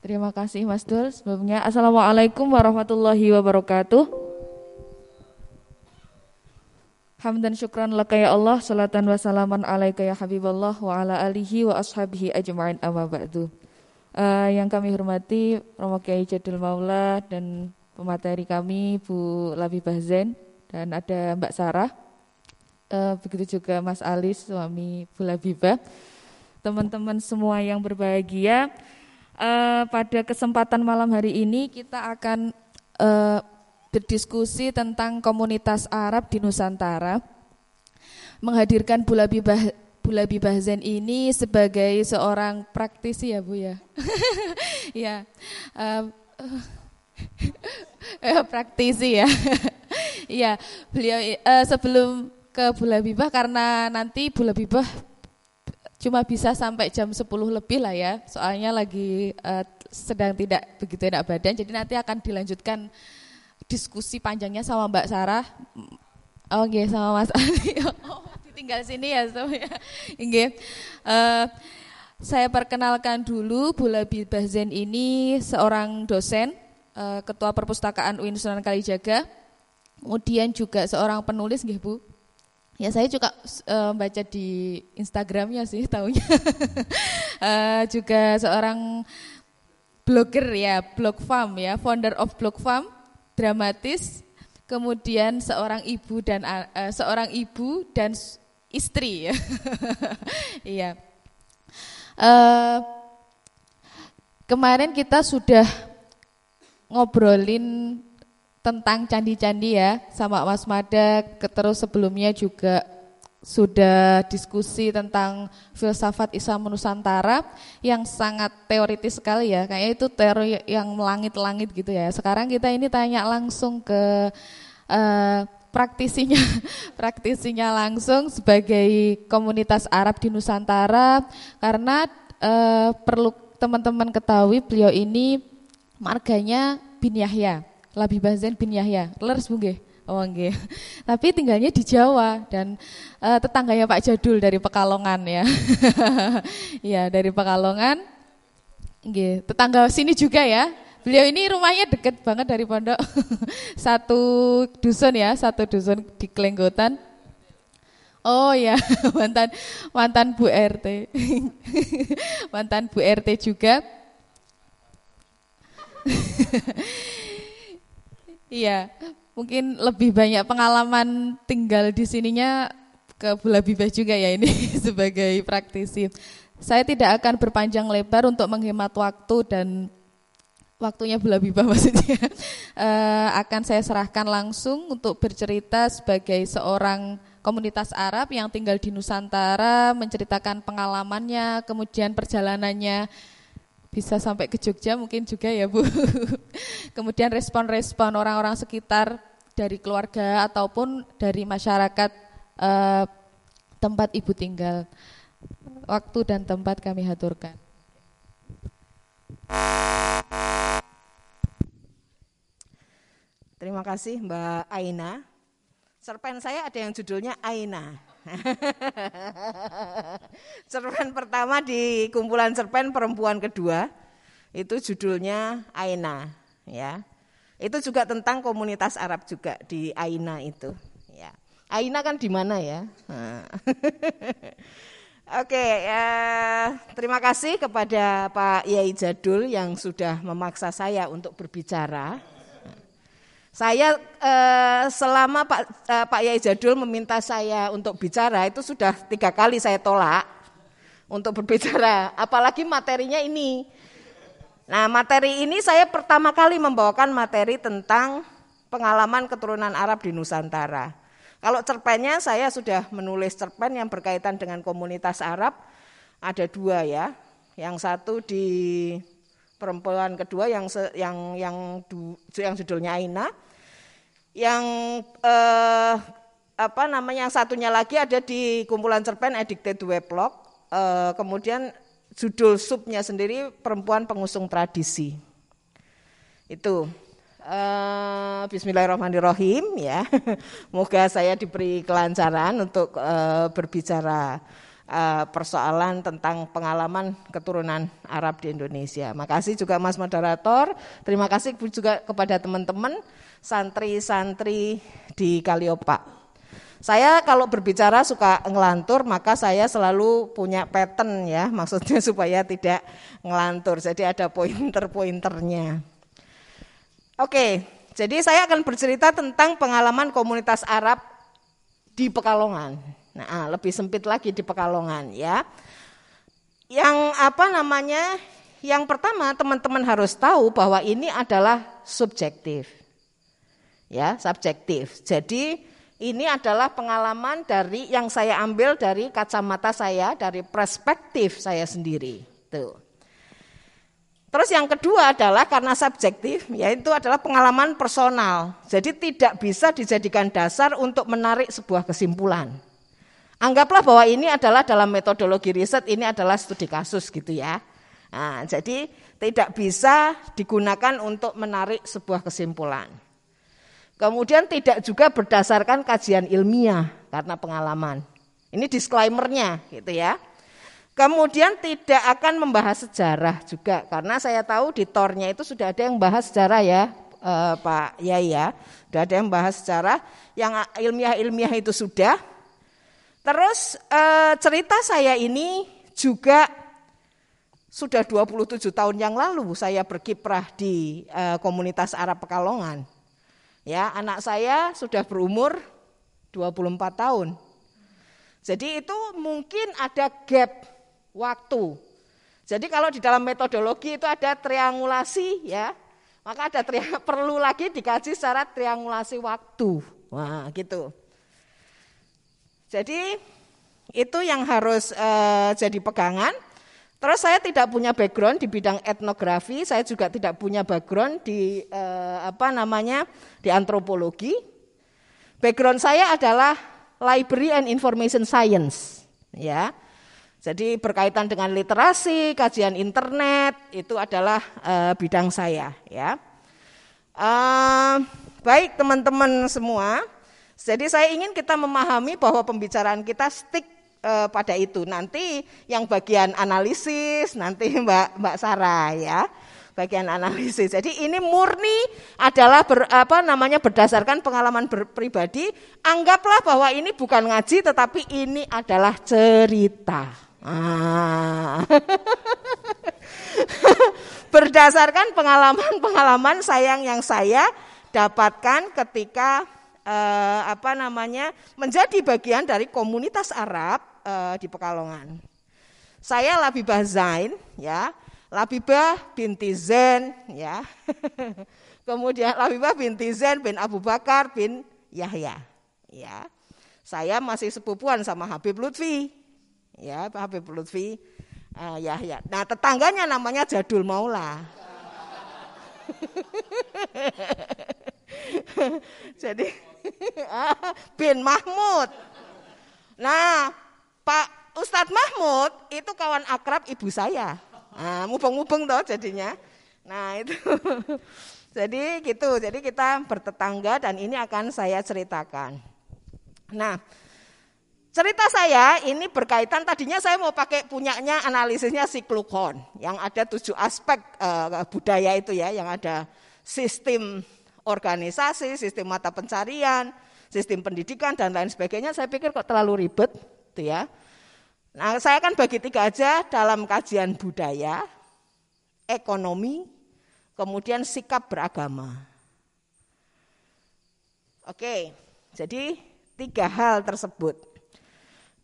Terima kasih Mas Dul. Sebelumnya Assalamualaikum warahmatullahi wabarakatuh. Hamdan syukran laka ya Allah, salatan wa salaman alaika ya Habiballah wa ala alihi wa ashabihi ajma'in amma ba'du. Uh, yang kami hormati Romo Kiai Jadul Maula dan pemateri kami Bu Labibah Zen dan ada Mbak Sarah. Uh, begitu juga Mas Alis suami Bu Labibah. Teman-teman semua yang berbahagia, uh, pada kesempatan malam hari ini kita akan uh, berdiskusi tentang komunitas Arab di Nusantara. Menghadirkan Bulabi bah Bulabi Bahzen ini sebagai seorang praktisi ya Bu ya. ya. Uh, uh, praktisi ya. Iya, beliau uh, sebelum ke Bulabibah karena nanti Bulabibah cuma bisa sampai jam 10 lebih lah ya, soalnya lagi uh, sedang tidak begitu enak badan, jadi nanti akan dilanjutkan diskusi panjangnya sama Mbak Sarah. Oh okay, sama Mas Ali. Oh, tinggal sini ya, so ya. Okay. Uh, eh, saya perkenalkan dulu Bulabi Bahzen ini seorang dosen, uh, ketua perpustakaan UIN Sunan Kalijaga, kemudian juga seorang penulis, nggih Bu. Ya saya juga uh, baca di Instagramnya sih tahunya. uh, juga seorang blogger ya, Blog Farm ya, founder of Blog Farm, dramatis. Kemudian seorang ibu dan uh, seorang ibu dan istri ya. Iya. uh, kemarin kita sudah ngobrolin tentang candi-candi ya sama Mas Mada terus sebelumnya juga sudah diskusi tentang filsafat Islam Nusantara yang sangat teoritis sekali ya. Kayaknya itu teori yang langit-langit gitu ya. Sekarang kita ini tanya langsung ke uh, praktisinya. Praktisinya langsung sebagai komunitas Arab di Nusantara. Karena uh, perlu teman-teman ketahui beliau ini marganya bin Yahya Labi Bazen bin Yahya. Leres Bu nggih? Oh. Tapi tinggalnya di Jawa dan uh, tetangganya Pak Jadul dari Pekalongan ya. Iya, dari Pekalongan. Nggih, tetangga sini juga ya. Beliau ini rumahnya deket banget dari pondok. satu dusun ya, satu dusun di Klenggotan. Oh ya, mantan mantan Bu RT. mantan Bu RT juga. Iya, mungkin lebih banyak pengalaman tinggal di sininya ke Bulabibah juga ya ini sebagai praktisi. Saya tidak akan berpanjang lebar untuk menghemat waktu dan waktunya Bulabibah maksudnya uh, akan saya serahkan langsung untuk bercerita sebagai seorang komunitas Arab yang tinggal di Nusantara, menceritakan pengalamannya, kemudian perjalanannya bisa sampai ke Jogja mungkin juga ya Bu. Kemudian respon-respon orang-orang sekitar dari keluarga ataupun dari masyarakat eh, tempat Ibu tinggal. Waktu dan tempat kami haturkan. Terima kasih Mbak Aina. Cerpen saya ada yang judulnya Aina. cerpen pertama di kumpulan cerpen perempuan kedua itu judulnya Aina ya. Itu juga tentang komunitas Arab juga di Aina itu ya. Aina kan di mana ya? Oke, ya, terima kasih kepada Pak Yai Jadul yang sudah memaksa saya untuk berbicara saya eh, selama Pak eh, Pak Yai Jadul meminta saya untuk bicara itu sudah tiga kali saya tolak untuk berbicara, apalagi materinya ini. Nah materi ini saya pertama kali membawakan materi tentang pengalaman keturunan Arab di Nusantara. Kalau cerpennya saya sudah menulis cerpen yang berkaitan dengan komunitas Arab ada dua ya. Yang satu di perempuan kedua yang yang yang yang judulnya Aina. Yang eh, apa namanya yang satunya lagi ada di kumpulan cerpen Addicted Weblog. Eh, kemudian judul subnya sendiri perempuan pengusung tradisi. Itu Uh, Bismillahirrahmanirrahim ya. Moga saya diberi kelancaran untuk uh, berbicara uh, persoalan tentang pengalaman keturunan Arab di Indonesia. Makasih juga Mas moderator, terima kasih juga kepada teman-teman santri-santri di Kaliopak. Saya kalau berbicara suka ngelantur, maka saya selalu punya pattern ya, maksudnya supaya tidak ngelantur. Jadi ada pointer-pointernya. Oke, jadi saya akan bercerita tentang pengalaman komunitas Arab di Pekalongan. Nah, lebih sempit lagi di Pekalongan ya. Yang apa namanya? Yang pertama teman-teman harus tahu bahwa ini adalah subjektif. Ya, subjektif. Jadi ini adalah pengalaman dari yang saya ambil dari kacamata saya, dari perspektif saya sendiri. Tuh. Terus yang kedua adalah karena subjektif, yaitu adalah pengalaman personal. Jadi tidak bisa dijadikan dasar untuk menarik sebuah kesimpulan. Anggaplah bahwa ini adalah dalam metodologi riset, ini adalah studi kasus gitu ya. Nah, jadi tidak bisa digunakan untuk menarik sebuah kesimpulan. Kemudian tidak juga berdasarkan kajian ilmiah karena pengalaman. Ini disclaimernya gitu ya. Kemudian tidak akan membahas sejarah juga karena saya tahu di tornya itu sudah ada yang bahas sejarah ya eh, Pak Yai ya. Sudah ada yang bahas sejarah yang ilmiah-ilmiah itu sudah. Terus eh, cerita saya ini juga sudah 27 tahun yang lalu saya berkiprah di eh, komunitas Arab Pekalongan. Ya, anak saya sudah berumur 24 tahun. Jadi itu mungkin ada gap waktu. Jadi kalau di dalam metodologi itu ada triangulasi ya, maka ada perlu lagi dikaji secara triangulasi waktu. Wah, gitu. Jadi itu yang harus uh, jadi pegangan. Terus saya tidak punya background di bidang etnografi, saya juga tidak punya background di eh, apa namanya di antropologi. Background saya adalah library and information science, ya. Jadi berkaitan dengan literasi, kajian internet itu adalah eh, bidang saya, ya. Eh, baik teman-teman semua. Jadi saya ingin kita memahami bahwa pembicaraan kita stick eh, pada itu. Nanti yang bagian analisis nanti Mbak Mbak Sarah ya bagian analisis. Jadi ini murni adalah ber, apa namanya berdasarkan pengalaman ber, pribadi. Anggaplah bahwa ini bukan ngaji tetapi ini adalah cerita. Ah. berdasarkan pengalaman-pengalaman sayang yang saya dapatkan ketika eh, apa namanya menjadi bagian dari komunitas Arab uh, di Pekalongan. Saya Labibah Zain, ya, Labibah binti Zen, ya. Kemudian Labibah binti Zen bin Abu Bakar bin Yahya, ya. Saya masih sepupuan sama Habib Lutfi, ya, Habib Lutfi uh, Yahya. Nah, tetangganya namanya Jadul Maula. Jadi bin Mahmud. Nah, Pak Ustadz Mahmud itu kawan akrab ibu saya. Nah, mubeng-mubeng toh jadinya. Nah, itu. Jadi gitu. Jadi kita bertetangga dan ini akan saya ceritakan. Nah, cerita saya ini berkaitan tadinya saya mau pakai punyanya analisisnya siklukon yang ada tujuh aspek uh, budaya itu ya, yang ada sistem organisasi, sistem mata pencarian, sistem pendidikan dan lain sebagainya. Saya pikir kok terlalu ribet, gitu ya. Nah, saya akan bagi tiga aja dalam kajian budaya, ekonomi, kemudian sikap beragama. Oke, jadi tiga hal tersebut.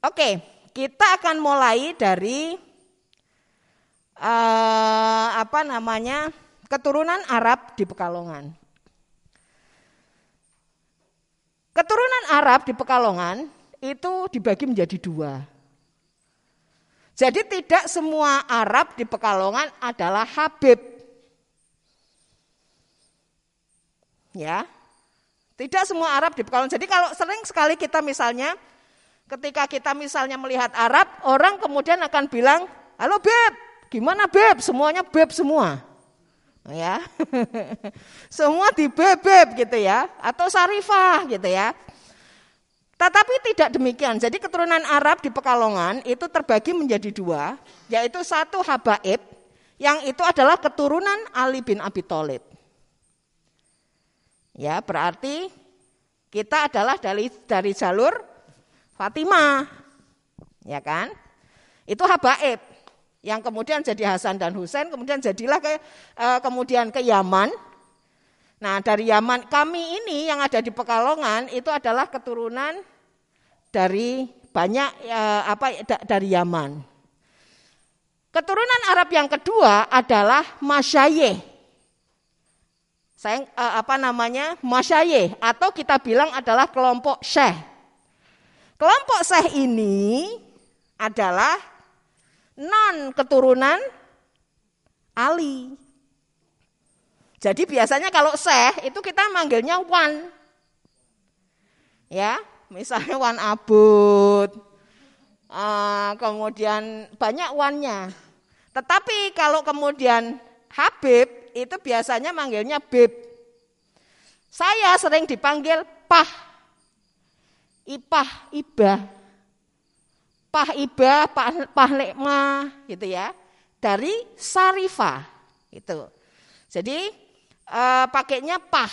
Oke, kita akan mulai dari uh, apa namanya keturunan Arab di Pekalongan. Keturunan Arab di Pekalongan itu dibagi menjadi dua. Jadi tidak semua Arab di Pekalongan adalah Habib. Ya. Tidak semua Arab di Pekalongan. Jadi kalau sering sekali kita misalnya ketika kita misalnya melihat Arab, orang kemudian akan bilang, "Halo Beb, gimana Beb? Semuanya Beb semua." Ya. semua di Beb, Beb gitu ya, atau Sarifah gitu ya. Tetapi tidak demikian. Jadi keturunan Arab di Pekalongan itu terbagi menjadi dua, yaitu satu Habaib, yang itu adalah keturunan Ali bin Abi Thalib. Ya, berarti kita adalah dari dari jalur Fatimah. Ya kan? Itu Habaib yang kemudian jadi Hasan dan Husain, kemudian jadilah ke eh, kemudian ke Yaman. Nah, dari Yaman kami ini yang ada di Pekalongan itu adalah keturunan dari banyak eh, apa dari Yaman. Keturunan Arab yang kedua adalah Masyayeh saya eh, apa namanya masyaye atau kita bilang adalah kelompok syekh. Kelompok syekh ini adalah non keturunan Ali. Jadi biasanya kalau syekh itu kita manggilnya wan. Ya, misalnya wan abud. Uh, kemudian banyak wannya. Tetapi kalau kemudian Habib itu biasanya manggilnya Beb. Saya sering dipanggil Pah. Ipah, Ibah. Pah Ibah, Pah, Pah Lekma gitu ya. Dari Sarifa itu. Jadi eh, pakainya Pah.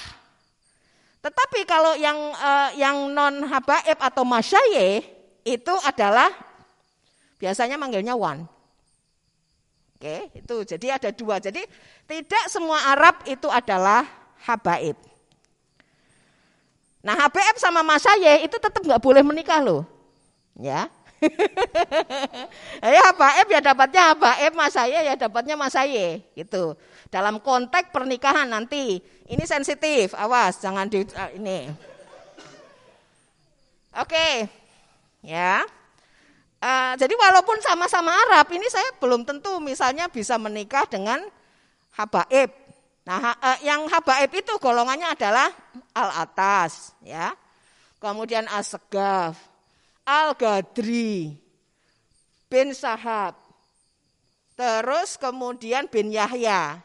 Tetapi kalau yang eh, yang non habaib atau masyaye itu adalah biasanya manggilnya Wan. Oke, itu jadi ada dua. Jadi tidak semua Arab itu adalah habaib. Nah, habaib sama masaye itu tetap nggak boleh menikah loh. Ya. ya habaib ya dapatnya habaib, masaye ya dapatnya masaye gitu. Dalam konteks pernikahan nanti ini sensitif, awas jangan di ah, ini. Oke. Ya. Uh, jadi walaupun sama-sama Arab, ini saya belum tentu misalnya bisa menikah dengan habaib. Nah, ha, uh, yang habaib itu golongannya adalah al atas, ya. Kemudian as-segaf, al-gadri, bin sahab, terus kemudian bin Yahya.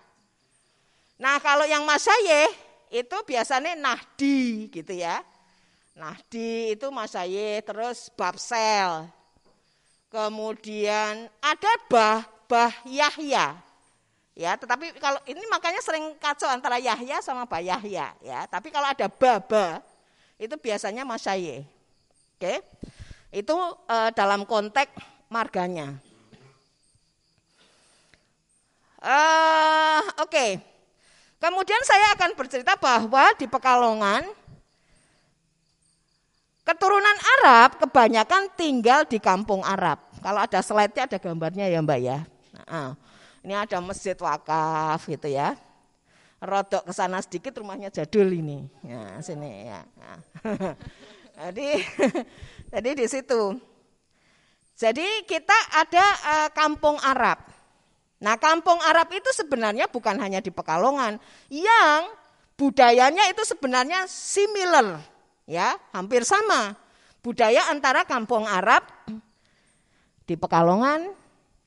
Nah, kalau yang masayeh itu biasanya nahdi gitu ya. Nahdi itu masayeh, terus babsel, Kemudian ada bah bah Yahya. Ya, tetapi kalau ini makanya sering kacau antara Yahya sama Bah Yahya ya. Tapi kalau ada baba itu biasanya masyaye. Oke. Itu uh, dalam konteks marganya. Uh, Oke. Okay. Kemudian saya akan bercerita bahwa di Pekalongan Keturunan Arab kebanyakan tinggal di kampung Arab. Kalau ada slide-nya ada gambarnya ya Mbak ya. Nah, ini ada masjid wakaf gitu ya. Rodok ke sana sedikit rumahnya jadul ini. Ya, sini ya. Nah. jadi jadi di situ. Jadi kita ada uh, kampung Arab. Nah, kampung Arab itu sebenarnya bukan hanya di Pekalongan, yang budayanya itu sebenarnya similar ya hampir sama budaya antara kampung Arab di Pekalongan,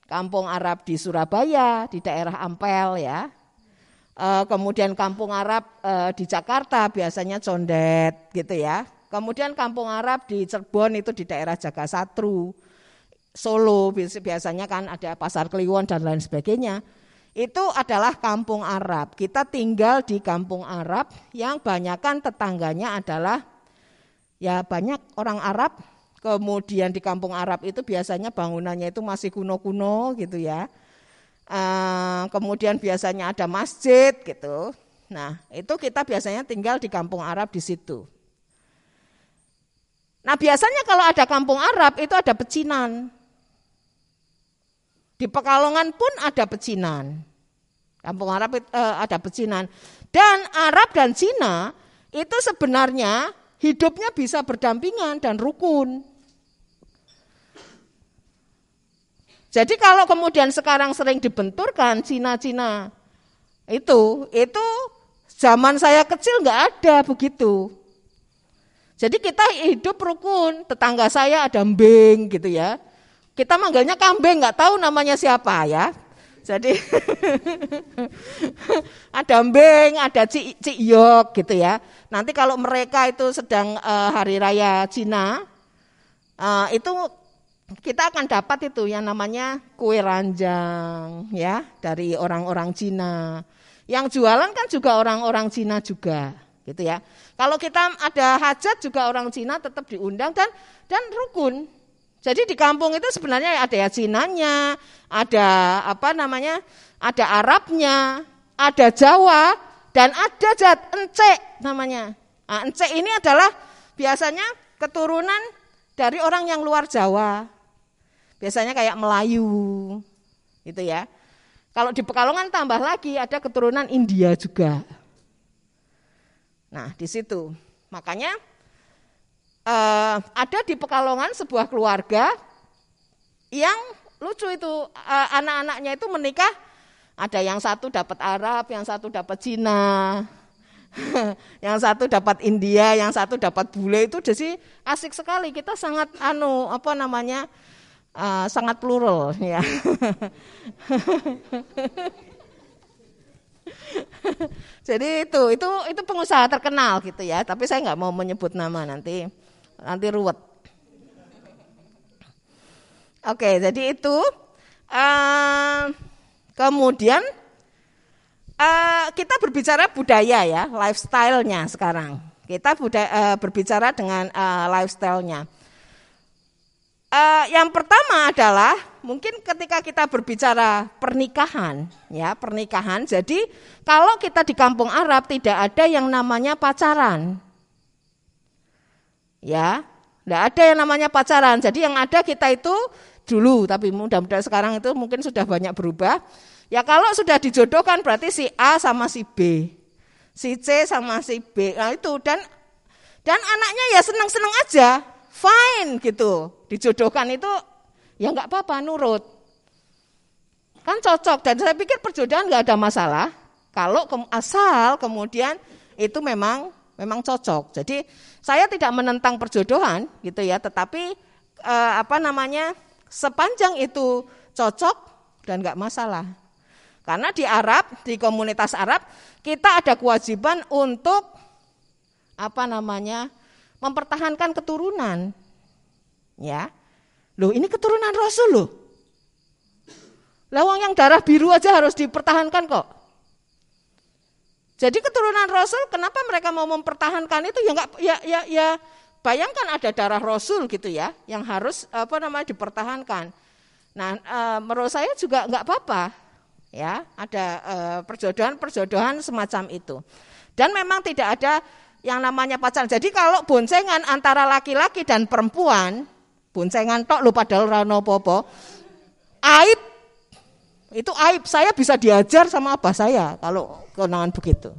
kampung Arab di Surabaya, di daerah Ampel ya. E, kemudian kampung Arab e, di Jakarta biasanya Condet gitu ya. Kemudian kampung Arab di Cirebon itu di daerah Jagasatru. Solo biasanya kan ada pasar Kliwon dan lain sebagainya. Itu adalah kampung Arab. Kita tinggal di kampung Arab yang banyakkan tetangganya adalah ya banyak orang Arab kemudian di kampung Arab itu biasanya bangunannya itu masih kuno-kuno gitu ya uh, kemudian biasanya ada masjid gitu nah itu kita biasanya tinggal di kampung Arab di situ nah biasanya kalau ada kampung Arab itu ada pecinan di Pekalongan pun ada pecinan kampung Arab uh, ada pecinan dan Arab dan Cina itu sebenarnya hidupnya bisa berdampingan dan rukun. Jadi kalau kemudian sekarang sering dibenturkan Cina-Cina itu, itu zaman saya kecil nggak ada begitu. Jadi kita hidup rukun, tetangga saya ada mbeng gitu ya. Kita manggilnya kambing, nggak tahu namanya siapa ya. Jadi ada Mbeng, ada Cik, Cik Yok gitu ya. Nanti kalau mereka itu sedang uh, hari raya Cina, uh, itu kita akan dapat itu yang namanya kue ranjang ya dari orang-orang Cina. Yang jualan kan juga orang-orang Cina juga, gitu ya. Kalau kita ada hajat juga orang Cina tetap diundang dan dan rukun. Jadi di kampung itu sebenarnya ada ya Cinanya, ada apa namanya, ada Arabnya, ada Jawa, dan ada Jat Encek namanya. Nah, Encek ini adalah biasanya keturunan dari orang yang luar Jawa. Biasanya kayak Melayu, gitu ya. Kalau di Pekalongan tambah lagi ada keturunan India juga. Nah, di situ. Makanya uh, ada di Pekalongan sebuah keluarga yang lucu itu uh, anak-anaknya itu menikah ada yang satu dapat Arab, yang satu dapat Cina, yang satu dapat India, yang satu dapat bule itu jadi asik sekali. Kita sangat anu apa namanya uh, sangat plural ya. Jadi itu itu itu pengusaha terkenal gitu ya. Tapi saya nggak mau menyebut nama nanti nanti ruwet. Oke, jadi itu uh, kemudian uh, kita berbicara budaya ya, lifestyle-nya sekarang. Kita budaya, uh, berbicara dengan uh, lifestyle-nya. Uh, yang pertama adalah mungkin ketika kita berbicara pernikahan, ya pernikahan. Jadi kalau kita di kampung Arab tidak ada yang namanya pacaran, ya, tidak ada yang namanya pacaran. Jadi yang ada kita itu dulu, tapi mudah-mudahan sekarang itu mungkin sudah banyak berubah. Ya kalau sudah dijodohkan berarti si A sama si B, si C sama si B. Nah itu dan dan anaknya ya senang-senang aja, fine gitu. Dijodohkan itu ya nggak apa-apa nurut. Kan cocok dan saya pikir perjodohan nggak ada masalah kalau ke, asal kemudian itu memang memang cocok. Jadi saya tidak menentang perjodohan gitu ya, tetapi eh, apa namanya sepanjang itu cocok dan nggak masalah. Karena di Arab, di komunitas Arab, kita ada kewajiban untuk apa namanya mempertahankan keturunan. Ya, loh ini keturunan Rasul loh. Lawang yang darah biru aja harus dipertahankan kok. Jadi keturunan Rasul, kenapa mereka mau mempertahankan itu ya enggak ya ya ya bayangkan ada darah Rasul gitu ya, yang harus apa namanya dipertahankan. Nah, e, menurut saya juga enggak apa-apa, ya ada e, perjodohan-perjodohan semacam itu. Dan memang tidak ada yang namanya pacaran. Jadi kalau boncengan antara laki-laki dan perempuan Boncengan tok lu padahal rano popo. Aib. Itu aib. Saya bisa diajar sama abah saya kalau kenangan begitu.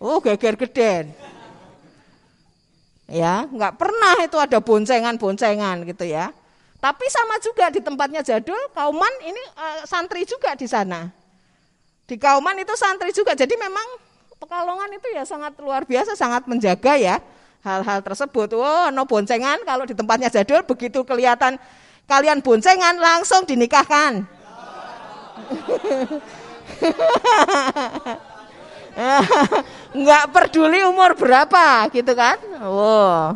Oh, geger geden. Ya, nggak pernah itu ada boncengan-boncengan gitu ya. Tapi sama juga di tempatnya Jadul, Kauman ini uh, santri juga di sana. Di Kauman itu santri juga. Jadi memang Pekalongan itu ya sangat luar biasa, sangat menjaga ya hal-hal tersebut. Oh, no boncengan kalau di tempatnya jadul begitu kelihatan kalian boncengan langsung dinikahkan. Enggak peduli umur berapa gitu kan? Wow.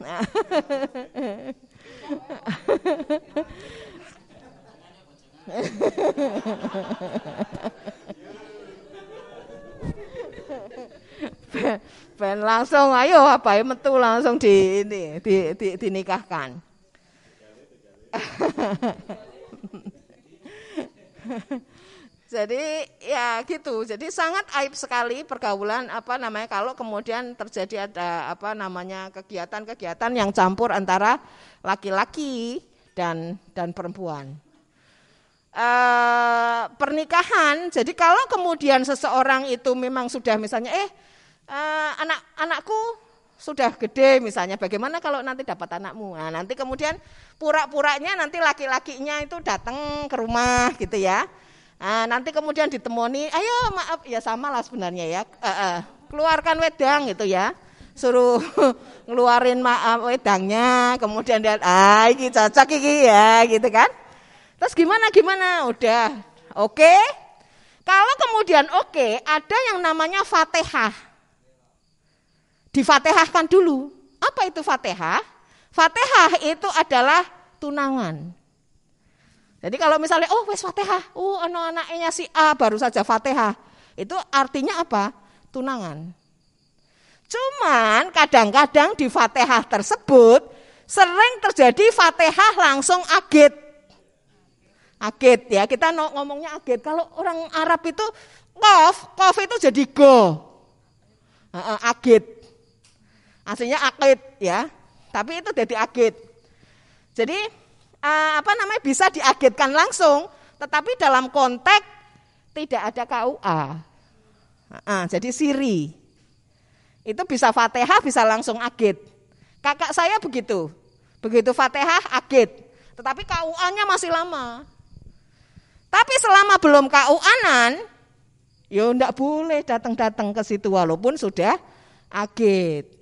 ben langsung ayo apa ya metu langsung di ini di, di, dinikahkan. Jadi ya gitu. Jadi sangat aib sekali pergaulan apa namanya kalau kemudian terjadi ada apa namanya kegiatan-kegiatan yang campur antara laki-laki dan dan perempuan. E, pernikahan. Jadi kalau kemudian seseorang itu memang sudah misalnya eh uh, anak anakku sudah gede misalnya bagaimana kalau nanti dapat anakmu? Nah nanti kemudian pura-puranya nanti laki-lakinya itu datang ke rumah gitu ya. Nah, nanti kemudian ditemoni ayo maaf. Ya sama lah sebenarnya ya. Uh, uh, keluarkan wedang gitu ya. Suruh ngeluarin maaf wedangnya kemudian dia ah ini cocok iki ya gitu kan. Terus gimana gimana? Udah oke. Okay? Kalau kemudian oke, okay, ada yang namanya Fatihah. Difatihahkan dulu. Apa itu Fatihah? Fatihah itu adalah tunangan. Jadi kalau misalnya oh wes Fatihah, oh anak-anaknya si A baru saja Fatihah. Itu artinya apa? Tunangan. Cuman kadang-kadang di Fatihah tersebut sering terjadi Fatihah langsung agit. Agit ya, kita ngomongnya agit. Kalau orang Arab itu kof, kof itu jadi go. Agit. Aslinya agit ya. Tapi itu jadi agit. Jadi apa namanya bisa diagitkan langsung, tetapi dalam konteks tidak ada KUA. jadi siri. Itu bisa Fatihah, bisa langsung agit. Kakak saya begitu. Begitu Fatihah, agit. Tetapi KUA-nya masih lama. Tapi selama belum KUA-an, ya enggak boleh datang-datang ke situ walaupun sudah agit.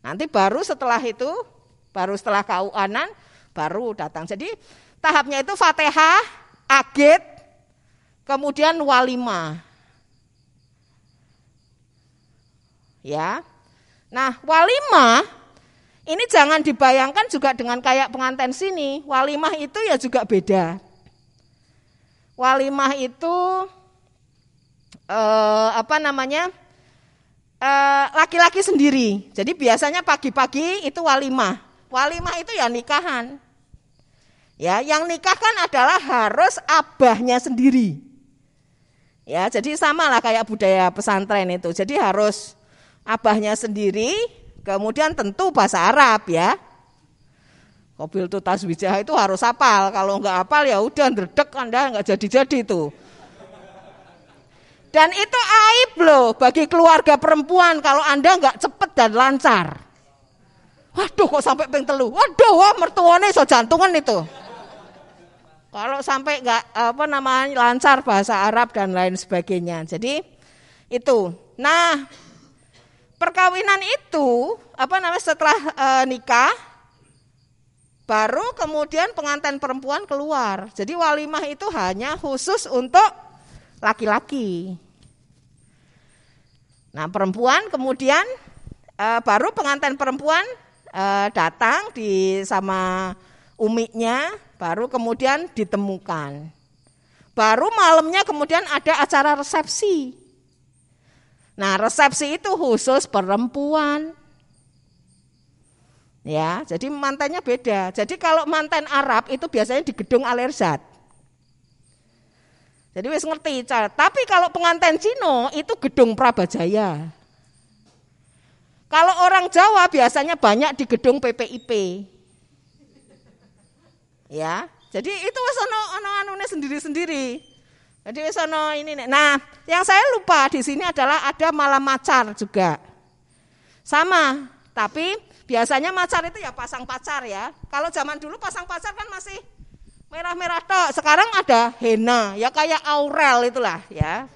Nanti baru setelah itu, baru setelah KUA-an, baru datang. Jadi tahapnya itu Fatihah, agit, kemudian walimah. Ya. Nah, walimah ini jangan dibayangkan juga dengan kayak pengantin sini. Walimah itu ya juga beda. Walimah itu eh, apa namanya? Eh, laki-laki sendiri. Jadi biasanya pagi-pagi itu walimah. Walimah itu ya nikahan. Ya, yang nikah kan adalah harus abahnya sendiri. Ya, jadi sama lah kayak budaya pesantren itu. Jadi harus abahnya sendiri, kemudian tentu bahasa Arab ya. Kobil itu taswijah itu harus hafal. Kalau nggak hafal ya udah ndredek Anda nggak jadi-jadi itu. Dan itu aib loh bagi keluarga perempuan kalau Anda nggak cepet dan lancar. Waduh kok sampai ping telu. Waduh wah mertuane so jantungan itu. Kalau sampai nggak apa namanya lancar bahasa Arab dan lain sebagainya. Jadi itu. Nah, perkawinan itu apa namanya setelah e, nikah baru kemudian pengantin perempuan keluar. Jadi walimah itu hanya khusus untuk laki-laki. Nah, perempuan kemudian e, baru pengantin perempuan e, datang di sama umiknya, baru kemudian ditemukan. Baru malamnya kemudian ada acara resepsi. Nah, resepsi itu khusus perempuan. Ya, jadi mantannya beda. Jadi kalau mantan Arab itu biasanya di gedung Alerzat. Jadi wis ngerti, tapi kalau pengantin Cino itu gedung Prabajaya. Kalau orang Jawa biasanya banyak di gedung PPIP. Ya, jadi itu wis ono ono anune sendiri-sendiri. Jadi sono ini nih. Nah, yang saya lupa di sini adalah ada malam macar juga. Sama, tapi biasanya macar itu ya pasang pacar ya. Kalau zaman dulu pasang pacar kan masih merah-merah toh. Sekarang ada henna, ya kayak aurel itulah ya.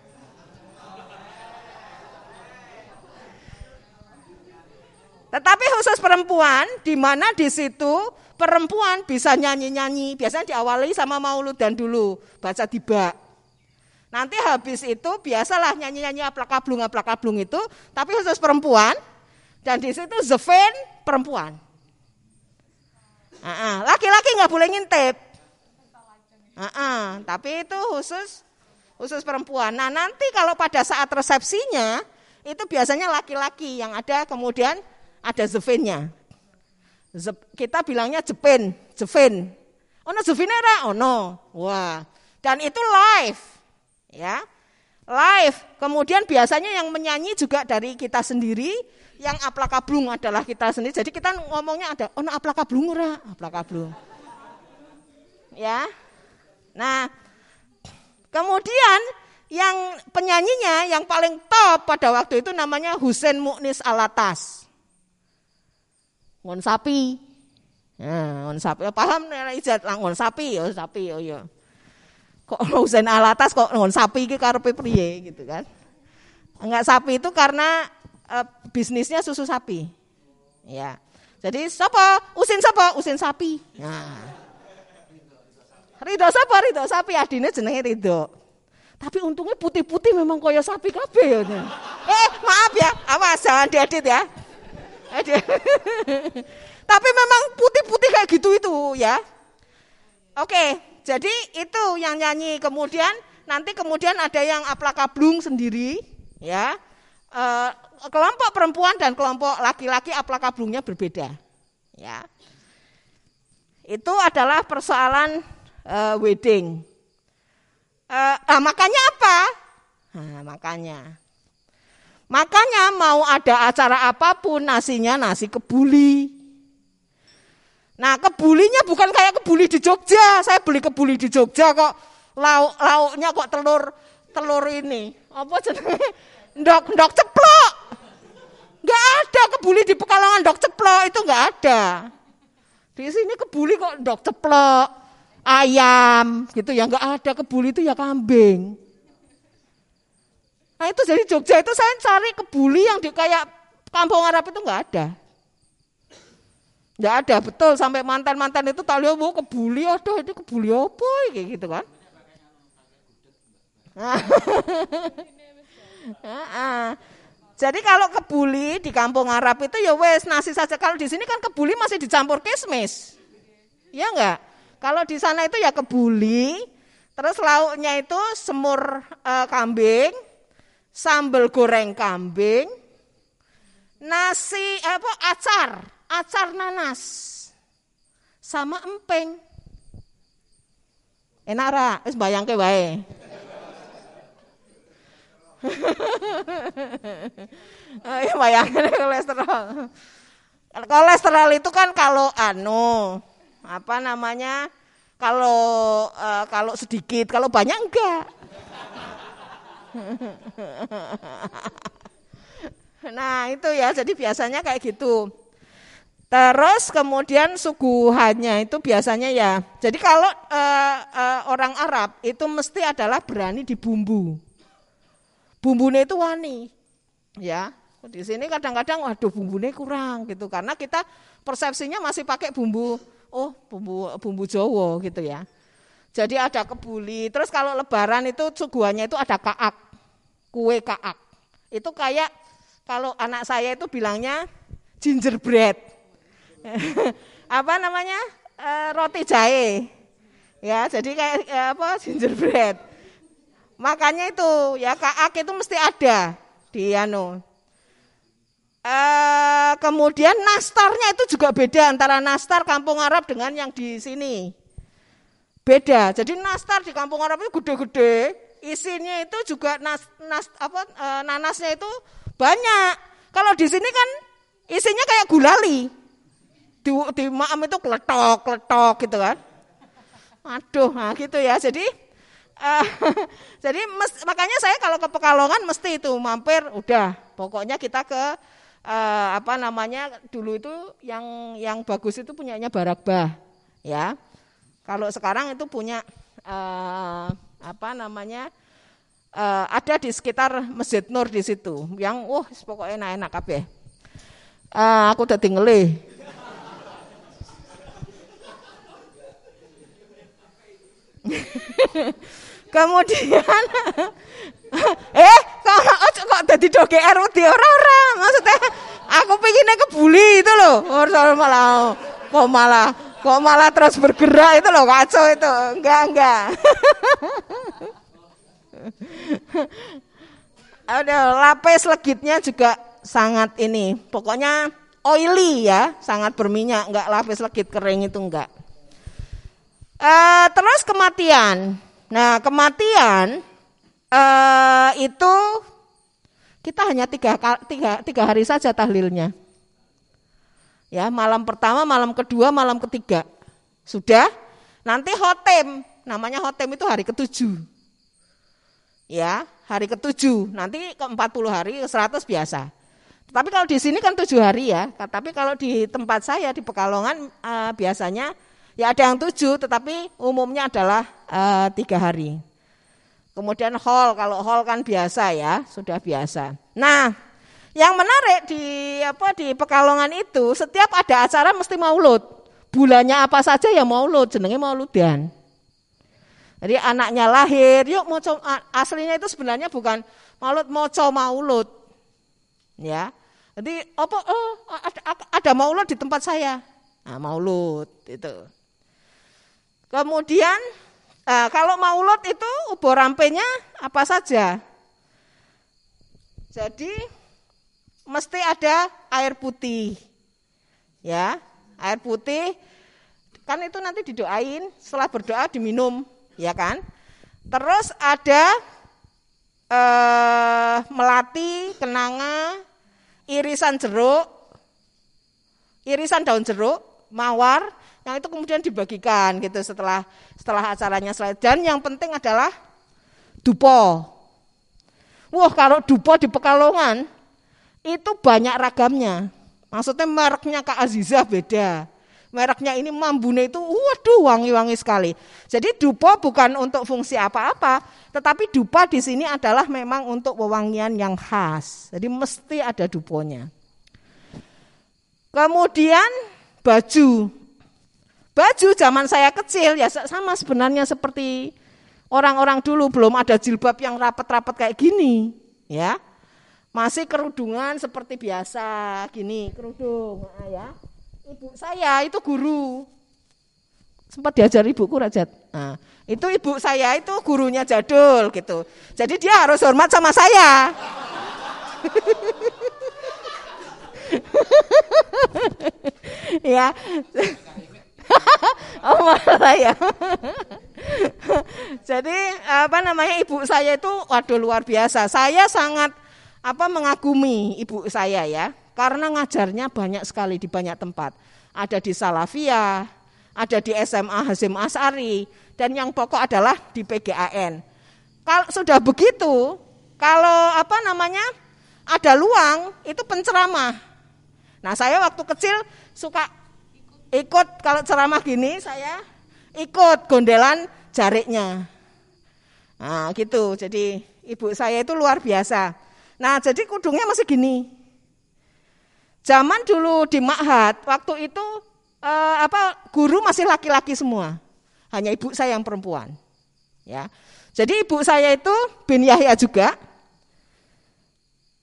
Tetapi khusus perempuan, di mana di situ perempuan bisa nyanyi-nyanyi. Biasanya diawali sama maulud dan dulu, baca tiba. Nanti habis itu biasalah nyanyi-nyanyi aplak-ablung aplak-ablung itu, tapi khusus perempuan dan di situ zefen perempuan. Laki-laki nggak boleh ngintip. Tapi itu khusus khusus perempuan. Nah nanti kalau pada saat resepsinya itu biasanya laki-laki yang ada kemudian ada zefennya. kita bilangnya jepen, jefen. Oh no zefinera, oh no. Wah. Dan itu live ya live. Kemudian biasanya yang menyanyi juga dari kita sendiri, yang aplakablung adalah kita sendiri. Jadi kita ngomongnya ada, oh nah aplakablung ora, aplakablung. Ya. Nah, kemudian yang penyanyinya yang paling top pada waktu itu namanya Husain Muknis Alatas. Ngon sapi. Ya, ngon sapi. Paham nek ijat ngon sapi ya, sapi oh ya kok Husain Alatas kok ngon sapi iki karepe priye gitu kan. Enggak sapi itu karena e, bisnisnya susu sapi. Ya. Jadi sapa? Usin sapa? Usin sapi. Nah. Ridho sapa? Ridho sapi adine jenenge Ridho. Tapi untungnya putih-putih memang koyo sapi kabeh ya. Eh, maaf ya, awas jangan diedit ya. Tapi memang putih-putih kayak gitu itu ya. Oke, jadi itu yang nyanyi. Kemudian nanti kemudian ada yang aplakablung sendiri ya. E, kelompok perempuan dan kelompok laki-laki aplakablungnya berbeda. Ya. Itu adalah persoalan e, wedding. E, nah, makanya apa? Nah, makanya Makanya mau ada acara apa pun nasinya nasi kebuli. Nah kebulinya bukan kayak kebuli di Jogja. Saya beli kebuli di Jogja kok lauk lauknya kok telur telur ini. Apa jenenge? Ndok ndok ceplok. Enggak ada kebuli di Pekalongan ndok ceplok itu enggak ada. Di sini kebuli kok ndok ceplok, ayam gitu ya enggak ada kebuli itu ya kambing. Nah itu jadi Jogja itu saya cari kebuli yang di kayak kampung Arab itu nggak ada. Nggak ada, betul. Sampai mantan-mantan itu tak lihat, mau kebuli, aduh itu kebuli apa kayak gitu kan. Jadi kalau kebuli di kampung Arab itu ya wes nasi saja. Kalau di sini kan kebuli masih dicampur kismis. Ya enggak? Kalau di sana itu ya kebuli, terus lauknya itu semur e, kambing, sambal goreng kambing, nasi apa acar, acar nanas, sama empeng. Enak ra? Wis bayangke wae. Ayo bayangin kolesterol. Kolesterol itu kan kalau anu apa namanya? Kalau uh, kalau sedikit, kalau banyak enggak. nah itu ya, jadi biasanya kayak gitu. Terus kemudian suguhannya itu biasanya ya, jadi kalau uh, uh, orang Arab itu mesti adalah berani dibumbu. Bumbunya itu wani, ya. Di sini kadang-kadang waduh bumbunya kurang gitu karena kita persepsinya masih pakai bumbu oh bumbu bumbu Jawa gitu ya. Jadi ada kebuli. Terus kalau lebaran itu suguhannya itu ada kaak. Kue kaak. Itu kayak kalau anak saya itu bilangnya gingerbread. apa namanya? E, roti jahe. Ya, jadi kayak e, apa? gingerbread. Makanya itu ya kaak itu mesti ada di anu. E, kemudian nastarnya itu juga beda antara nastar kampung Arab dengan yang di sini. Beda. Jadi nastar di kampung Arab itu gede-gede, isinya itu juga nas, nas apa e, nanasnya itu banyak. Kalau di sini kan isinya kayak gulali. Di, di maam itu kletok, kletok gitu kan. Aduh, nah gitu ya. Jadi uh, jadi mes, makanya saya kalau ke Pekalongan mesti itu mampir udah pokoknya kita ke uh, apa namanya dulu itu yang yang bagus itu punyanya Barakbah ya kalau sekarang itu punya uh, apa namanya uh, ada di sekitar Masjid Nur di situ yang wah pokoknya enak-enak kabeh. Uh, aku udah ngelih. Kemudian eh kok kok dadi doge RUD ora-ora maksudnya aku pengennya kebuli itu loh ora malah kok malah Kok malah terus bergerak itu loh kacau itu. Enggak, enggak. Ada lapis legitnya juga sangat ini. Pokoknya oily ya, sangat berminyak, enggak lapis legit kering itu enggak. Uh, terus kematian. Nah, kematian uh, itu kita hanya tiga, tiga, tiga hari saja tahlilnya. Ya, malam pertama, malam kedua, malam ketiga. Sudah? Nanti hotem, namanya hotem itu hari ketujuh. Ya, hari ketujuh. Nanti ke 40 hari, ke 100 biasa. Tapi kalau di sini kan tujuh hari ya. Tapi kalau di tempat saya di Pekalongan uh, biasanya ya ada yang tujuh, tetapi umumnya adalah uh, tiga hari. Kemudian hall, kalau hall kan biasa ya, sudah biasa. Nah, yang menarik di apa di Pekalongan itu setiap ada acara mesti maulud. Bulannya apa saja ya maulud, jenenge mauludan. Jadi anaknya lahir, yuk mau aslinya itu sebenarnya bukan maulud moco maulud. Ya. Jadi apa oh ada, ada maulud di tempat saya. Nah, maulud itu. Kemudian nah, kalau maulud itu ubur rampenya apa saja? Jadi mesti ada air putih. Ya, air putih kan itu nanti didoain, setelah berdoa diminum, ya kan? Terus ada eh, melati, kenanga, irisan jeruk, irisan daun jeruk, mawar, yang itu kemudian dibagikan gitu setelah setelah acaranya selesai. Dan yang penting adalah dupo. Wah kalau dupo di Pekalongan itu banyak ragamnya. Maksudnya mereknya Kak Aziza beda. Mereknya ini mambune itu waduh wangi-wangi sekali. Jadi dupa bukan untuk fungsi apa-apa, tetapi dupa di sini adalah memang untuk wewangian yang khas. Jadi mesti ada duponya. Kemudian baju. Baju zaman saya kecil ya sama sebenarnya seperti orang-orang dulu belum ada jilbab yang rapat-rapat kayak gini, ya. Masih kerudungan seperti biasa, gini, kerudung, ya. Ibu saya itu guru. Sempat diajar ibuku Rajat. Nah, itu ibu saya itu gurunya jadul gitu. Jadi dia harus hormat sama saya. ya. oh saya. Jadi apa namanya ibu saya itu waduh luar biasa. Saya sangat apa mengagumi ibu saya ya, karena ngajarnya banyak sekali di banyak tempat. Ada di Salafia, ada di SMA Hasim Asari, dan yang pokok adalah di PGAN. Kalau sudah begitu, kalau apa namanya ada luang itu penceramah. Nah saya waktu kecil suka ikut kalau ceramah gini saya ikut gondelan jariknya. Nah gitu, jadi ibu saya itu luar biasa. Nah, jadi kudungnya masih gini. Zaman dulu di Ma'had, waktu itu eh, apa guru masih laki-laki semua. Hanya ibu saya yang perempuan. Ya. Jadi ibu saya itu bin Yahya juga.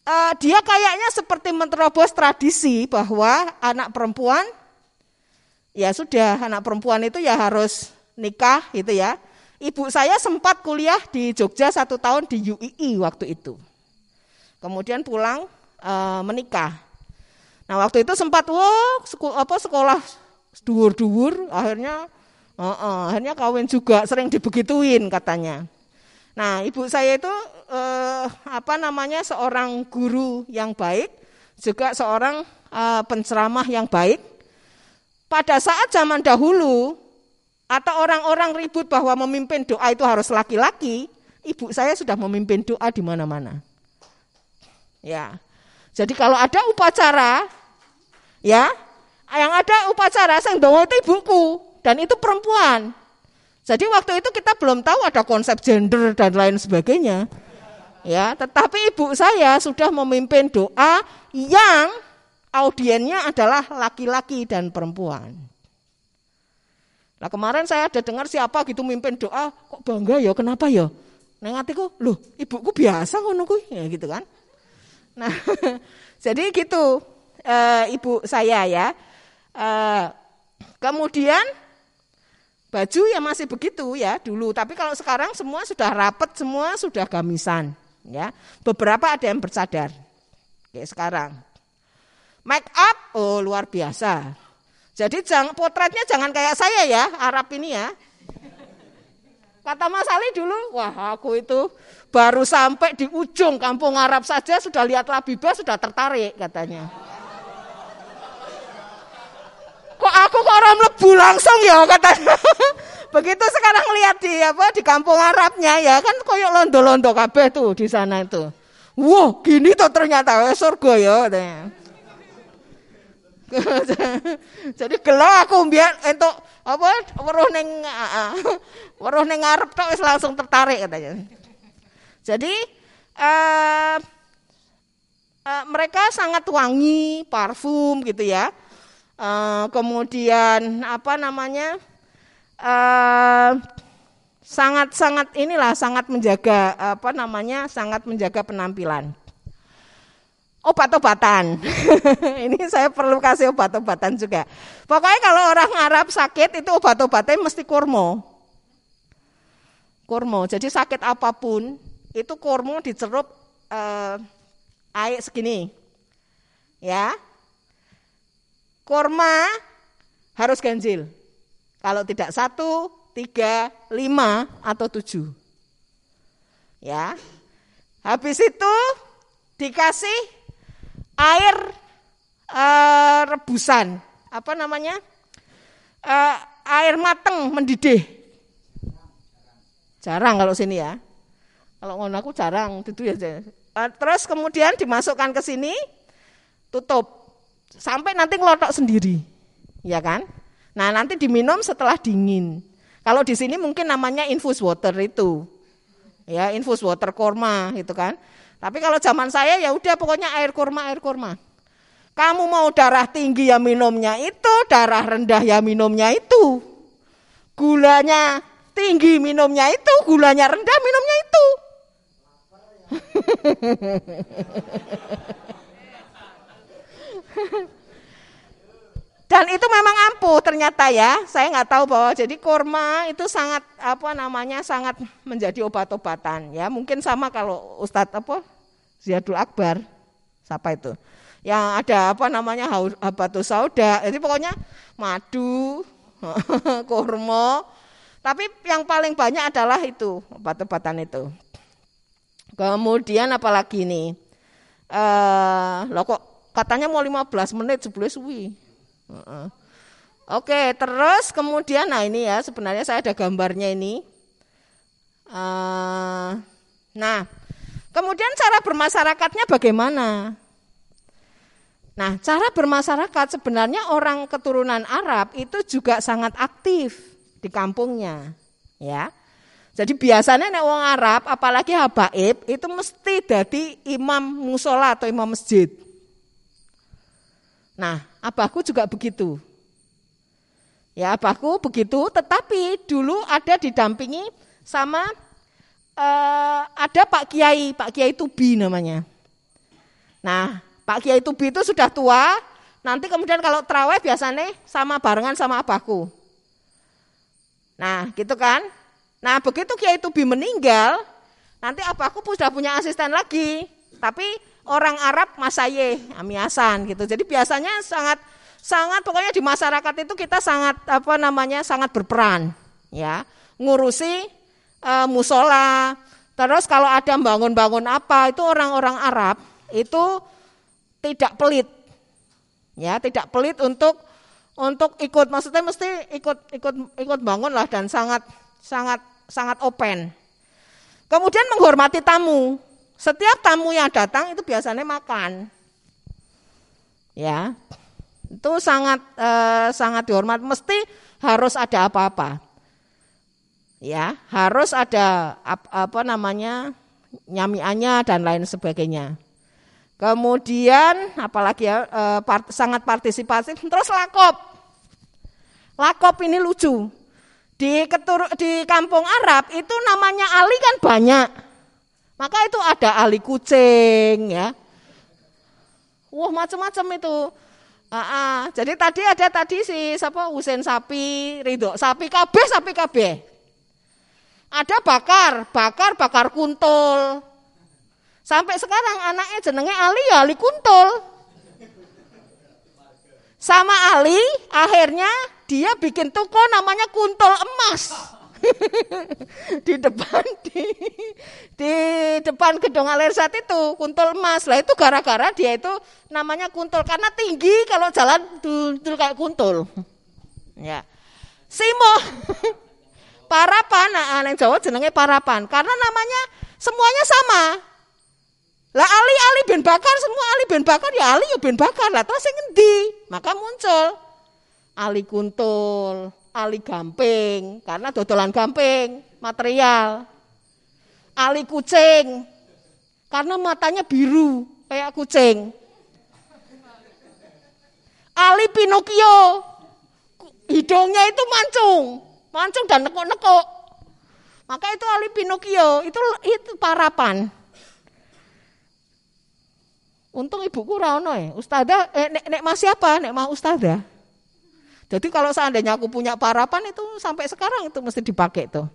Eh, dia kayaknya seperti menerobos tradisi bahwa anak perempuan ya sudah anak perempuan itu ya harus nikah gitu ya. Ibu saya sempat kuliah di Jogja satu tahun di UII waktu itu kemudian pulang e, menikah. Nah waktu itu sempat wah sekolah, apa sekolah duur-duur, akhirnya e, e, akhirnya kawin juga, sering dibegituin katanya. Nah ibu saya itu e, apa namanya seorang guru yang baik, juga seorang e, penceramah yang baik. Pada saat zaman dahulu atau orang-orang ribut bahwa memimpin doa itu harus laki-laki, ibu saya sudah memimpin doa di mana-mana. Ya. Jadi kalau ada upacara, ya, yang ada upacara sang dongo itu ibuku dan itu perempuan. Jadi waktu itu kita belum tahu ada konsep gender dan lain sebagainya. Ya, tetapi ibu saya sudah memimpin doa yang audiennya adalah laki-laki dan perempuan. Nah kemarin saya ada dengar siapa gitu mimpin doa, kok bangga ya, kenapa ya? Neng hatiku, loh ibuku biasa ngono ya gitu kan. Nah, jadi gitu e, ibu saya ya. E, kemudian baju ya masih begitu ya dulu, tapi kalau sekarang semua sudah rapet, semua sudah gamisan ya. Beberapa ada yang bercadar. Kayak sekarang. Make up oh luar biasa. Jadi jangan potretnya jangan kayak saya ya, Arab ini ya. Kata Mas Ali dulu, wah aku itu baru sampai di ujung kampung Arab saja sudah lihat Labibah sudah tertarik katanya. Kok aku kok orang lebu langsung ya katanya. Begitu sekarang lihat di apa di kampung Arabnya ya kan koyok londo-londo kabeh tuh di sana itu. Wah, gini tuh ternyata surga ya katanya. Jadi gelo aku biar untuk apa weruh ning weruh ning ngarep tok langsung tertarik katanya. Jadi uh, uh, mereka sangat wangi, parfum gitu ya. Uh, kemudian apa namanya? Sangat-sangat inilah sangat menjaga apa namanya sangat menjaga penampilan obat-obatan. ini saya perlu kasih obat-obatan juga. Pokoknya kalau orang Arab sakit itu obat-obatnya mesti kurma. Kurma. Jadi sakit apa pun itu kurma dicerup eh, air segini. Ya. Kurma harus ganjil. Kalau tidak satu, tiga, lima, atau tujuh. Ya. Habis itu dikasih air uh, rebusan, apa namanya? Uh, air mateng mendidih. Jarang kalau sini ya. Kalau ngono aku jarang itu ya. Uh, terus kemudian dimasukkan ke sini, tutup sampai nanti ngelotok sendiri, ya kan? Nah nanti diminum setelah dingin. Kalau di sini mungkin namanya infus water itu, ya infus water korma gitu kan. Tapi kalau zaman saya ya udah pokoknya air kurma air kurma. Kamu mau darah tinggi ya minumnya itu, darah rendah ya minumnya itu. Gulanya tinggi minumnya itu, gulanya rendah minumnya itu. Dan itu memang ampuh ternyata ya. Saya nggak tahu bahwa jadi kurma itu sangat apa namanya sangat menjadi obat-obatan ya. Mungkin sama kalau Ustadz apa Ziyadul Akbar siapa itu? Yang ada apa namanya habatus sauda. Jadi pokoknya madu, kurma. Tapi yang paling banyak adalah itu obat-obatan itu. Kemudian apalagi nih? Eh, lo kok katanya mau 15 menit sebelum suwi. Oke, terus kemudian nah ini ya sebenarnya saya ada gambarnya ini. Uh, nah, kemudian cara bermasyarakatnya bagaimana? Nah, cara bermasyarakat sebenarnya orang keturunan Arab itu juga sangat aktif di kampungnya, ya. Jadi biasanya nek wong Arab apalagi habaib itu mesti jadi imam musola atau imam masjid. Nah, abahku juga begitu. Ya, abahku begitu, tetapi dulu ada didampingi sama uh, ada Pak Kiai, Pak Kiai Tubi namanya. Nah, Pak Kiai Tubi itu sudah tua, nanti kemudian kalau terawih biasanya sama barengan sama abahku. Nah, gitu kan. Nah, begitu Kiai Tubi meninggal, nanti abahku sudah punya asisten lagi. Tapi orang Arab masaye, amiasan gitu. Jadi biasanya sangat sangat pokoknya di masyarakat itu kita sangat apa namanya sangat berperan ya. Ngurusi e, musola. Terus kalau ada bangun-bangun apa itu orang-orang Arab itu tidak pelit ya. Tidak pelit untuk untuk ikut maksudnya mesti ikut ikut ikut bangun lah dan sangat sangat sangat open. Kemudian menghormati tamu setiap tamu yang datang itu biasanya makan. Ya. Itu sangat eh, sangat dihormat, mesti harus ada apa-apa. Ya, harus ada ap, apa namanya? nyamiannya dan lain sebagainya. Kemudian apalagi ya eh, part, sangat partisipatif terus lakop. Lakop ini lucu. Di ketur, di kampung Arab itu namanya Ali kan banyak. Maka itu ada ahli kucing ya. Wah macam-macam itu. Ah. Jadi tadi ada tadi si siapa Husen sapi, Ridho sapi kabeh sapi kabeh. Ada bakar, bakar bakar kuntul. Sampai sekarang anaknya jenenge Ali ya Ali kuntul. Sama Ali akhirnya dia bikin toko namanya kuntul emas. di depan di di depan gedung Alersat itu kuntul emas. Lah itu gara-gara dia itu namanya kuntul. Karena tinggi kalau jalan dul kayak kuntul. Ya. Simo parapan. Nah, yang Jawa jenenge parapan. Karena namanya semuanya sama. Lah Ali Ali ben bakar semua Ali ben bakar ya Ali ya ben bakar. Lah terus yang ngendi? Maka muncul Ali kuntul ali gamping karena dodolan gamping material ali kucing karena matanya biru kayak kucing ali Pinocchio hidungnya itu mancung mancung dan nekuk-nekuk Maka itu Ali Pinocchio, itu itu parapan. Untung ibuku rano ya. Ustazah, eh, nek, nek masih apa? Nek mau ustazah. Jadi kalau seandainya aku punya parapan itu sampai sekarang itu mesti dipakai tuh.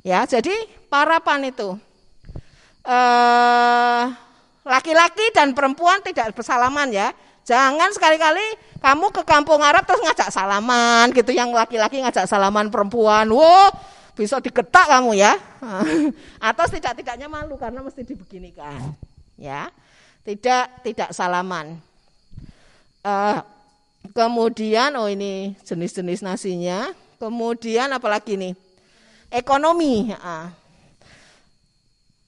Ya, jadi parapan itu eh, laki-laki dan perempuan tidak bersalaman ya. Jangan sekali-kali kamu ke kampung Arab terus ngajak salaman gitu, yang laki-laki ngajak salaman perempuan. Wow, bisa digetak kamu ya. Atau tidak-tidaknya malu karena mesti dibeginikan. Ya tidak tidak salaman. Uh, kemudian oh ini jenis-jenis nasinya. Kemudian apalagi nih ekonomi.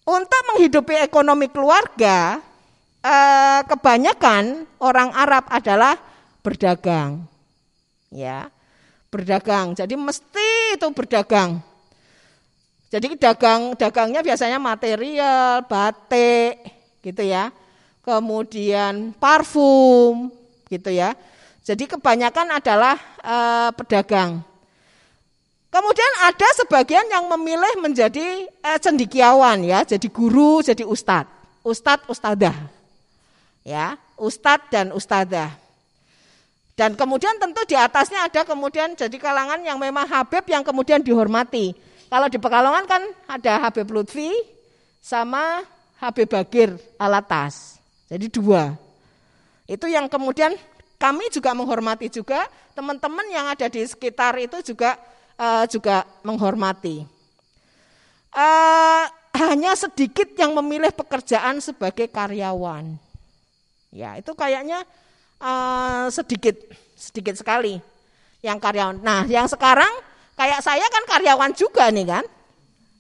Untuk menghidupi ekonomi keluarga, uh, kebanyakan orang Arab adalah berdagang, ya berdagang. Jadi mesti itu berdagang. Jadi dagang dagangnya biasanya material, batik, gitu ya kemudian parfum gitu ya. Jadi kebanyakan adalah e, pedagang. Kemudian ada sebagian yang memilih menjadi e, cendikiawan ya, jadi guru, jadi ustad, ustad, ustadah, ya, ustad dan ustadah. Dan kemudian tentu di atasnya ada kemudian jadi kalangan yang memang Habib yang kemudian dihormati. Kalau di Pekalongan kan ada Habib Lutfi sama Habib Bagir Alatas. Jadi dua. Itu yang kemudian kami juga menghormati juga teman-teman yang ada di sekitar itu juga uh, juga menghormati. Uh, hanya sedikit yang memilih pekerjaan sebagai karyawan. Ya, itu kayaknya uh, sedikit sedikit sekali yang karyawan. Nah, yang sekarang kayak saya kan karyawan juga nih kan.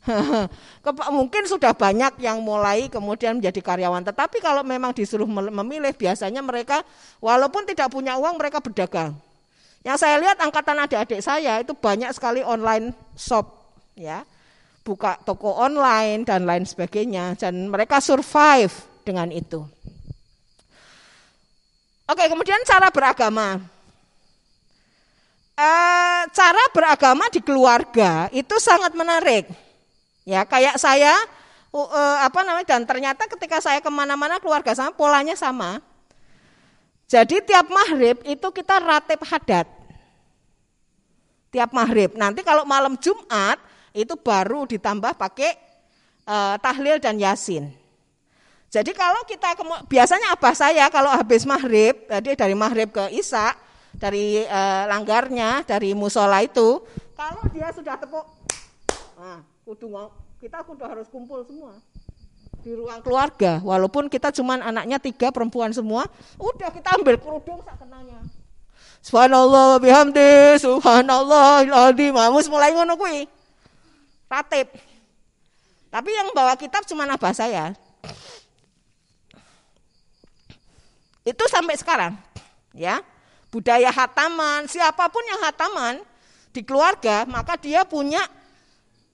Mungkin sudah banyak yang mulai kemudian menjadi karyawan. Tetapi kalau memang disuruh memilih, biasanya mereka walaupun tidak punya uang, mereka berdagang. Yang saya lihat angkatan adik-adik saya itu banyak sekali online shop, ya, buka toko online dan lain sebagainya, dan mereka survive dengan itu. Oke, kemudian cara beragama. E, cara beragama di keluarga itu sangat menarik. Ya kayak saya uh, apa namanya dan ternyata ketika saya ke mana-mana keluarga sama polanya sama. Jadi tiap maghrib itu kita ratib hadat. Tiap maghrib. Nanti kalau malam Jumat itu baru ditambah pakai uh, tahlil dan yasin. Jadi kalau kita biasanya apa saya kalau habis maghrib, jadi dari maghrib ke isya, dari uh, langgarnya, dari musola itu, kalau dia sudah tepuk, nah, kudu kita kudu harus kumpul semua. Di ruang keluarga walaupun kita cuman anaknya tiga perempuan semua udah kita ambil kerudung sak kenanya subhanallah bihamdi subhanallah alazim mus mulai ngono kuwi. Ratib tapi yang bawa kitab cuma abah saya. Itu sampai sekarang ya. Budaya hataman siapa pun yang hataman di keluarga maka dia punya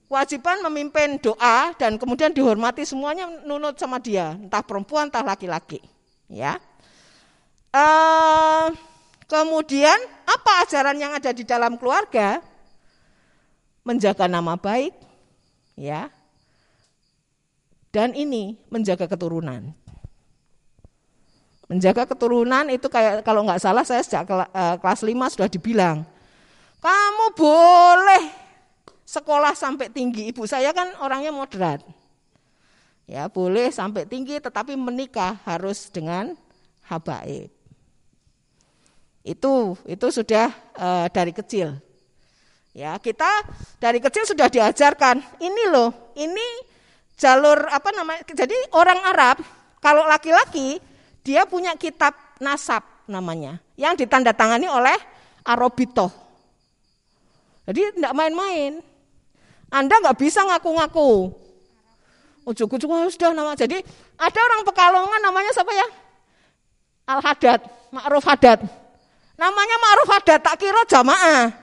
kewajiban memimpin doa dan kemudian dihormati semuanya nunut sama dia, entah perempuan entah laki-laki. Ya. Uh, kemudian apa ajaran yang ada di dalam keluarga? Menjaga nama baik, ya. Dan ini menjaga keturunan. Menjaga keturunan itu kayak kalau nggak salah saya sejak eh, kelas 5 sudah dibilang, kamu boleh sekolah sampai tinggi. Ibu saya kan orangnya moderat. Ya, boleh sampai tinggi tetapi menikah harus dengan habaib. Itu itu sudah e, dari kecil. Ya, kita dari kecil sudah diajarkan, ini loh, ini jalur apa namanya? Jadi orang Arab kalau laki-laki dia punya kitab nasab namanya yang ditandatangani oleh Arobito. Jadi tidak main-main. Anda nggak bisa ngaku-ngaku. Ujuk-ujuk oh, sudah nama. Jadi ada orang Pekalongan namanya siapa ya? Al Hadad, Ma'ruf Hadad. Namanya Ma'ruf Hadad, tak kira jamaah.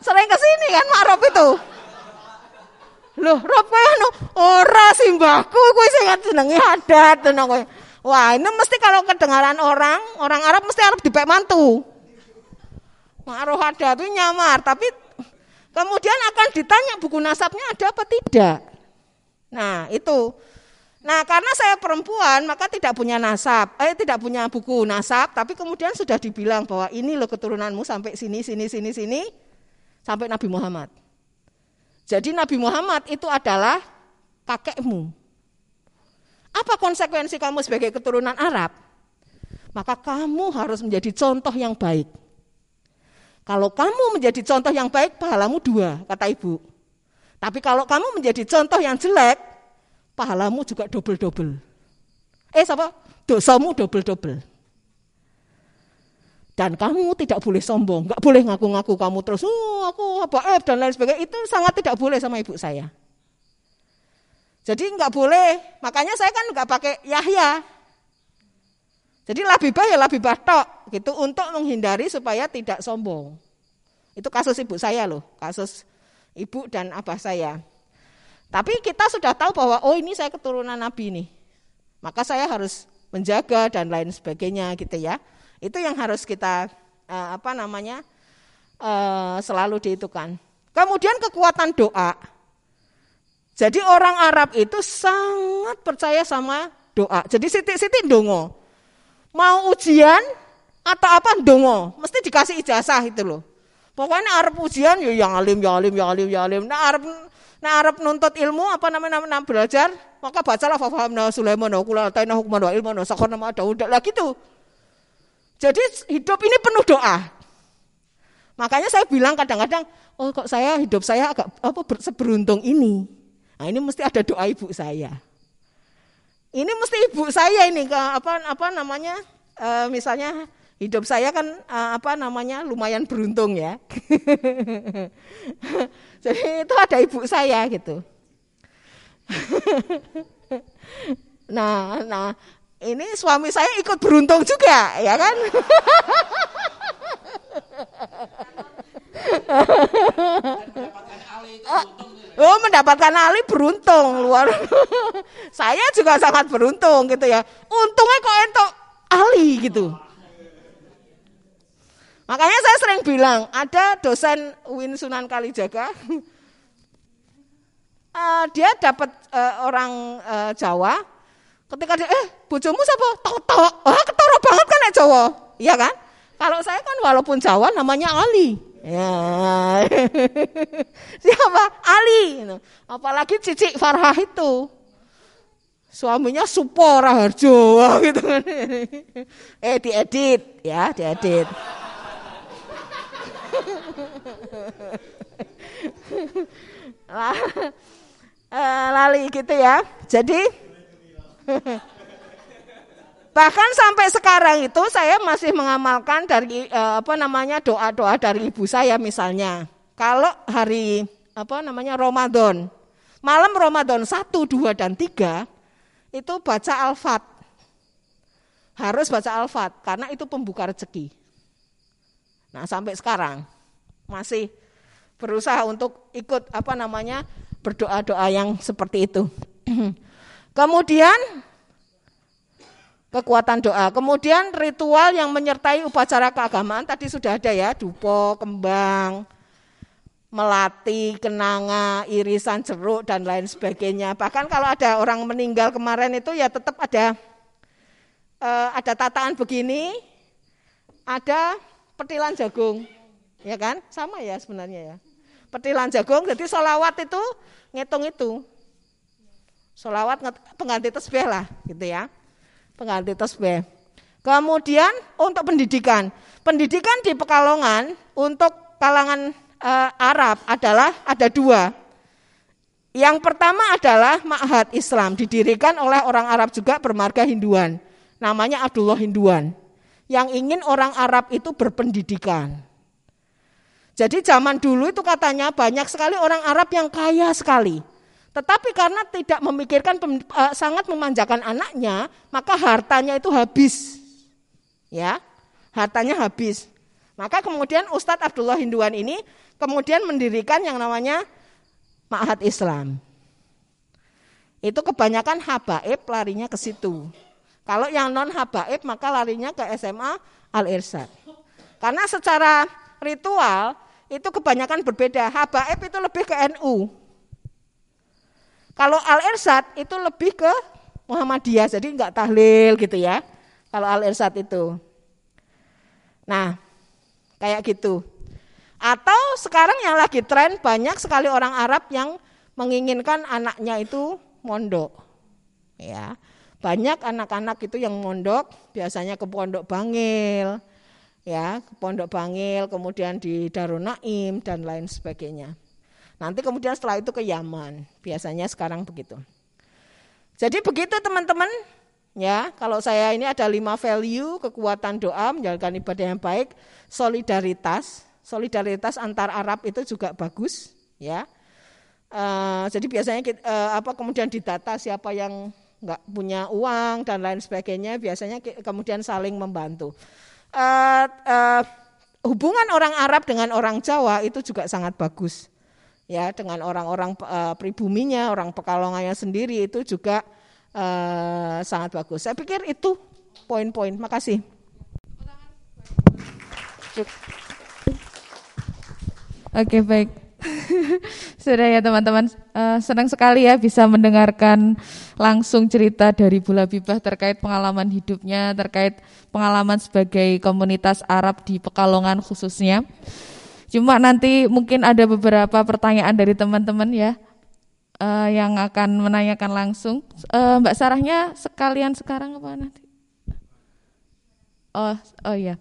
Sering ke sini kan Ma'ruf itu. Loh, Rob kowe anu ora simbahku kowe sing jenenge Hadad tenan kowe. Wah, ini mesti kalau kedengaran orang, orang Arab mesti Arab dipek mantu. Ma'ruf Hadad itu nyamar, tapi Kemudian akan ditanya buku nasabnya ada apa tidak. Nah, itu. Nah, karena saya perempuan, maka tidak punya nasab, eh tidak punya buku nasab, tapi kemudian sudah dibilang bahwa ini loh keturunanmu sampai sini, sini, sini, sini, sampai Nabi Muhammad. Jadi Nabi Muhammad itu adalah kakekmu. Apa konsekuensi kamu sebagai keturunan Arab? Maka kamu harus menjadi contoh yang baik. Kalau kamu menjadi contoh yang baik, pahalamu dua, kata ibu. Tapi kalau kamu menjadi contoh yang jelek, pahalamu juga double-double. Eh, siapa? Dosamu double-double. Dan kamu tidak boleh sombong, nggak boleh ngaku-ngaku kamu terus, oh aku apa dan lain sebagainya. Itu sangat tidak boleh sama ibu saya. Jadi nggak boleh, makanya saya kan nggak pakai Yahya. Jadi labibah ya labibah tok, gitu untuk menghindari supaya tidak sombong. Itu kasus ibu saya loh, kasus ibu dan abah saya. Tapi kita sudah tahu bahwa oh ini saya keturunan Nabi nih. Maka saya harus menjaga dan lain sebagainya gitu ya. Itu yang harus kita uh, apa namanya? Uh, selalu dihitungkan. Kemudian kekuatan doa. Jadi orang Arab itu sangat percaya sama doa. Jadi sitik-sitik dongo. Mau ujian atau apa dongo, mesti dikasih ijazah itu loh. Pokoknya Arab ujian ya yang alim, yang alim, yang alim, yang alim. Nah Arab Nah Arab nuntut ilmu apa namanya namanya belajar maka bacalah fahamna Sulaiman wa kula ataina hukman wa ilman wa sakhana ma Daud lah gitu. Jadi hidup ini penuh doa. Makanya saya bilang kadang-kadang oh kok saya hidup saya agak apa seberuntung ini. Nah ini mesti ada doa ibu saya. Ini mesti ibu saya ini ke apa apa namanya e, misalnya hidup saya kan e, apa namanya lumayan beruntung ya. Jadi itu ada ibu saya gitu. nah, nah ini suami saya ikut beruntung juga, ya kan? Oh, mendapatkan Ali beruntung luar. saya juga sangat beruntung gitu ya. Untungnya kok entok Ali gitu. Makanya saya sering bilang, ada dosen Win Sunan Kalijaga, uh, dia dapat uh, orang uh, Jawa, ketika dia, eh bojomu siapa? Toto, ah ketoro banget kan ya Jawa, iya kan? Kalau saya kan walaupun Jawa namanya Ali. Ya. Siapa? Ali. Apalagi Cici Farhah itu. Suaminya Supora Harjo gitu kan. Eh diedit ya, diedit. Eh, lali gitu ya. Jadi bahkan sampai sekarang itu saya masih mengamalkan dari eh, apa namanya doa-doa dari ibu saya misalnya. Kalau hari apa namanya Ramadan, malam Ramadan 1, 2 dan 3 itu baca Al-Fat. Harus baca Al-Fat karena itu pembuka rezeki. Nah, sampai sekarang masih berusaha untuk ikut apa namanya berdoa-doa yang seperti itu. Kemudian kekuatan doa. Kemudian ritual yang menyertai upacara keagamaan tadi sudah ada ya, dupo, kembang, melati, kenanga, irisan jeruk dan lain sebagainya. Bahkan kalau ada orang meninggal kemarin itu ya tetap ada uh, ada tataan begini, ada petilan jagung, ya kan? Sama ya sebenarnya ya. Petilan jagung, jadi solawat itu ngitung itu. Solawat pengganti tesbih lah, gitu ya. Pengganti tesbih. Kemudian untuk pendidikan, pendidikan di Pekalongan untuk kalangan e, Arab adalah ada dua. Yang pertama adalah Ma'had Islam, didirikan oleh orang Arab juga bermarga Hinduan. Namanya Abdullah Hinduan yang ingin orang Arab itu berpendidikan. Jadi zaman dulu itu katanya banyak sekali orang Arab yang kaya sekali. Tetapi karena tidak memikirkan uh, sangat memanjakan anaknya, maka hartanya itu habis. Ya, hartanya habis. Maka kemudian Ustadz Abdullah Hinduan ini kemudian mendirikan yang namanya Ma'had Islam. Itu kebanyakan habaib larinya ke situ. Kalau yang non habaib maka larinya ke SMA Al Irsyad. Karena secara ritual itu kebanyakan berbeda. Habaib itu lebih ke NU. Kalau Al Irsad itu lebih ke Muhammadiyah, jadi enggak tahlil gitu ya. Kalau Al Irsad itu. Nah, kayak gitu. Atau sekarang yang lagi tren banyak sekali orang Arab yang menginginkan anaknya itu mondok. Ya. Banyak anak-anak itu yang mondok biasanya ke pondok Bangil, ya, ke pondok Bangil, kemudian di Darun Naim dan lain sebagainya. Nanti kemudian setelah itu ke Yaman. Biasanya sekarang begitu. Jadi begitu teman-teman, ya. Kalau saya ini ada lima value, kekuatan doa, menjalankan ibadah yang baik, solidaritas, solidaritas antar Arab itu juga bagus, ya. Uh, jadi biasanya uh, apa kemudian didata siapa yang nggak punya uang dan lain sebagainya biasanya kemudian saling membantu. Uh, uh, hubungan orang Arab dengan orang Jawa itu juga sangat bagus ya dengan orang-orang uh, pribuminya, orang Pekalongannya sendiri itu juga uh, sangat bagus. Saya pikir itu poin-poin. Makasih. Oke baik. Sudah ya teman-teman, uh, senang sekali ya bisa mendengarkan langsung cerita dari Bula Bibah terkait pengalaman hidupnya, terkait pengalaman sebagai komunitas Arab di Pekalongan khususnya. Cuma nanti mungkin ada beberapa pertanyaan dari teman-teman ya uh, yang akan menanyakan langsung. Uh, Mbak Sarahnya sekalian sekarang apa nanti? Oh, oh ya.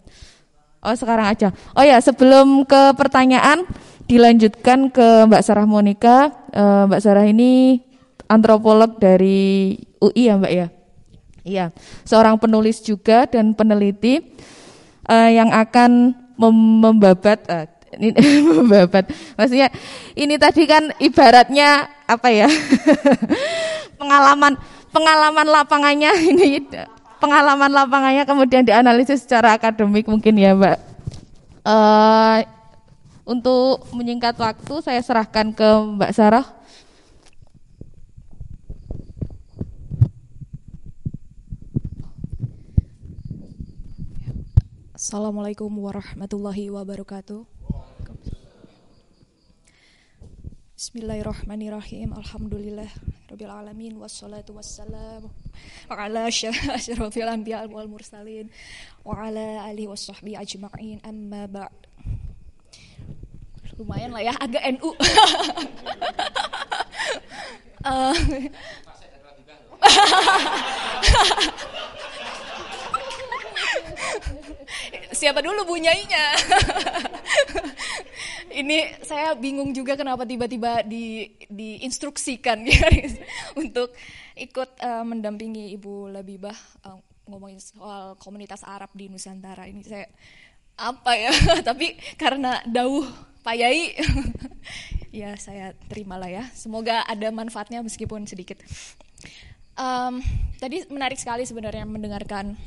Oh sekarang aja. Oh ya sebelum ke pertanyaan dilanjutkan ke Mbak Sarah Monika. Uh, Mbak Sarah ini antropolog dari UI ya Mbak ya. Iya, seorang penulis juga dan peneliti uh, yang akan mem membabat uh, membabat. Maksudnya ini tadi kan ibaratnya apa ya? pengalaman pengalaman lapangannya ini pengalaman lapangannya kemudian dianalisis secara akademik mungkin ya, Mbak. Uh, untuk menyingkat waktu, saya serahkan ke Mbak Sarah. Assalamualaikum warahmatullahi wabarakatuh. Bismillahirrahmanirrahim. Alhamdulillah rabbil alamin. Wassalatu wassalamu ala asyrafil anbiya wal mursalin wa ala alihi washabbihi ajma'in. Amma ba'd. Lumayan lah ya agak NU uh, siapa dulu bunyainya ini saya bingung juga kenapa tiba-tiba di diinstruksikan ya, untuk ikut uh, mendampingi Ibu Labibah uh, ngomongin soal komunitas Arab di Nusantara ini saya apa ya tapi karena dauh Pak Yai, ya saya terimalah ya. Semoga ada manfaatnya meskipun sedikit. Um, tadi menarik sekali sebenarnya mendengarkan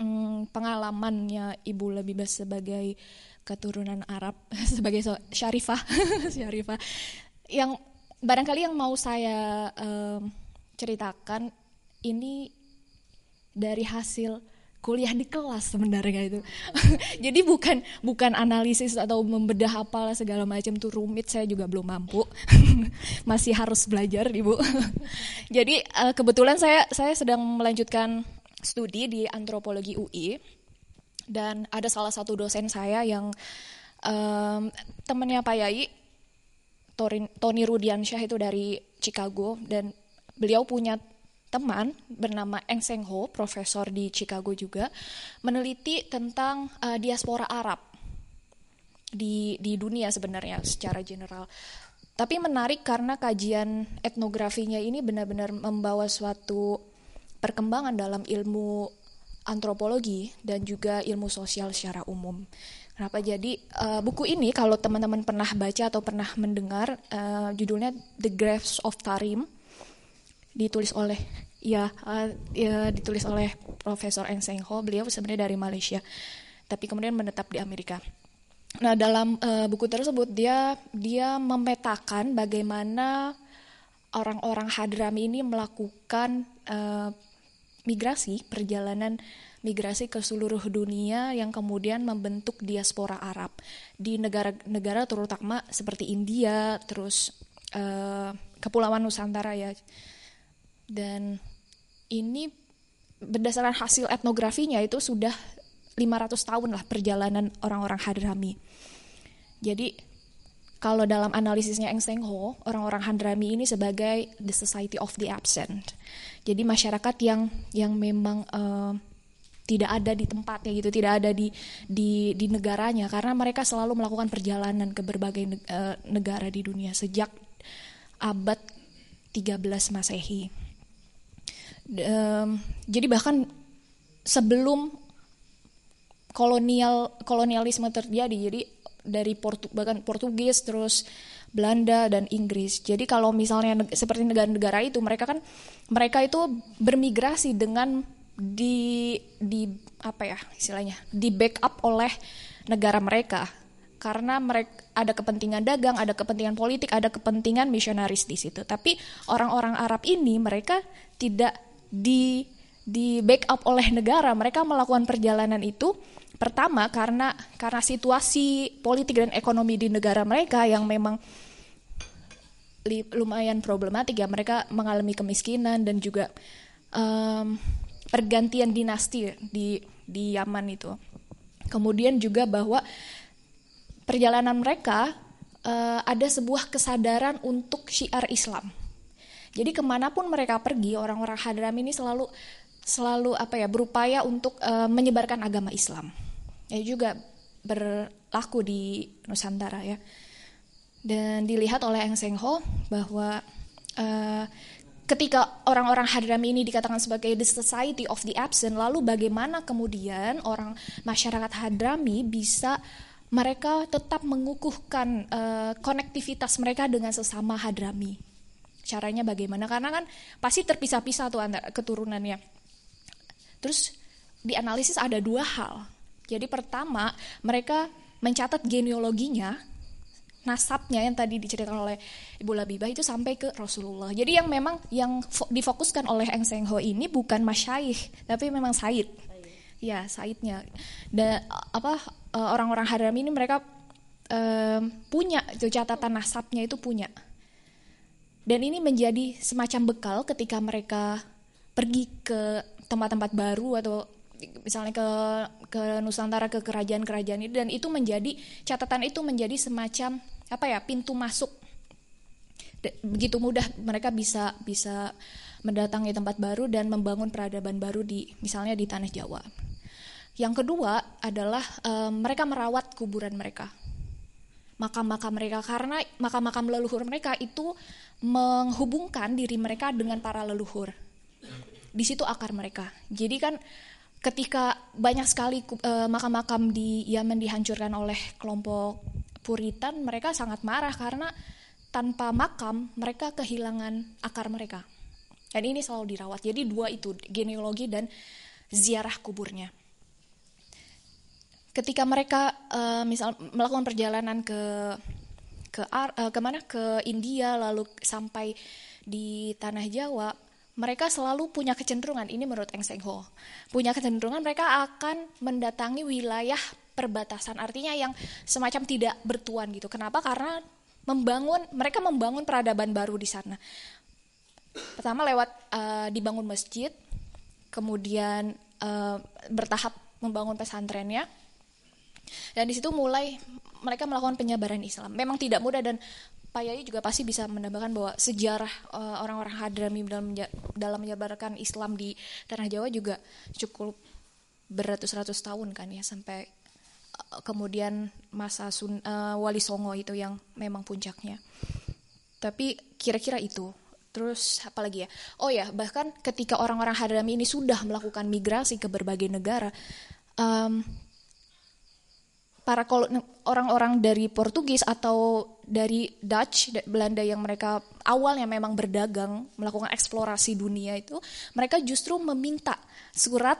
um, pengalamannya Ibu lebih sebagai keturunan Arab, sebagai syarifah, syarifah. Yang barangkali yang mau saya um, ceritakan ini dari hasil kuliah di kelas sebenarnya itu. Jadi bukan bukan analisis atau membedah apalah segala macam tuh rumit saya juga belum mampu. Masih harus belajar, Ibu. Jadi uh, kebetulan saya saya sedang melanjutkan studi di antropologi UI dan ada salah satu dosen saya yang um, temannya Pak Yai Tony Rudiansyah itu dari Chicago dan beliau punya teman bernama Eng Seng Ho, profesor di Chicago juga, meneliti tentang uh, diaspora Arab di di dunia sebenarnya secara general. Tapi menarik karena kajian etnografinya ini benar-benar membawa suatu perkembangan dalam ilmu antropologi dan juga ilmu sosial secara umum. Kenapa jadi uh, buku ini kalau teman-teman pernah baca atau pernah mendengar uh, judulnya The Graves of Tarim ditulis oleh ya, uh, ya ditulis oleh Profesor Eng Seng Ho. Beliau sebenarnya dari Malaysia, tapi kemudian menetap di Amerika. Nah dalam uh, buku tersebut dia dia memetakan bagaimana orang-orang Hadrami ini melakukan uh, migrasi perjalanan migrasi ke seluruh dunia yang kemudian membentuk diaspora Arab di negara-negara terutama seperti India, terus uh, Kepulauan Nusantara ya. Dan ini berdasarkan hasil etnografinya itu sudah 500 tahun lah perjalanan orang-orang Hadrami. Jadi kalau dalam analisisnya Eng Seng Ho, orang-orang Hadrami ini sebagai the society of the absent. Jadi masyarakat yang yang memang uh, tidak ada di tempatnya gitu, tidak ada di di di negaranya karena mereka selalu melakukan perjalanan ke berbagai uh, negara di dunia sejak abad 13 Masehi. Um, jadi bahkan sebelum kolonial kolonialisme terjadi, jadi dari Portu, bahkan Portugis terus Belanda dan Inggris. Jadi kalau misalnya seperti negara-negara itu mereka kan mereka itu bermigrasi dengan di di apa ya istilahnya di backup oleh negara mereka karena mereka ada kepentingan dagang, ada kepentingan politik, ada kepentingan misionaris di situ. Tapi orang-orang Arab ini mereka tidak di di backup oleh negara, mereka melakukan perjalanan itu Pertama karena karena situasi politik dan ekonomi di negara mereka yang memang lumayan problematik ya mereka mengalami kemiskinan dan juga um, pergantian dinasti di di Yaman itu. Kemudian juga bahwa perjalanan mereka uh, ada sebuah kesadaran untuk syiar Islam. Jadi ke mana pun mereka pergi, orang-orang Hadram ini selalu selalu apa ya berupaya untuk uh, menyebarkan agama Islam ya juga berlaku di Nusantara ya. Dan dilihat oleh Eng Seng Ho bahwa uh, ketika orang-orang Hadrami ini dikatakan sebagai the society of the absent, lalu bagaimana kemudian orang masyarakat Hadrami bisa mereka tetap mengukuhkan uh, konektivitas mereka dengan sesama Hadrami. Caranya bagaimana? Karena kan pasti terpisah-pisah tuh antara keturunannya. Terus dianalisis ada dua hal. Jadi pertama, mereka mencatat genealoginya, nasabnya yang tadi diceritakan oleh Ibu Labibah itu sampai ke Rasulullah. Jadi yang memang yang difokuskan oleh Eng Seng ini bukan masyaikh, tapi memang Said. Ya, Saidnya. Dan apa eh, orang-orang Haram ini mereka um, punya catatan nasabnya itu punya. Dan ini menjadi semacam bekal ketika mereka pergi ke tempat-tempat baru atau misalnya ke ke Nusantara ke kerajaan-kerajaan itu dan itu menjadi catatan itu menjadi semacam apa ya pintu masuk begitu mudah mereka bisa bisa mendatangi tempat baru dan membangun peradaban baru di misalnya di tanah Jawa. Yang kedua adalah um, mereka merawat kuburan mereka, makam-makam mereka karena makam-makam leluhur mereka itu menghubungkan diri mereka dengan para leluhur. Di situ akar mereka. Jadi kan ketika banyak sekali uh, makam-makam di Yaman dihancurkan oleh kelompok Puritan, mereka sangat marah karena tanpa makam mereka kehilangan akar mereka. Dan ini selalu dirawat. Jadi dua itu, genealogi dan ziarah kuburnya. Ketika mereka uh, misal melakukan perjalanan ke ke uh, ke mana ke India lalu sampai di tanah Jawa, mereka selalu punya kecenderungan ini menurut Eng Seng Ho punya kecenderungan mereka akan mendatangi wilayah perbatasan artinya yang semacam tidak bertuan gitu. Kenapa? Karena membangun mereka membangun peradaban baru di sana. Pertama lewat uh, dibangun masjid kemudian uh, bertahap membangun pesantrennya dan di situ mulai mereka melakukan penyebaran Islam. Memang tidak mudah dan Pak Yai juga pasti bisa menambahkan bahwa sejarah uh, orang-orang Hadrami dalam dalam menyebarkan Islam di tanah Jawa juga cukup beratus-ratus tahun kan ya sampai uh, kemudian masa Sun, uh, Wali Songo itu yang memang puncaknya. Tapi kira-kira itu. Terus apa lagi ya? Oh ya, bahkan ketika orang-orang Hadrami ini sudah melakukan migrasi ke berbagai negara, um, para orang-orang dari Portugis atau dari Dutch Belanda yang mereka awalnya memang berdagang melakukan eksplorasi dunia itu mereka justru meminta surat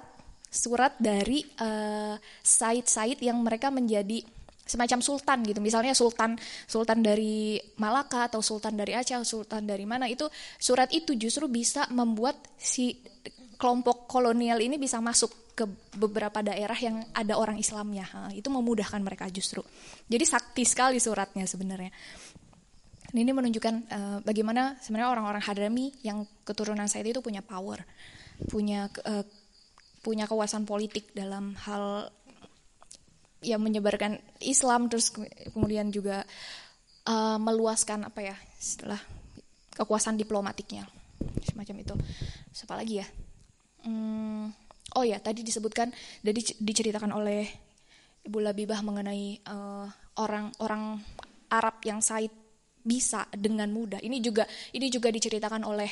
surat dari uh, site-site yang mereka menjadi semacam sultan gitu. Misalnya sultan sultan dari Malaka atau sultan dari Aceh, sultan dari mana itu surat itu justru bisa membuat si kelompok kolonial ini bisa masuk ke beberapa daerah yang ada orang Islamnya. Itu memudahkan mereka justru. Jadi sakti sekali suratnya sebenarnya. Ini menunjukkan uh, bagaimana sebenarnya orang-orang Hadrami yang keturunan Said itu punya power, punya uh, punya kekuasaan politik dalam hal yang menyebarkan Islam terus kemudian juga uh, meluaskan apa ya setelah kekuasaan diplomatiknya semacam itu siapa lagi ya hmm, oh ya tadi disebutkan jadi diceritakan oleh Ibu Labibah mengenai orang-orang uh, Arab yang Said bisa dengan mudah. Ini juga ini juga diceritakan oleh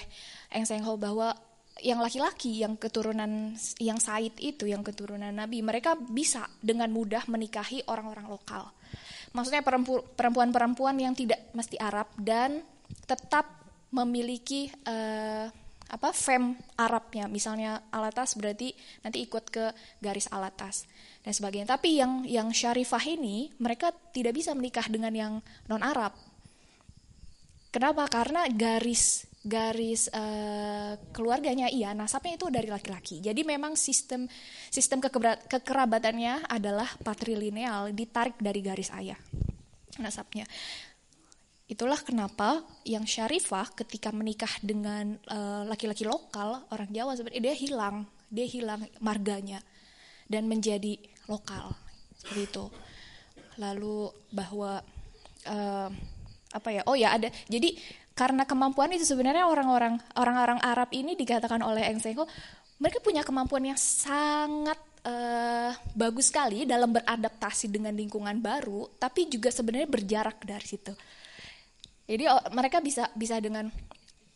Eng Seng Ho bahwa yang laki-laki yang keturunan yang Said itu yang keturunan Nabi mereka bisa dengan mudah menikahi orang-orang lokal. Maksudnya perempuan-perempuan yang tidak mesti Arab dan tetap memiliki uh, apa fem Arabnya. Misalnya alatas berarti nanti ikut ke garis alatas dan sebagainya. Tapi yang yang syarifah ini mereka tidak bisa menikah dengan yang non Arab kenapa? Karena garis garis uh, keluarganya iya nasabnya itu dari laki-laki. Jadi memang sistem sistem kekerabatannya adalah patrilineal ditarik dari garis ayah nasabnya itulah kenapa yang syarifah ketika menikah dengan eh, laki-laki uh, lokal orang Jawa sebenarnya dia hilang. Dia hilang marganya dan menjadi lokal. Seperti itu. Lalu bahwa uh, apa ya? Oh ya ada. Jadi karena kemampuan itu sebenarnya orang-orang orang-orang Arab ini dikatakan oleh Eng Sengho mereka punya kemampuan yang sangat uh, bagus sekali dalam beradaptasi dengan lingkungan baru tapi juga sebenarnya berjarak dari situ jadi oh, mereka bisa bisa dengan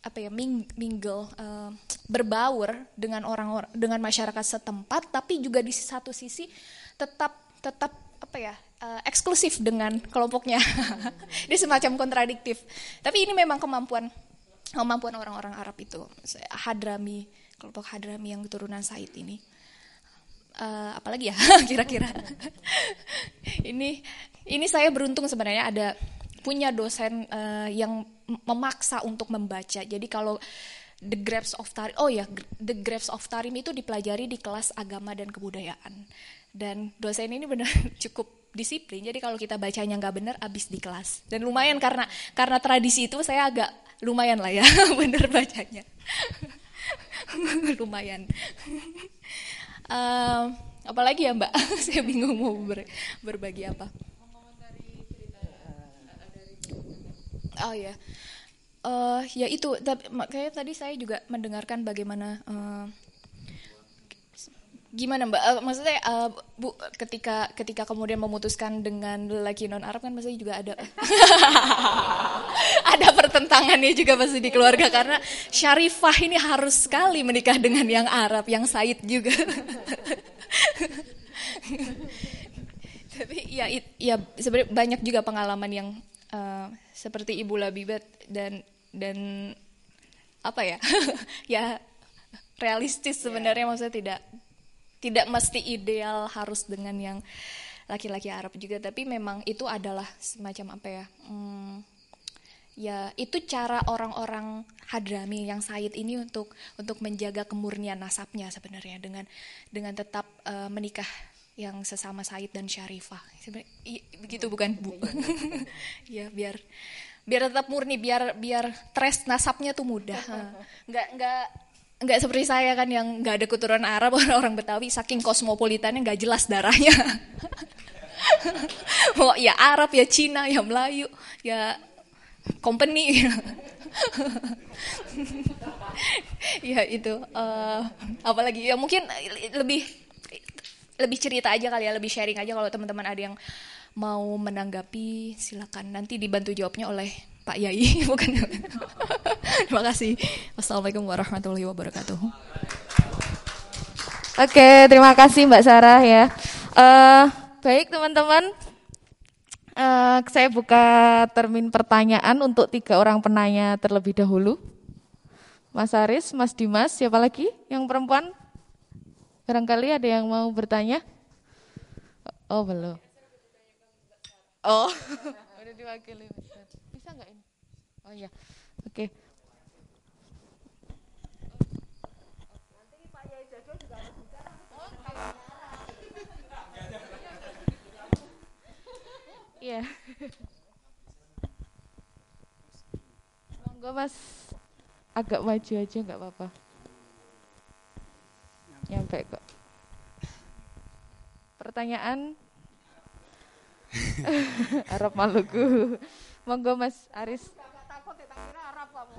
apa ya ming, mingle uh, berbaur dengan orang dengan masyarakat setempat tapi juga di satu sisi tetap tetap apa ya uh, eksklusif dengan kelompoknya. Ini semacam kontradiktif. Tapi ini memang kemampuan kemampuan orang-orang Arab itu. Hadrami, kelompok Hadrami yang keturunan Said ini. Uh, apalagi ya kira-kira. ini ini saya beruntung sebenarnya ada punya dosen uh, yang memaksa untuk membaca. Jadi kalau The Grapes of Tarim, oh ya, The Grapes of Tarim itu dipelajari di kelas agama dan kebudayaan. Dan dosen ini benar cukup disiplin. Jadi kalau kita bacanya nggak benar, abis di kelas. Dan lumayan karena karena tradisi itu saya agak lumayan lah ya, bener bacanya. lumayan. uh, apalagi ya Mbak, saya bingung mau ber, berbagi apa. Oh ya, uh, ya itu. Kayak tadi saya juga mendengarkan bagaimana uh, gimana mbak uh, maksudnya uh, bu ketika ketika kemudian memutuskan dengan lelaki non Arab kan pasti juga ada ada pertentangannya juga pasti di keluarga karena Syarifah ini harus sekali menikah dengan yang Arab yang Said juga tapi ya ya sebenarnya banyak juga pengalaman yang uh, seperti Ibu Labibat dan dan apa ya? Ya realistis sebenarnya maksudnya tidak tidak mesti ideal harus dengan yang laki-laki Arab juga tapi memang itu adalah semacam apa ya hmm, ya itu cara orang-orang Hadrami yang Said ini untuk untuk menjaga kemurnian nasabnya sebenarnya dengan dengan tetap uh, menikah yang sesama Said dan Syarifah. Sebenarnya begitu bukan bu? Ya biar biar tetap murni biar biar tres nasabnya tuh mudah. Nggak nggak nggak seperti saya kan yang nggak ada keturunan Arab orang-orang Betawi saking kosmopolitannya nggak jelas darahnya. Mau ya Arab ya Cina ya Melayu ya company. Ya itu uh, apalagi ya mungkin lebih lebih cerita aja kali ya lebih sharing aja kalau teman-teman ada yang mau menanggapi silakan. Nanti dibantu jawabnya oleh Pak Yai bukan? Terima kasih. Wassalamualaikum warahmatullahi wabarakatuh. Oke terima kasih Mbak Sarah ya. Uh, baik teman-teman. Uh, saya buka termin pertanyaan untuk tiga orang penanya terlebih dahulu. Mas Aris, Mas Dimas, siapa lagi? Yang perempuan? Barangkali ada yang mau bertanya? Oh belum. Oh. Udah diwakili. Bisa nggak ini? Oh iya. Oke. Iya. Monggo Mas agak maju aja nggak apa-apa. Nyampe kok. Pertanyaan Arab Maluku. Monggo Mas Aris. takut Arab kamu.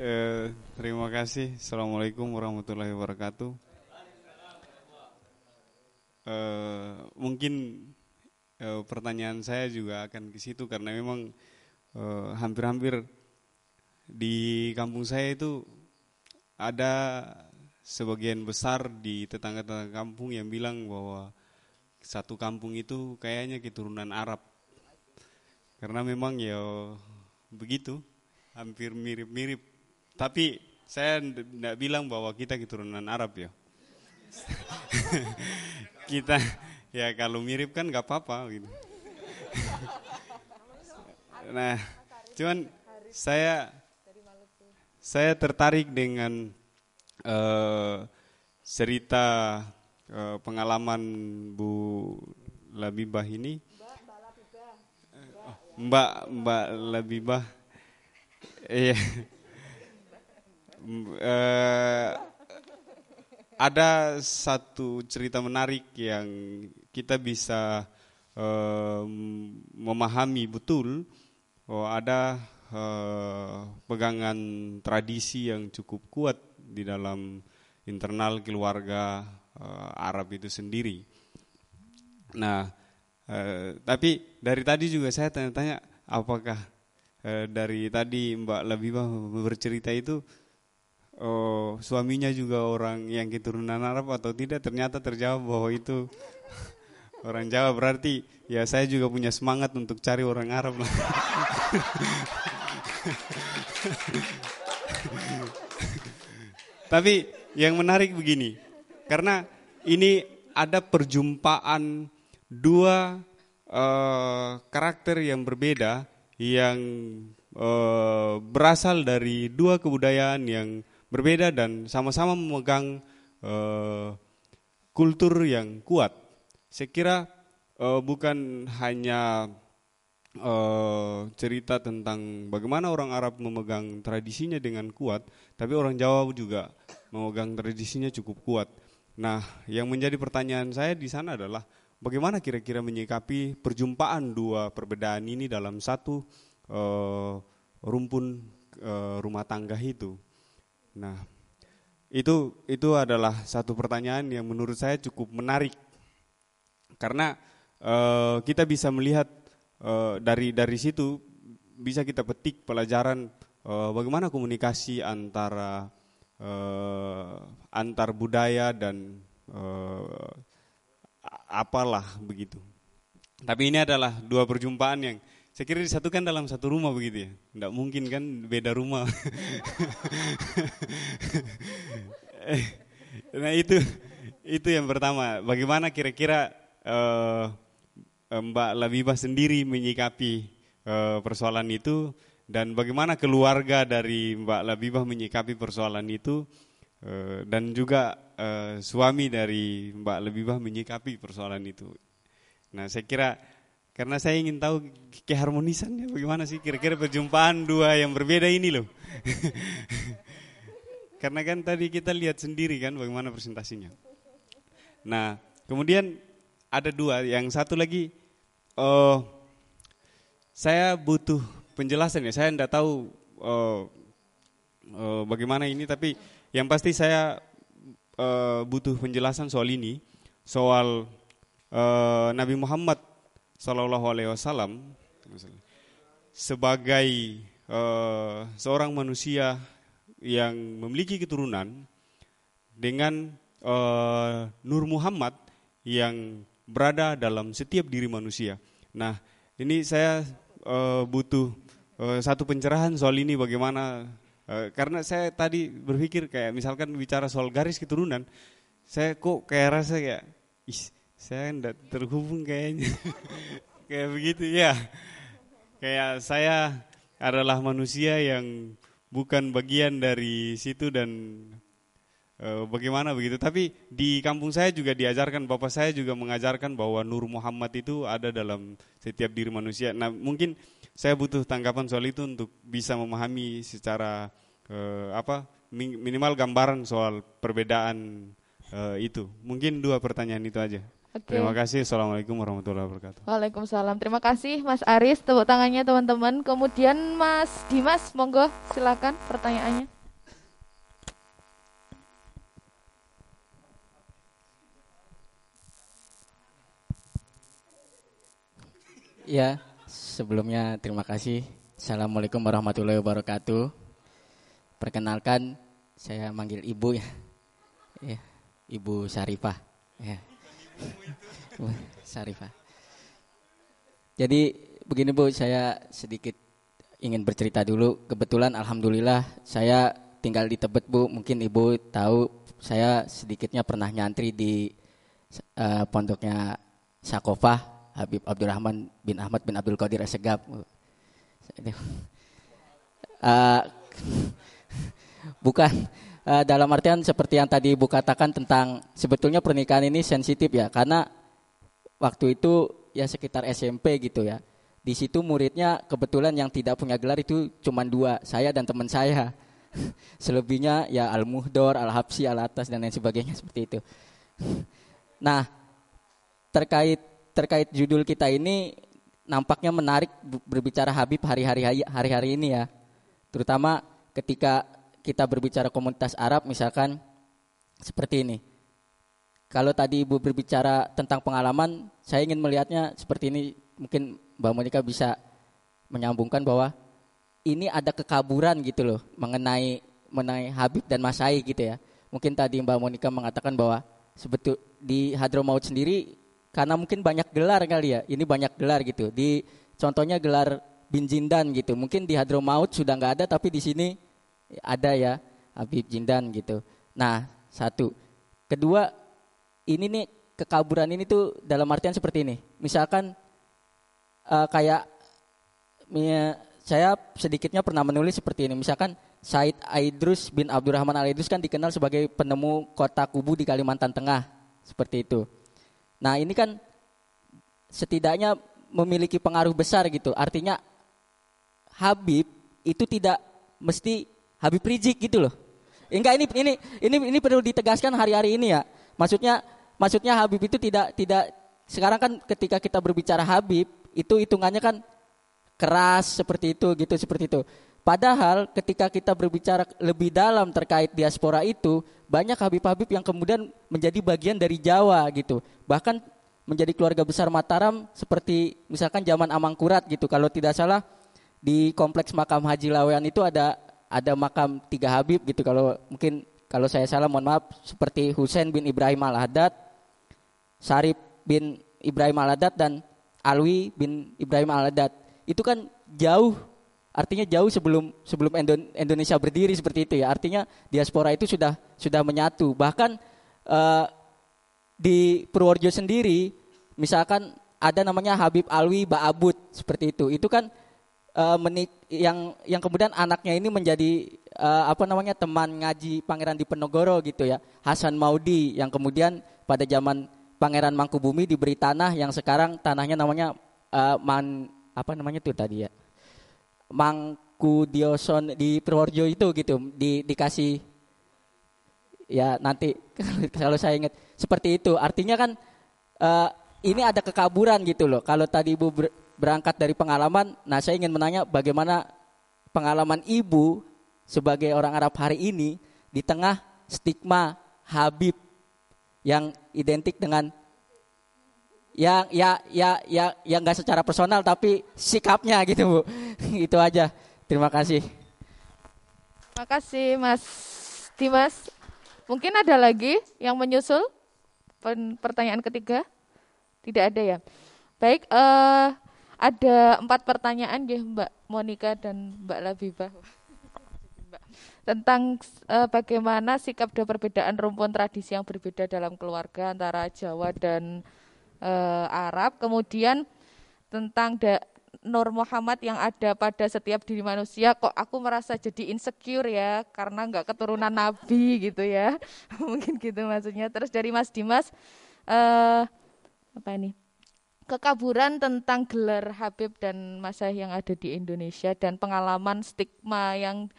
Eh, terima kasih. Assalamualaikum warahmatullahi wabarakatuh. Eh, mungkin eh, pertanyaan saya juga akan ke situ karena memang eh, hampir-hampir di kampung saya itu ada sebagian besar di tetangga-tetangga kampung yang bilang bahwa satu kampung itu kayaknya keturunan Arab. Karena memang ya begitu, hampir mirip-mirip. Tapi saya tidak bilang bahwa kita keturunan Arab ya. kita ya kalau mirip kan nggak apa-apa gitu. nah, cuman saya saya tertarik dengan eh, cerita eh, pengalaman Bu Labibah ini. Mbak Mbak Labibah. Iya. Eh, ada satu cerita menarik yang kita bisa eh, memahami betul bahwa ada eh, pegangan tradisi yang cukup kuat di dalam internal keluarga eh, Arab itu sendiri. Nah, eh, tapi dari tadi juga saya tanya-tanya apakah eh, dari tadi Mbak Labibah bercerita itu oh, suaminya juga orang yang keturunan Arab atau tidak? Ternyata terjawab bahwa itu orang Jawa berarti ya saya juga punya semangat untuk cari orang Arab lah. Tapi yang menarik begini, karena ini ada perjumpaan dua eh, karakter yang berbeda yang eh, berasal dari dua kebudayaan yang berbeda dan sama-sama memegang eh, kultur yang kuat. Saya kira eh, bukan hanya eh, cerita tentang bagaimana orang Arab memegang tradisinya dengan kuat, tapi orang Jawa juga memegang tradisinya cukup kuat. Nah, yang menjadi pertanyaan saya di sana adalah bagaimana kira-kira menyikapi perjumpaan dua perbedaan ini dalam satu eh, rumpun rumah tangga itu. Nah, itu itu adalah satu pertanyaan yang menurut saya cukup menarik karena eh, kita bisa melihat eh, dari dari situ bisa kita petik pelajaran eh, bagaimana komunikasi antara eh, antar budaya dan eh, apalah begitu. Tapi ini adalah dua perjumpaan yang saya kira disatukan dalam satu rumah begitu ya. Tidak mungkin kan beda rumah. nah itu itu yang pertama. Bagaimana kira-kira eh, Mbak Labibah sendiri menyikapi eh, persoalan itu dan bagaimana keluarga dari Mbak Labibah menyikapi persoalan itu eh, dan juga eh, suami dari Mbak Labibah menyikapi persoalan itu. Nah saya kira karena saya ingin tahu keharmonisannya bagaimana sih kira-kira perjumpaan dua yang berbeda ini loh. Karena kan tadi kita lihat sendiri kan bagaimana presentasinya. Nah kemudian ada dua, yang satu lagi uh, saya butuh penjelasan ya. Saya tidak tahu uh, uh, bagaimana ini, tapi yang pasti saya uh, butuh penjelasan soal ini, soal uh, Nabi Muhammad Sallallahu Alaihi Wasallam sebagai uh, seorang manusia yang memiliki keturunan dengan uh, Nur Muhammad yang berada dalam setiap diri manusia. Nah, ini saya uh, butuh uh, satu pencerahan soal ini bagaimana karena saya tadi berpikir kayak misalkan bicara soal garis keturunan, saya kok kayak rasa kayak saya tidak terhubung kayaknya kayak begitu ya kayak saya adalah manusia yang bukan bagian dari situ dan uh, bagaimana begitu. Tapi di kampung saya juga diajarkan, bapak saya juga mengajarkan bahwa Nur Muhammad itu ada dalam setiap diri manusia. Nah mungkin saya butuh tanggapan soal itu untuk bisa memahami secara uh, apa minimal gambaran soal perbedaan uh, itu. Mungkin dua pertanyaan itu aja. Okay. Terima kasih. Assalamualaikum warahmatullahi wabarakatuh. Waalaikumsalam. Terima kasih Mas Aris. Tepuk tangannya teman-teman. Kemudian Mas Dimas, monggo silakan pertanyaannya. Ya, sebelumnya terima kasih. Assalamualaikum warahmatullahi wabarakatuh. Perkenalkan, saya manggil ibu ya, ya Ibu Syarifah. Ya. Syarifah. Jadi begini Bu, saya sedikit ingin bercerita dulu. Kebetulan alhamdulillah saya tinggal di Tebet Bu. Mungkin Ibu tahu saya sedikitnya pernah nyantri di uh, pondoknya Sakofah Habib Abdurrahman bin Ahmad bin Abdul Qadir Asegab. Uh, bukan uh, dalam artian seperti yang tadi Ibu katakan tentang sebetulnya pernikahan ini sensitif ya karena waktu itu ya sekitar SMP gitu ya. Di situ muridnya kebetulan yang tidak punya gelar itu cuma dua, saya dan teman saya. Selebihnya ya Al-Muhdor, Al-Habsi, Al-Atas dan lain sebagainya seperti itu. Nah, terkait terkait judul kita ini nampaknya menarik berbicara Habib hari-hari hari-hari ini ya. Terutama ketika kita berbicara komunitas Arab misalkan seperti ini. Kalau tadi Ibu berbicara tentang pengalaman, saya ingin melihatnya seperti ini. Mungkin Mbak Monika bisa menyambungkan bahwa ini ada kekaburan gitu loh mengenai mengenai Habib dan Masai gitu ya. Mungkin tadi Mbak Monika mengatakan bahwa sebetul di Hadromaut sendiri karena mungkin banyak gelar kali ya. Ini banyak gelar gitu. Di contohnya gelar bin Jindan gitu. Mungkin di Hadromaut sudah nggak ada tapi di sini ada ya Habib Jindan gitu. Nah, satu. Kedua, ini nih kekaburan ini tuh dalam artian seperti ini. Misalkan uh, kayak ya, saya sedikitnya pernah menulis seperti ini. Misalkan Said Aidrus bin Abdurrahman Al Aidrus kan dikenal sebagai penemu kota kubu di Kalimantan Tengah, seperti itu. Nah, ini kan setidaknya memiliki pengaruh besar gitu. Artinya Habib itu tidak mesti Habib Rizik gitu loh. Enggak ini ini ini ini perlu ditegaskan hari-hari ini ya. Maksudnya maksudnya Habib itu tidak tidak sekarang kan ketika kita berbicara Habib itu hitungannya kan keras seperti itu gitu seperti itu. Padahal ketika kita berbicara lebih dalam terkait diaspora itu banyak Habib-Habib yang kemudian menjadi bagian dari Jawa gitu. Bahkan menjadi keluarga besar Mataram seperti misalkan zaman Amangkurat gitu. Kalau tidak salah di kompleks makam Haji Lawean itu ada ada makam tiga Habib gitu kalau mungkin kalau saya salah mohon maaf seperti Husain bin Ibrahim Al-Haddad, Sarip bin Ibrahim Al-Haddad dan Alwi bin Ibrahim Al-Haddad. Itu kan jauh artinya jauh sebelum sebelum Indonesia berdiri seperti itu ya. Artinya diaspora itu sudah sudah menyatu. Bahkan uh, di Purworejo sendiri misalkan ada namanya Habib Alwi Ba'abud seperti itu. Itu kan uh, menik yang yang kemudian anaknya ini menjadi uh, apa namanya teman ngaji Pangeran Diponegoro gitu ya. Hasan Maudi yang kemudian pada zaman Pangeran Mangkubumi diberi tanah yang sekarang tanahnya namanya uh, Man apa namanya tuh tadi ya? Mangku Dioson di Purworejo itu gitu di dikasih ya nanti kalau saya ingat seperti itu. Artinya kan uh, ini ada kekaburan gitu loh. Kalau tadi ibu ber, berangkat dari pengalaman, nah saya ingin menanya bagaimana pengalaman ibu sebagai orang Arab hari ini di tengah stigma Habib yang identik dengan yang ya ya ya yang nggak secara personal tapi sikapnya gitu bu. Itu aja. Terima kasih. Terima kasih mas Dimas. Mungkin ada lagi yang menyusul? Pertanyaan ketiga? Tidak ada ya? Baik uh, ada empat pertanyaan ya Mbak Monica dan Mbak Labibah. Tentang uh, bagaimana sikap dan perbedaan rumpun tradisi yang berbeda dalam keluarga antara Jawa dan uh, Arab. Kemudian tentang da Nur Muhammad yang ada pada setiap diri manusia kok aku merasa jadi insecure ya karena nggak keturunan nabi gitu ya. Mungkin gitu maksudnya. Terus dari Mas Dimas uh, apa ini kekaburan tentang gelar Habib dan masa yang ada di Indonesia dan pengalaman stigma yang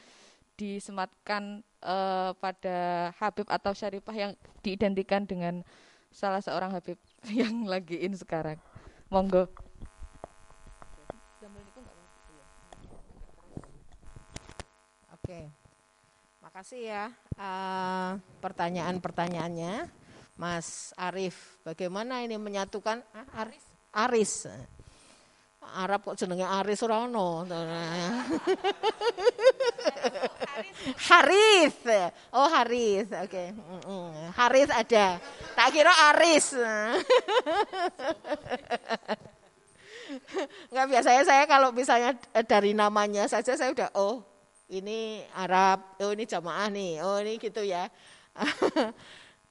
disematkan uh, pada Habib atau Syarifah yang diidentikan dengan salah seorang Habib yang lagi in sekarang. Monggo. Oke, makasih ya uh, pertanyaan-pertanyaannya, Mas Arif. Bagaimana ini menyatukan ah, Aris? Aris. Arab kok jenenge Aris ora ono. Haris. Oh Haris, oke. Okay. Haris ada. Tak kira Aris. Enggak biasanya saya kalau misalnya dari namanya saja saya udah oh ini Arab, oh ini jamaah nih, oh ini gitu ya.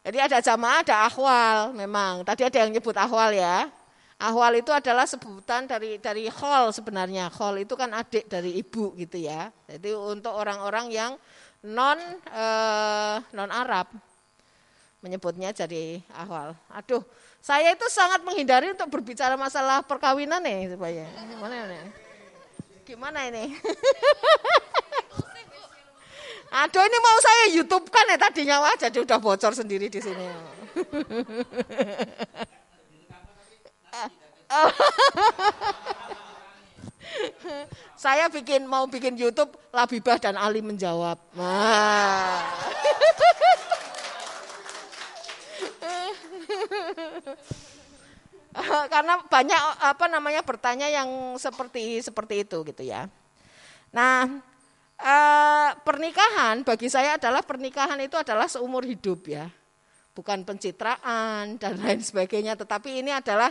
Jadi ada jamaah, ada ahwal memang. Tadi ada yang nyebut ahwal ya. Ahwal itu adalah sebutan dari dari khol sebenarnya. Khol itu kan adik dari ibu gitu ya. Jadi untuk orang-orang yang non eh, non Arab menyebutnya jadi ahwal. Aduh, saya itu sangat menghindari untuk berbicara masalah perkawinan nih supaya gimana ini? Gimana ini? Aduh ini mau saya YouTube kan ya tadinya wah jadi udah bocor sendiri di sini. saya bikin mau bikin YouTube Labibah dan Ali menjawab. Nah. Karena banyak apa namanya bertanya yang seperti seperti itu gitu ya. Nah, Uh, pernikahan bagi saya adalah pernikahan itu adalah seumur hidup ya. Bukan pencitraan dan lain sebagainya, tetapi ini adalah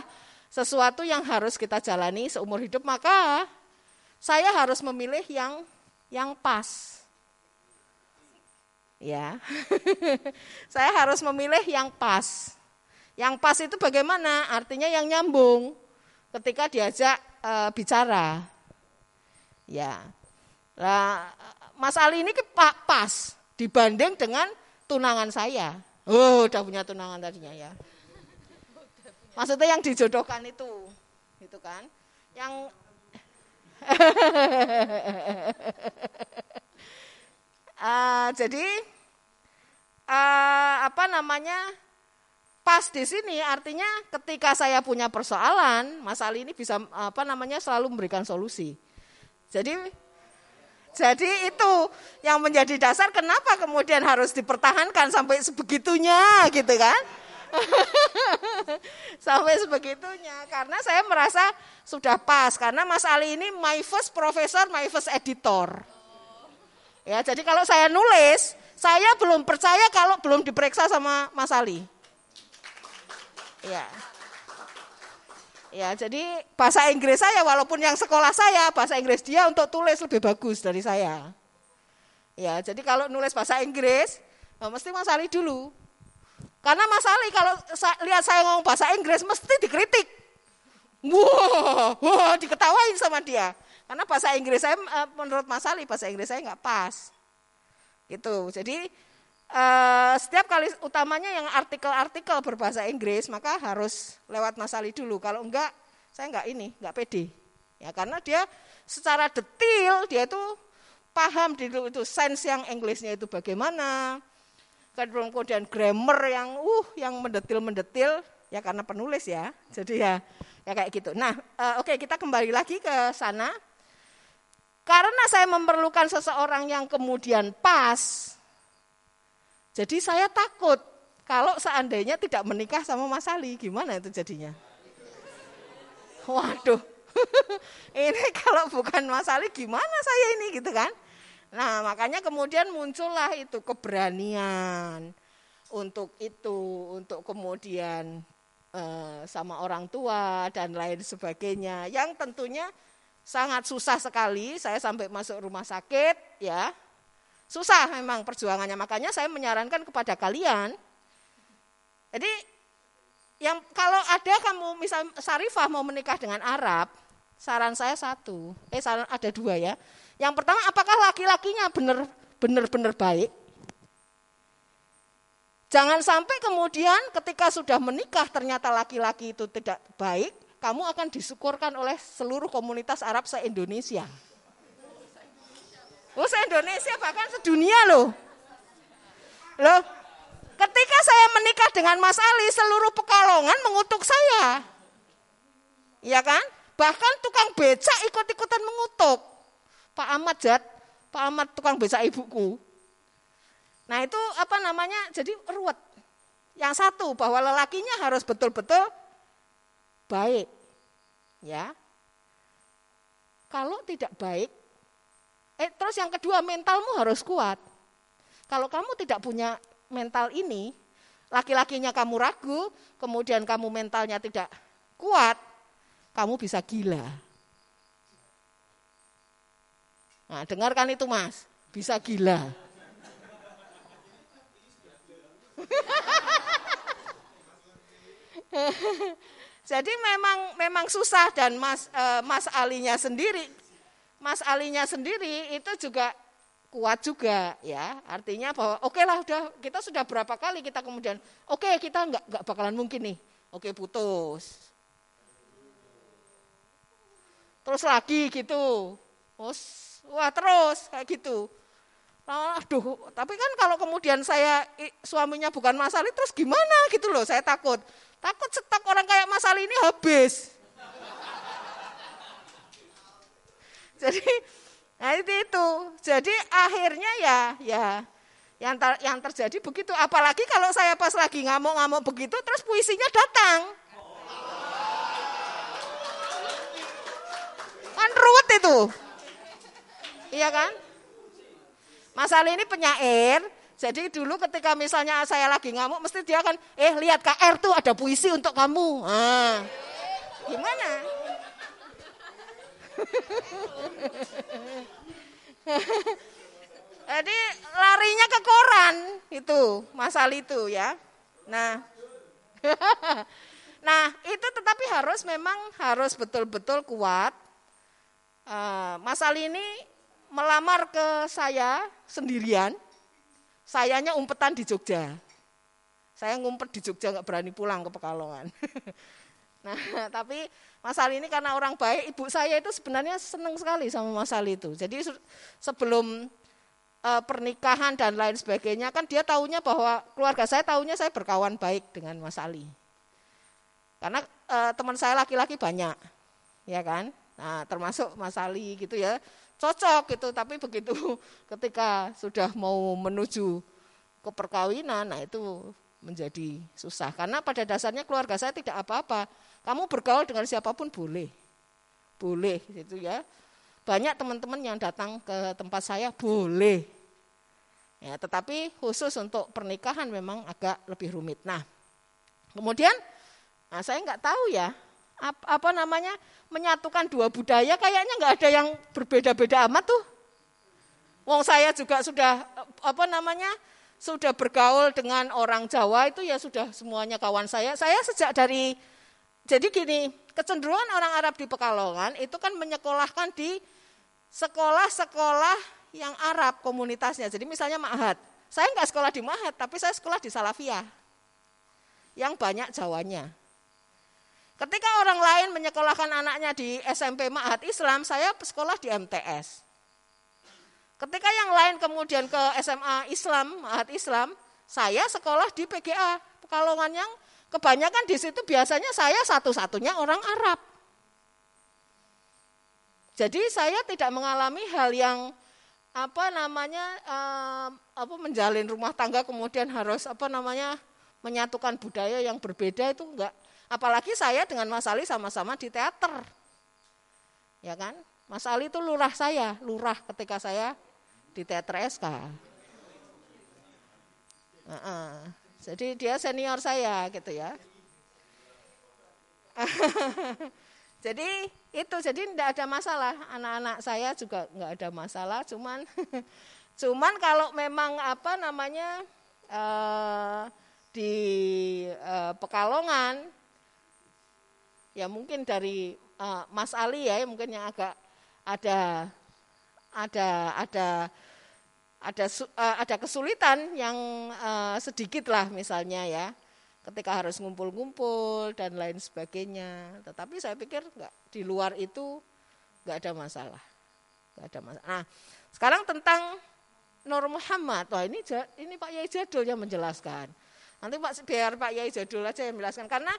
sesuatu yang harus kita jalani seumur hidup, maka saya harus memilih yang yang pas. Ya. saya harus memilih yang pas. Yang pas itu bagaimana? Artinya yang nyambung ketika diajak e, bicara. Ya. Nah, Mas Ali ini pas dibanding dengan tunangan saya. Oh, udah punya tunangan tadinya ya. Maksudnya yang dijodohkan itu, gitu kan? Yang uh, jadi uh, apa namanya? Pas di sini artinya ketika saya punya persoalan, Mas Ali ini bisa apa namanya selalu memberikan solusi. Jadi jadi itu yang menjadi dasar kenapa kemudian harus dipertahankan sampai sebegitunya gitu kan. sampai sebegitunya karena saya merasa sudah pas karena Mas Ali ini my first professor, my first editor. Ya, jadi kalau saya nulis, saya belum percaya kalau belum diperiksa sama Mas Ali. Ya. Ya, jadi bahasa Inggris saya walaupun yang sekolah saya bahasa Inggris dia untuk tulis lebih bagus dari saya. Ya, jadi kalau nulis bahasa Inggris ya mesti Mas Ali dulu. Karena Mas Ali kalau sa lihat saya ngomong bahasa Inggris mesti dikritik. Wah, wah diketawain sama dia. Karena bahasa Inggris saya eh, menurut Mas Ali bahasa Inggris saya nggak pas. Gitu. Jadi Uh, setiap kali utamanya yang artikel-artikel berbahasa Inggris maka harus lewat Mas Ali dulu. Kalau enggak, saya enggak ini, enggak pede. Ya karena dia secara detail dia itu paham di itu sense yang Inggrisnya itu bagaimana. Kemudian grammar yang uh yang mendetil-mendetil ya karena penulis ya. Jadi ya ya kayak gitu. Nah, uh, oke okay, kita kembali lagi ke sana. Karena saya memerlukan seseorang yang kemudian pas jadi saya takut kalau seandainya tidak menikah sama Mas Ali, gimana itu jadinya? Waduh, ini kalau bukan Mas Ali gimana saya ini gitu kan? Nah makanya kemudian muncullah itu keberanian untuk itu, untuk kemudian eh, sama orang tua dan lain sebagainya. Yang tentunya sangat susah sekali saya sampai masuk rumah sakit ya. Susah memang perjuangannya makanya saya menyarankan kepada kalian. Jadi yang kalau ada kamu misal Sarifah mau menikah dengan Arab saran saya satu eh saran ada dua ya yang pertama apakah laki-lakinya benar benar benar baik Jangan sampai kemudian ketika sudah menikah ternyata laki-laki itu tidak baik, kamu akan disyukurkan oleh seluruh komunitas Arab se-Indonesia. Oh, se-Indonesia bahkan sedunia loh. Loh, ketika saya menikah dengan Mas Ali, seluruh Pekalongan mengutuk saya. Iya kan? Bahkan tukang becak ikut-ikutan mengutuk. Pak Ahmad Jat, Pak Ahmad tukang becak ibuku. Nah itu apa namanya jadi ruwet. Yang satu bahwa lelakinya harus betul-betul baik. Ya. Kalau tidak baik, eh terus yang kedua mentalmu harus kuat. Kalau kamu tidak punya mental ini, laki-lakinya kamu ragu, kemudian kamu mentalnya tidak kuat, kamu bisa gila. Nah, dengarkan itu Mas, bisa gila. Jadi memang memang susah dan Mas e, Mas Alinya sendiri Mas Alinya sendiri itu juga kuat juga ya. Artinya bahwa oke okay lah udah kita sudah berapa kali kita kemudian oke okay, kita nggak nggak bakalan mungkin nih. Oke okay, putus. Terus lagi gitu. Terus wah terus kayak gitu. Aduh, tapi kan kalau kemudian saya suaminya bukan Mas Ali, terus gimana gitu loh, saya takut. Takut stok orang kayak Mas Ali ini habis. Jadi, nah itu, itu. Jadi akhirnya ya, ya yang ter, yang terjadi begitu. Apalagi kalau saya pas lagi ngamuk-ngamuk begitu, terus puisinya datang. Kan ruwet itu. Iya kan? Mas Ali ini penyair, jadi dulu ketika misalnya saya lagi ngamuk, mesti dia akan, eh lihat KR tuh ada puisi untuk kamu. Nah, gimana? Jadi larinya ke koran itu, Mas Ali itu ya. Nah, nah itu tetapi harus memang harus betul-betul kuat. Uh, Mas Ali ini melamar ke saya sendirian, sayanya umpetan di Jogja. Saya ngumpet di Jogja nggak berani pulang ke Pekalongan. nah, tapi Mas Ali ini karena orang baik, ibu saya itu sebenarnya senang sekali sama Mas Ali itu. Jadi sebelum e, pernikahan dan lain sebagainya kan dia tahunya bahwa keluarga saya tahunya saya berkawan baik dengan Mas Ali. Karena e, teman saya laki-laki banyak, ya kan? Nah, termasuk Mas Ali gitu ya cocok gitu. Tapi begitu ketika sudah mau menuju ke perkawinan nah itu menjadi susah. Karena pada dasarnya keluarga saya tidak apa-apa. Kamu bergaul dengan siapa pun boleh. Boleh gitu ya. Banyak teman-teman yang datang ke tempat saya boleh. Ya tetapi khusus untuk pernikahan memang agak lebih rumit. Nah kemudian nah saya nggak tahu ya apa, namanya menyatukan dua budaya kayaknya nggak ada yang berbeda-beda amat tuh. Wong saya juga sudah apa namanya sudah bergaul dengan orang Jawa itu ya sudah semuanya kawan saya. Saya sejak dari jadi gini kecenderungan orang Arab di Pekalongan itu kan menyekolahkan di sekolah-sekolah yang Arab komunitasnya. Jadi misalnya Ma'had. Saya nggak sekolah di Ma'had, tapi saya sekolah di Salafiyah. Yang banyak Jawanya. Ketika orang lain menyekolahkan anaknya di SMP Ma'had Islam, saya sekolah di MTS. Ketika yang lain kemudian ke SMA Islam, Ma'had Islam, saya sekolah di PGA Pekalongan yang kebanyakan di situ biasanya saya satu-satunya orang Arab. Jadi saya tidak mengalami hal yang apa namanya apa menjalin rumah tangga kemudian harus apa namanya menyatukan budaya yang berbeda itu enggak Apalagi saya dengan Mas Ali sama-sama di teater. Ya kan? Mas Ali itu lurah saya, lurah ketika saya di teater SK. Uh -uh. Jadi dia senior saya gitu ya. jadi itu jadi tidak ada masalah anak-anak saya juga nggak ada masalah cuman cuman kalau memang apa namanya uh, di uh, Pekalongan ya mungkin dari uh, Mas Ali ya mungkin yang agak ada ada ada ada uh, ada kesulitan yang uh, sedikit lah misalnya ya ketika harus ngumpul-ngumpul dan lain sebagainya. Tetapi saya pikir enggak di luar itu enggak ada masalah. Enggak ada masalah. Nah, sekarang tentang Nur Muhammad. Wah, ini ini Pak Yai Jadul yang menjelaskan. Nanti Pak biar Pak Yai Jadul aja yang menjelaskan karena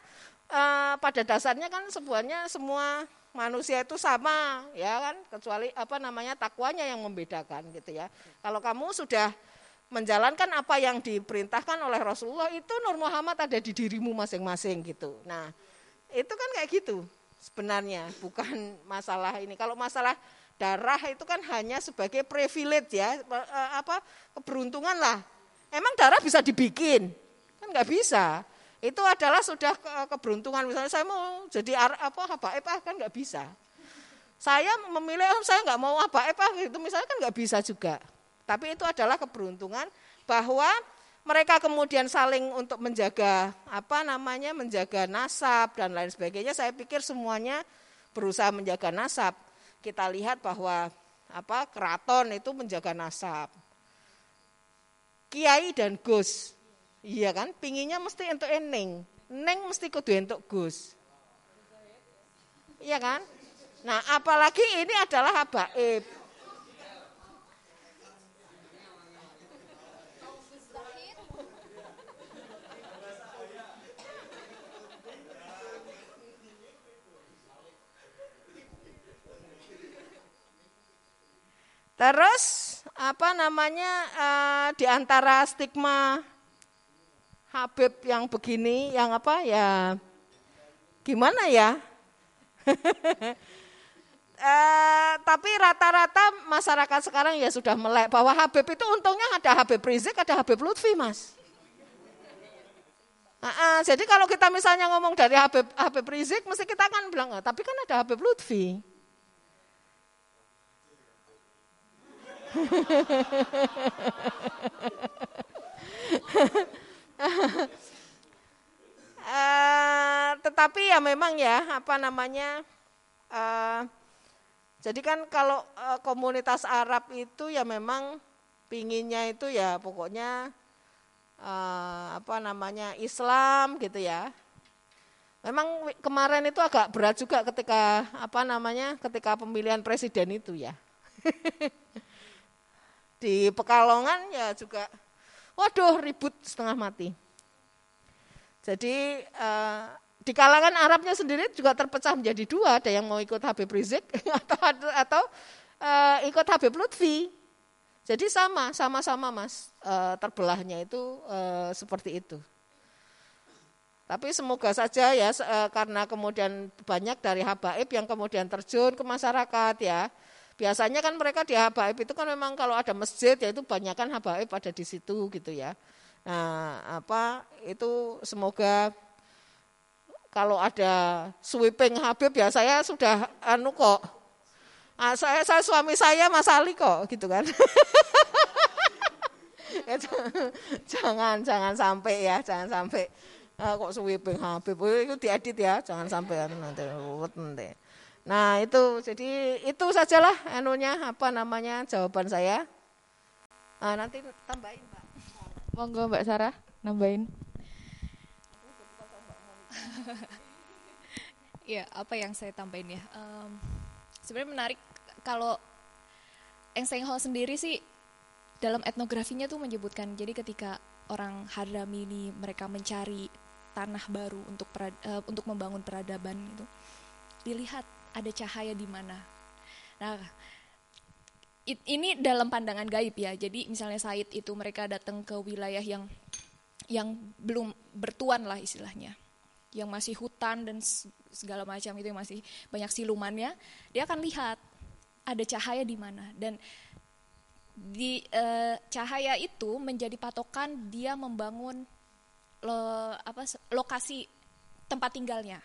uh, pada dasarnya kan sebuahnya semua manusia itu sama ya kan kecuali apa namanya takwanya yang membedakan gitu ya. Kalau kamu sudah menjalankan apa yang diperintahkan oleh Rasulullah itu Nur Muhammad ada di dirimu masing-masing gitu. Nah, itu kan kayak gitu sebenarnya, bukan masalah ini. Kalau masalah darah itu kan hanya sebagai privilege ya, eh, apa keberuntungan lah. Emang darah bisa dibikin? Kan nggak bisa. Itu adalah sudah keberuntungan. Misalnya saya mau jadi apa habaib ah, kan nggak bisa. Saya memilih oh, saya nggak mau habaib ah, gitu misalnya kan nggak bisa juga. Tapi itu adalah keberuntungan bahwa mereka kemudian saling untuk menjaga apa namanya menjaga nasab dan lain sebagainya. Saya pikir semuanya berusaha menjaga nasab. Kita lihat bahwa apa keraton itu menjaga nasab. Kiai dan Gus, iya kan, pinginya mesti untuk eneng, neng mesti kudu untuk Gus, iya kan? Nah, apalagi ini adalah habaib. Terus apa namanya uh, di antara stigma Habib yang begini, yang apa ya gimana ya? uh, tapi rata-rata masyarakat sekarang ya sudah melek bahwa Habib itu untungnya ada Habib Rizik, ada Habib Lutfi, mas. Uh, jadi kalau kita misalnya ngomong dari Habib, Habib Rizik, mesti kita kan bilang, oh, tapi kan ada Habib Lutfi. uh, tetapi ya memang ya apa namanya uh, jadi kan kalau uh, komunitas Arab itu ya memang pinginnya itu ya pokoknya uh, apa namanya Islam gitu ya. Memang kemarin itu agak berat juga ketika apa namanya ketika pemilihan presiden itu ya. Di Pekalongan ya juga waduh ribut setengah mati. Jadi eh, di kalangan Arabnya sendiri juga terpecah menjadi dua, ada yang mau ikut Habib Rizik atau atau eh, ikut Habib Lutfi. Jadi sama, sama-sama mas eh, terbelahnya itu eh, seperti itu. Tapi semoga saja ya karena kemudian banyak dari habaib yang kemudian terjun ke masyarakat ya Biasanya kan mereka di habaib itu kan memang kalau ada masjid ya itu banyak kan habaib ada di situ gitu ya. Nah, apa itu semoga kalau ada sweeping Habib ya saya sudah anu kok. Ah, saya, saya suami saya Mas Ali kok gitu kan. Jangan jangan sampai ya, jangan sampai uh, kok sweeping Habib itu diedit ya, jangan sampai nanti nanti. Nah itu jadi itu sajalah anunya apa namanya jawaban saya. Nah, nanti tambahin Mbak. Monggo Mbak Sarah nambahin. ya apa yang saya tambahin ya. Um, Sebenarnya menarik kalau Eng Hall sendiri sih dalam etnografinya tuh menyebutkan jadi ketika orang Hadrami ini mereka mencari tanah baru untuk perad, uh, untuk membangun peradaban itu dilihat ada cahaya di mana. Nah, ini dalam pandangan gaib ya. Jadi misalnya Said itu mereka datang ke wilayah yang yang belum bertuan lah istilahnya. Yang masih hutan dan segala macam itu yang masih banyak silumannya, dia akan lihat ada cahaya di mana dan di eh, cahaya itu menjadi patokan dia membangun lo, apa lokasi tempat tinggalnya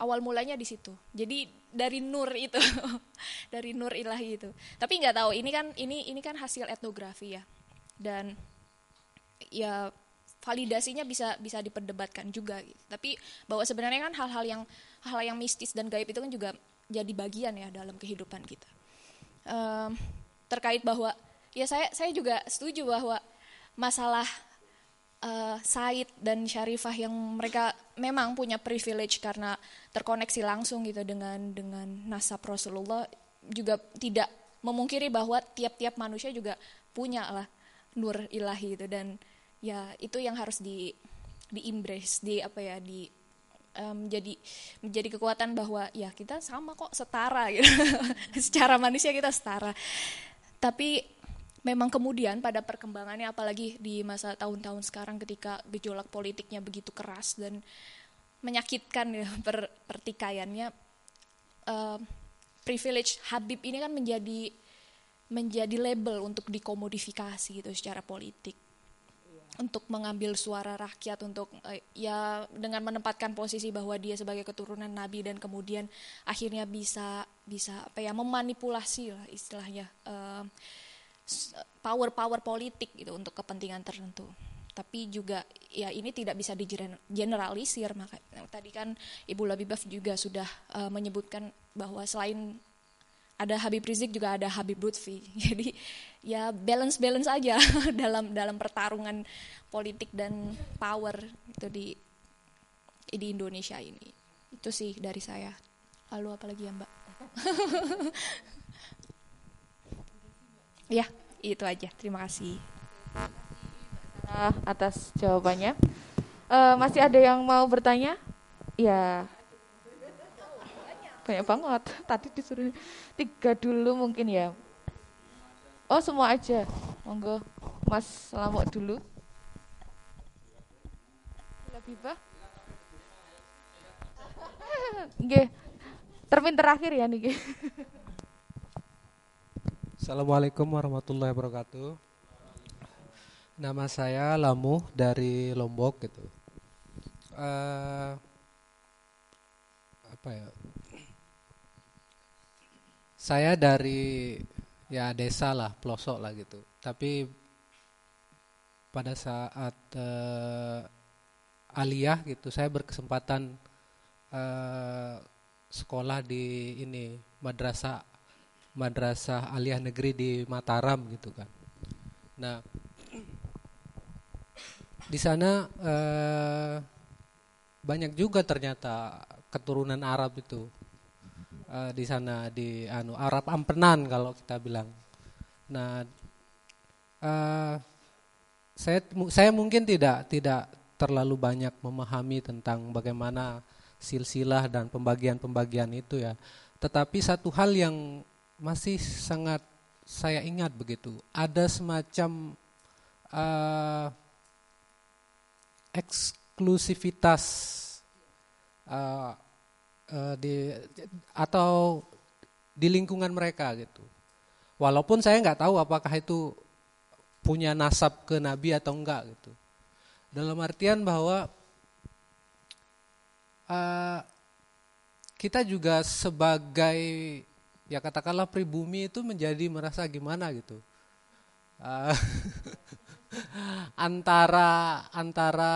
awal mulanya di situ. Jadi dari nur itu, dari nur ilahi itu. Tapi nggak tahu ini kan ini ini kan hasil etnografi ya. Dan ya validasinya bisa bisa diperdebatkan juga gitu. Tapi bahwa sebenarnya kan hal-hal yang hal yang mistis dan gaib itu kan juga jadi bagian ya dalam kehidupan kita. Um, terkait bahwa ya saya saya juga setuju bahwa masalah uh, Said dan Syarifah yang mereka memang punya privilege karena terkoneksi langsung gitu dengan dengan nasab Rasulullah juga tidak memungkiri bahwa tiap-tiap manusia juga punya lah nur ilahi itu. Dan ya itu yang harus di di embrace di apa ya di um, menjadi menjadi kekuatan bahwa ya kita sama kok setara gitu. Secara manusia kita setara. Tapi memang kemudian pada perkembangannya apalagi di masa tahun-tahun sekarang ketika gejolak politiknya begitu keras dan menyakitkan ya per, pertikaiannya uh, privilege Habib ini kan menjadi menjadi label untuk dikomodifikasi gitu secara politik. Untuk mengambil suara rakyat untuk uh, ya dengan menempatkan posisi bahwa dia sebagai keturunan nabi dan kemudian akhirnya bisa bisa apa ya memanipulasi lah istilahnya uh, power-power politik gitu untuk kepentingan tertentu. Tapi juga ya ini tidak bisa digeneralisir maka tadi kan Ibu Labibaf juga sudah uh, menyebutkan bahwa selain ada Habib Rizik juga ada Habib Lutfi. Jadi ya balance balance aja dalam dalam pertarungan politik dan power itu di di Indonesia ini. Itu sih dari saya. Lalu apa lagi ya Mbak? ya itu aja. Terima kasih. atas jawabannya. Uh, masih ada yang mau bertanya? Ya. Banyak banget. Tadi disuruh tiga dulu mungkin ya. Oh semua aja. Monggo Mas Lamuk dulu. Labibah. Nggih. Termin terakhir ya nih. Assalamualaikum warahmatullahi wabarakatuh. Nama saya Lamu dari Lombok gitu. Uh, apa ya? Saya dari ya desa lah, pelosok lah gitu. Tapi pada saat uh, aliyah gitu, saya berkesempatan uh, sekolah di ini madrasah madrasah aliyah negeri di Mataram gitu kan. Nah, di sana eh, banyak juga ternyata keturunan Arab itu eh, di sana di anu Arab ampenan kalau kita bilang. Nah, eh, saya saya mungkin tidak tidak terlalu banyak memahami tentang bagaimana silsilah dan pembagian-pembagian itu ya. Tetapi satu hal yang masih sangat saya ingat begitu. Ada semacam uh, eksklusivitas uh, uh, di atau di lingkungan mereka gitu. Walaupun saya nggak tahu apakah itu punya nasab ke Nabi atau enggak gitu. Dalam artian bahwa uh, kita juga sebagai ya katakanlah pribumi itu menjadi merasa gimana gitu. Uh, antara antara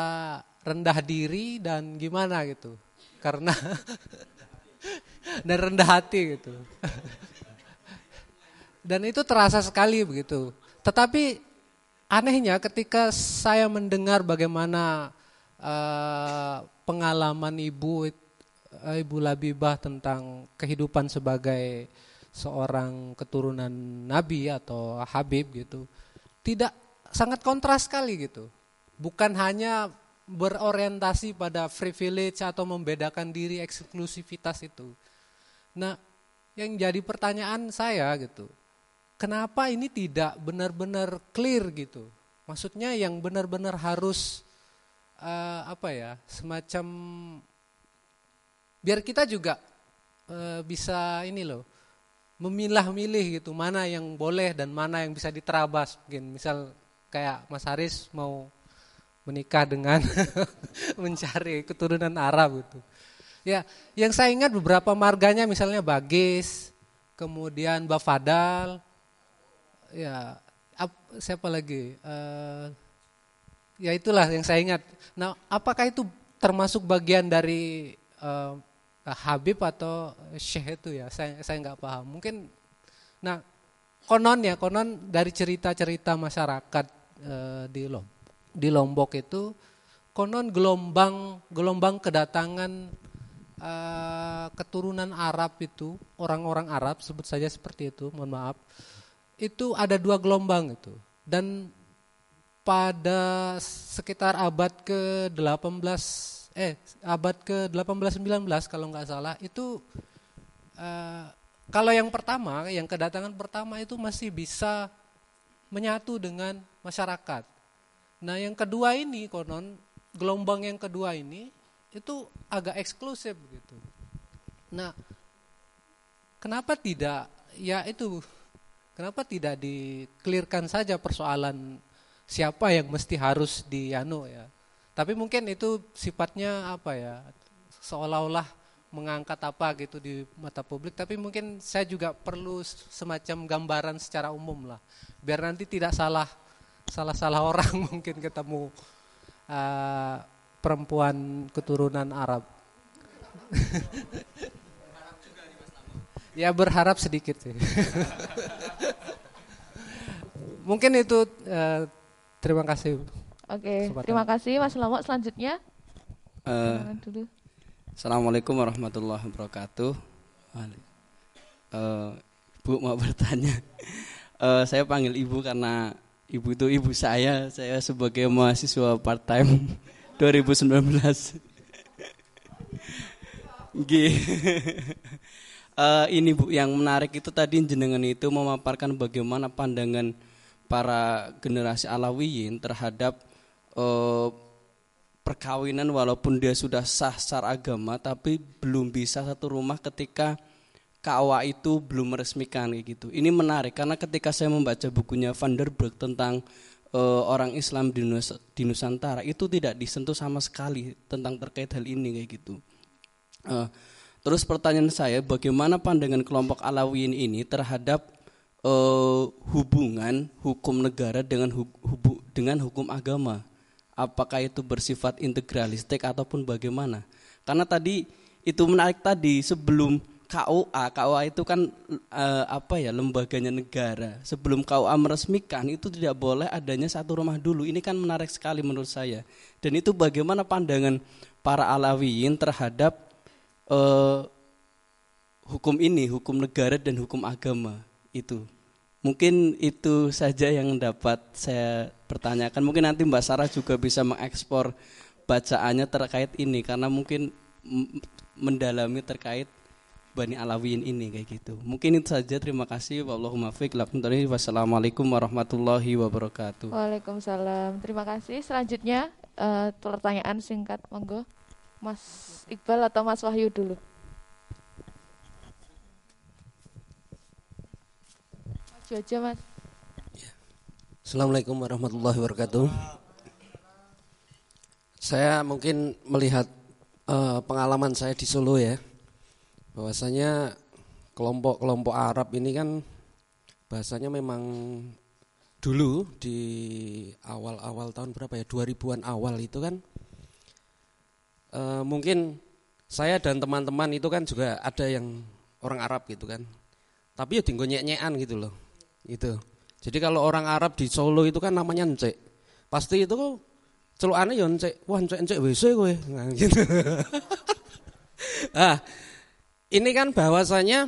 rendah diri dan gimana gitu. Karena dan rendah hati gitu. Dan itu terasa sekali begitu. Tetapi anehnya ketika saya mendengar bagaimana uh, pengalaman ibu Ibu Labibah tentang kehidupan sebagai seorang keturunan nabi atau habib gitu tidak sangat kontras sekali gitu. Bukan hanya berorientasi pada privilege atau membedakan diri eksklusivitas itu. Nah yang jadi pertanyaan saya gitu kenapa ini tidak benar-benar clear gitu? Maksudnya yang benar-benar harus uh, apa ya semacam biar kita juga uh, bisa ini loh memilah-milih gitu mana yang boleh dan mana yang bisa diterabas mungkin misal kayak Mas Haris mau menikah dengan mencari keturunan Arab gitu Ya, yang saya ingat beberapa marganya misalnya Bagis, kemudian Bafadal, ya ap, siapa lagi? Uh, ya itulah yang saya ingat. Nah, apakah itu termasuk bagian dari uh, Habib atau Syekh itu ya? Saya saya nggak paham. Mungkin, nah konon ya konon dari cerita-cerita masyarakat uh, di Lombok, di Lombok itu konon gelombang gelombang kedatangan uh, keturunan Arab itu orang-orang Arab sebut saja seperti itu mohon maaf itu ada dua gelombang itu dan pada sekitar abad ke 18 eh abad ke 18 19 kalau nggak salah itu uh, kalau yang pertama yang kedatangan pertama itu masih bisa menyatu dengan masyarakat nah yang kedua ini konon gelombang yang kedua ini itu agak eksklusif gitu. Nah, kenapa tidak ya itu kenapa tidak diklirkan saja persoalan siapa yang mesti harus dianu ya. Tapi mungkin itu sifatnya apa ya? seolah-olah mengangkat apa gitu di mata publik tapi mungkin saya juga perlu semacam gambaran secara umum lah biar nanti tidak salah salah salah orang mungkin ketemu uh, perempuan keturunan Arab. ya berharap sedikit sih. Mungkin itu uh, terima kasih. Oke, okay, terima kasih Mas Lomo. Selanjutnya uh, dulu. Assalamualaikum warahmatullahi wabarakatuh. Uh, Bu mau bertanya. Uh, saya panggil ibu karena ibu itu ibu saya. Saya sebagai mahasiswa part time 2019. G. uh, ini Bu yang menarik itu tadi jenengan itu memaparkan bagaimana pandangan para generasi Alawiyin terhadap uh, perkawinan walaupun dia sudah sah secara agama tapi belum bisa satu rumah ketika KUA itu belum meresmikan kayak gitu. Ini menarik karena ketika saya membaca bukunya Van der Broek tentang uh, orang Islam di, Nus di Nusantara itu tidak disentuh sama sekali tentang terkait hal ini kayak gitu. Uh, terus pertanyaan saya, bagaimana pandangan kelompok Alawiyin ini terhadap uh, hubungan hukum negara dengan hu hubu dengan hukum agama? Apakah itu bersifat integralistik ataupun bagaimana? Karena tadi itu menarik tadi sebelum KUA, KUA itu kan uh, apa ya lembaganya negara. Sebelum KUA meresmikan itu tidak boleh adanya satu rumah dulu. Ini kan menarik sekali menurut saya. Dan itu bagaimana pandangan para Alawiyin terhadap uh, hukum ini, hukum negara dan hukum agama itu. Mungkin itu saja yang dapat saya pertanyakan. Mungkin nanti Mbak Sarah juga bisa mengekspor bacaannya terkait ini karena mungkin mendalami terkait Bani Alawiyin ini kayak gitu. Mungkin itu saja. Terima kasih. Wallahumma fiqh. Wassalamualaikum warahmatullahi wabarakatuh. Waalaikumsalam. Terima kasih. Selanjutnya uh, pertanyaan singkat monggo. Mas Iqbal atau Mas Wahyu dulu. Aja Mas. Assalamualaikum warahmatullahi wabarakatuh. Saya mungkin melihat uh, pengalaman saya di Solo ya. Bahwasanya kelompok-kelompok Arab ini kan bahasanya memang dulu di awal-awal tahun berapa ya? 2000-an awal itu kan. E, mungkin saya dan teman-teman itu kan juga ada yang orang Arab gitu kan. Tapi ya tinggal nyek-nyekan gitu loh itu jadi kalau orang Arab di Solo itu kan namanya encek pasti itu kok celukannya ya encek wah encek encek WC gue nah, gitu ah ini kan bahwasanya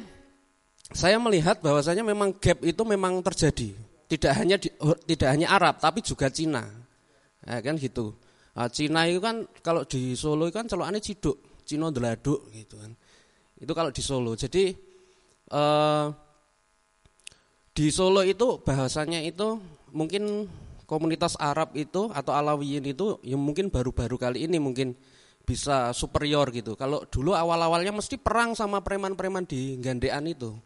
saya melihat bahwasanya memang gap itu memang terjadi. Tidak hanya di, oh, tidak hanya Arab tapi juga Cina. Ya kan gitu. Nah, Cina itu kan kalau di Solo itu kan celokane ciduk, Cina deladuk gitu kan. Itu kalau di Solo. Jadi eh, di Solo itu bahasanya itu mungkin komunitas Arab itu atau Alawiyin itu yang mungkin baru-baru kali ini mungkin bisa superior gitu. Kalau dulu awal-awalnya mesti perang sama preman-preman di Gandean itu.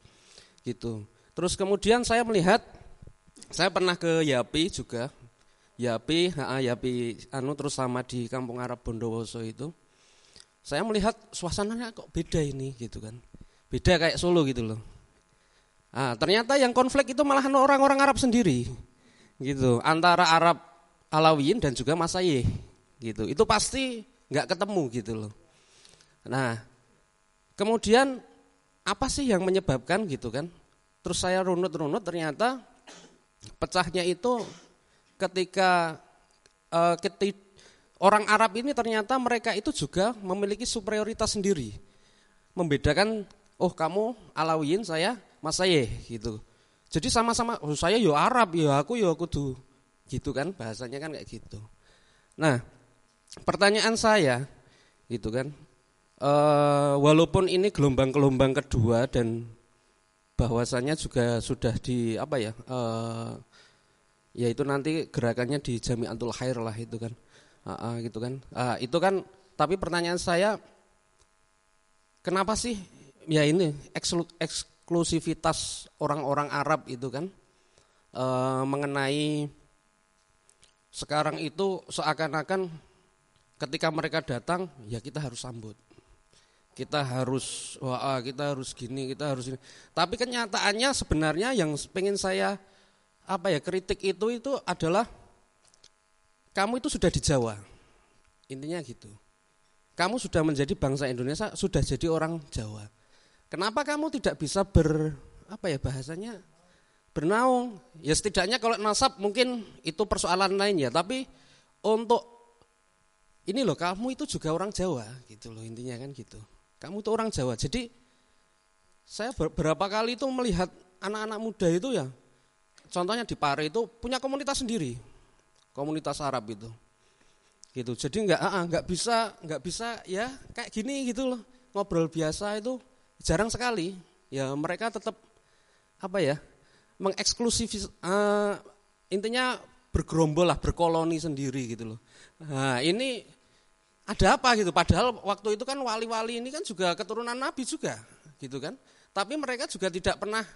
Gitu. Terus kemudian saya melihat saya pernah ke Yapi juga. Yapi, ha, Yapi anu terus sama di Kampung Arab Bondowoso itu. saya melihat suasananya kok beda ini gitu kan. Beda kayak Solo gitu loh. Nah, ternyata yang konflik itu malah orang-orang Arab sendiri. Gitu, antara Arab Alawiyin dan juga Masayih gitu. Itu pasti nggak ketemu gitu loh. Nah, kemudian apa sih yang menyebabkan gitu kan? Terus saya runut-runut ternyata pecahnya itu ketika uh, orang Arab ini ternyata mereka itu juga memiliki superioritas sendiri. Membedakan oh kamu Alawiyin saya Masayeh gitu. Jadi sama-sama oh saya yo Arab yo aku yo kudu gitu kan bahasanya kan kayak gitu. Nah, pertanyaan saya gitu kan e, walaupun ini gelombang-gelombang kedua dan bahwasanya juga sudah di apa ya e, yaitu nanti gerakannya di Jami'atul Khair lah itu kan. Uh, uh, gitu kan. Uh, itu kan tapi pertanyaan saya kenapa sih ya ini eksklu, eksklusivitas orang-orang Arab itu kan uh, mengenai sekarang itu seakan-akan ketika mereka datang ya kita harus sambut. Kita harus wah kita harus gini, kita harus ini. Tapi kenyataannya sebenarnya yang pengen saya apa ya kritik itu itu adalah kamu itu sudah di Jawa. Intinya gitu. Kamu sudah menjadi bangsa Indonesia, sudah jadi orang Jawa. Kenapa kamu tidak bisa ber apa ya bahasanya bernaung. Ya setidaknya kalau nasab mungkin itu persoalan lain ya, tapi untuk ini loh kamu itu juga orang Jawa gitu loh intinya kan gitu. Kamu itu orang Jawa. Jadi saya beberapa kali itu melihat anak-anak muda itu ya contohnya di Pare itu punya komunitas sendiri. Komunitas Arab itu. Gitu. Jadi enggak enggak bisa enggak bisa ya kayak gini gitu loh. Ngobrol biasa itu jarang sekali. Ya mereka tetap apa ya? mengeksklusif uh, intinya bergerombol lah, berkoloni sendiri gitu loh. Nah, ini ada apa gitu? Padahal waktu itu kan wali-wali ini kan juga keturunan Nabi juga, gitu kan. Tapi mereka juga tidak pernah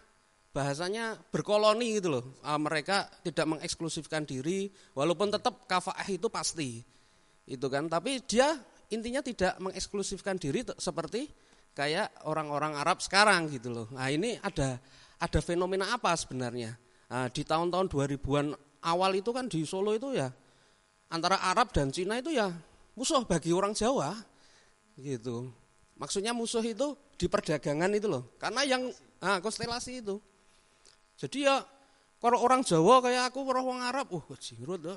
bahasanya berkoloni gitu loh. Uh, mereka tidak mengeksklusifkan diri, walaupun tetap kafaah itu pasti, itu kan. Tapi dia intinya tidak mengeksklusifkan diri seperti kayak orang-orang Arab sekarang gitu loh. Nah ini ada ada fenomena apa sebenarnya? Nah, di tahun-tahun 2000-an awal itu kan di Solo itu ya antara Arab dan Cina itu ya musuh bagi orang Jawa gitu. Maksudnya musuh itu di perdagangan itu loh. Karena yang ah, konstelasi itu. Jadi ya kalau orang Jawa kayak aku orang Arab, uh jirut ya,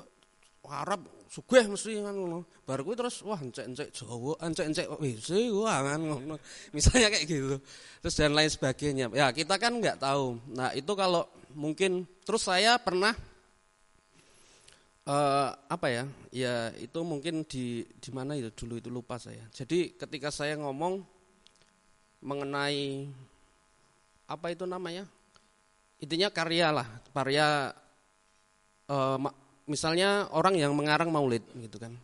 Arab sugih mesti kan ngono. Bar kuwi terus wah encek-encek Jawa, encek-encek WC wah kan ngono. Misalnya kayak gitu. Terus dan lain sebagainya. Ya, kita kan nggak tahu. Nah, itu kalau mungkin terus saya pernah uh, apa ya? Ya, itu mungkin di di mana itu dulu itu lupa saya. Jadi ketika saya ngomong mengenai apa itu namanya? Intinya karya lah, karya uh, misalnya orang yang mengarang maulid gitu kan.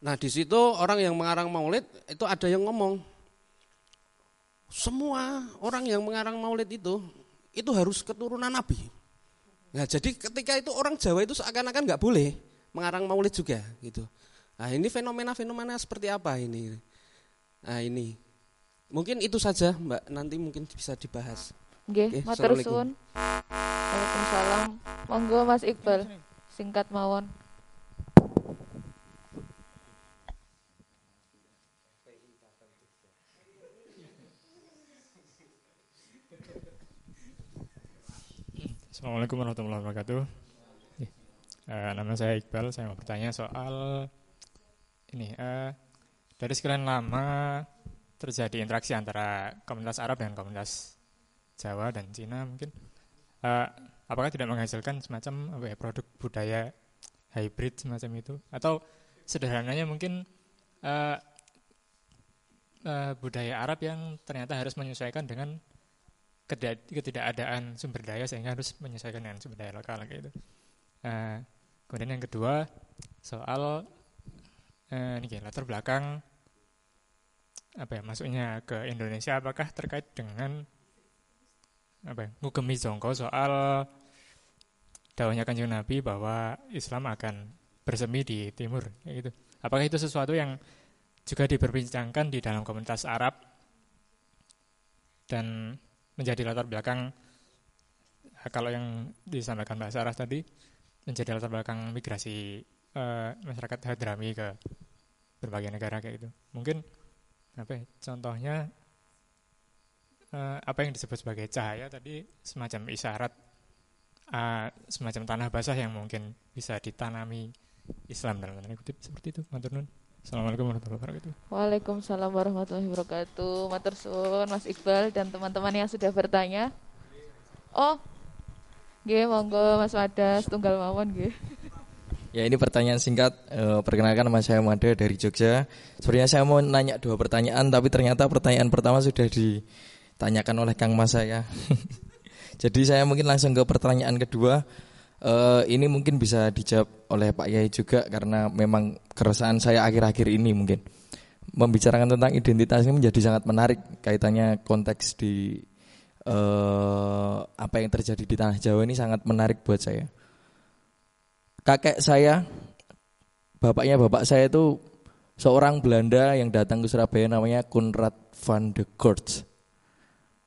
Nah di situ orang yang mengarang maulid itu ada yang ngomong semua orang yang mengarang maulid itu itu harus keturunan nabi. Nah jadi ketika itu orang Jawa itu seakan-akan nggak boleh mengarang maulid juga gitu. Nah ini fenomena-fenomena seperti apa ini? Nah ini mungkin itu saja Mbak nanti mungkin bisa dibahas. Oke, okay, matur suwun. Waalaikumsalam. Monggo Mas Iqbal, singkat mawon. Assalamualaikum warahmatullahi wabarakatuh. Uh, nama saya Iqbal, saya mau bertanya soal ini. Uh, dari sekian lama terjadi interaksi antara komunitas Arab dan komunitas Jawa dan Cina mungkin uh, apakah tidak menghasilkan semacam apa ya, produk budaya hybrid semacam itu atau sederhananya mungkin uh, uh, budaya Arab yang ternyata harus menyesuaikan dengan ketidakadaan sumber daya sehingga harus menyesuaikan dengan sumber daya lokal gitu. Uh, kemudian yang kedua soal uh, ini latar belakang apa ya masuknya ke Indonesia apakah terkait dengan apa ya, soal daunnya kanjeng Nabi bahwa Islam akan bersemi di timur gitu. Apakah itu sesuatu yang juga diperbincangkan di dalam komunitas Arab dan menjadi latar belakang kalau yang disampaikan Mbak Sarah tadi menjadi latar belakang migrasi uh, masyarakat Hadrami ke berbagai negara kayak gitu. Mungkin apa ya, contohnya uh, apa yang disebut sebagai cahaya tadi semacam isyarat uh, semacam tanah basah yang mungkin bisa ditanami Islam dalam tanda kutip seperti itu. Matur Assalamualaikum warahmatullahi wabarakatuh. Waalaikumsalam warahmatullahi wabarakatuh. Matur suwun Mas Iqbal dan teman-teman yang sudah bertanya. Oh, Nggih, monggo Mas Wadas tunggal mawon nggih. Ya ini pertanyaan singkat. E, perkenalkan nama saya Mada dari Jogja. Sebenarnya saya mau nanya dua pertanyaan, tapi ternyata pertanyaan pertama sudah ditanyakan oleh Kang Mas saya. Jadi saya mungkin langsung ke pertanyaan kedua. Uh, ini mungkin bisa dijawab oleh Pak Yai juga karena memang keresahan saya akhir-akhir ini mungkin membicarakan tentang identitas ini menjadi sangat menarik kaitannya konteks di uh, apa yang terjadi di tanah Jawa ini sangat menarik buat saya. Kakek saya, bapaknya bapak saya itu seorang Belanda yang datang ke Surabaya namanya Konrad van de Gorts.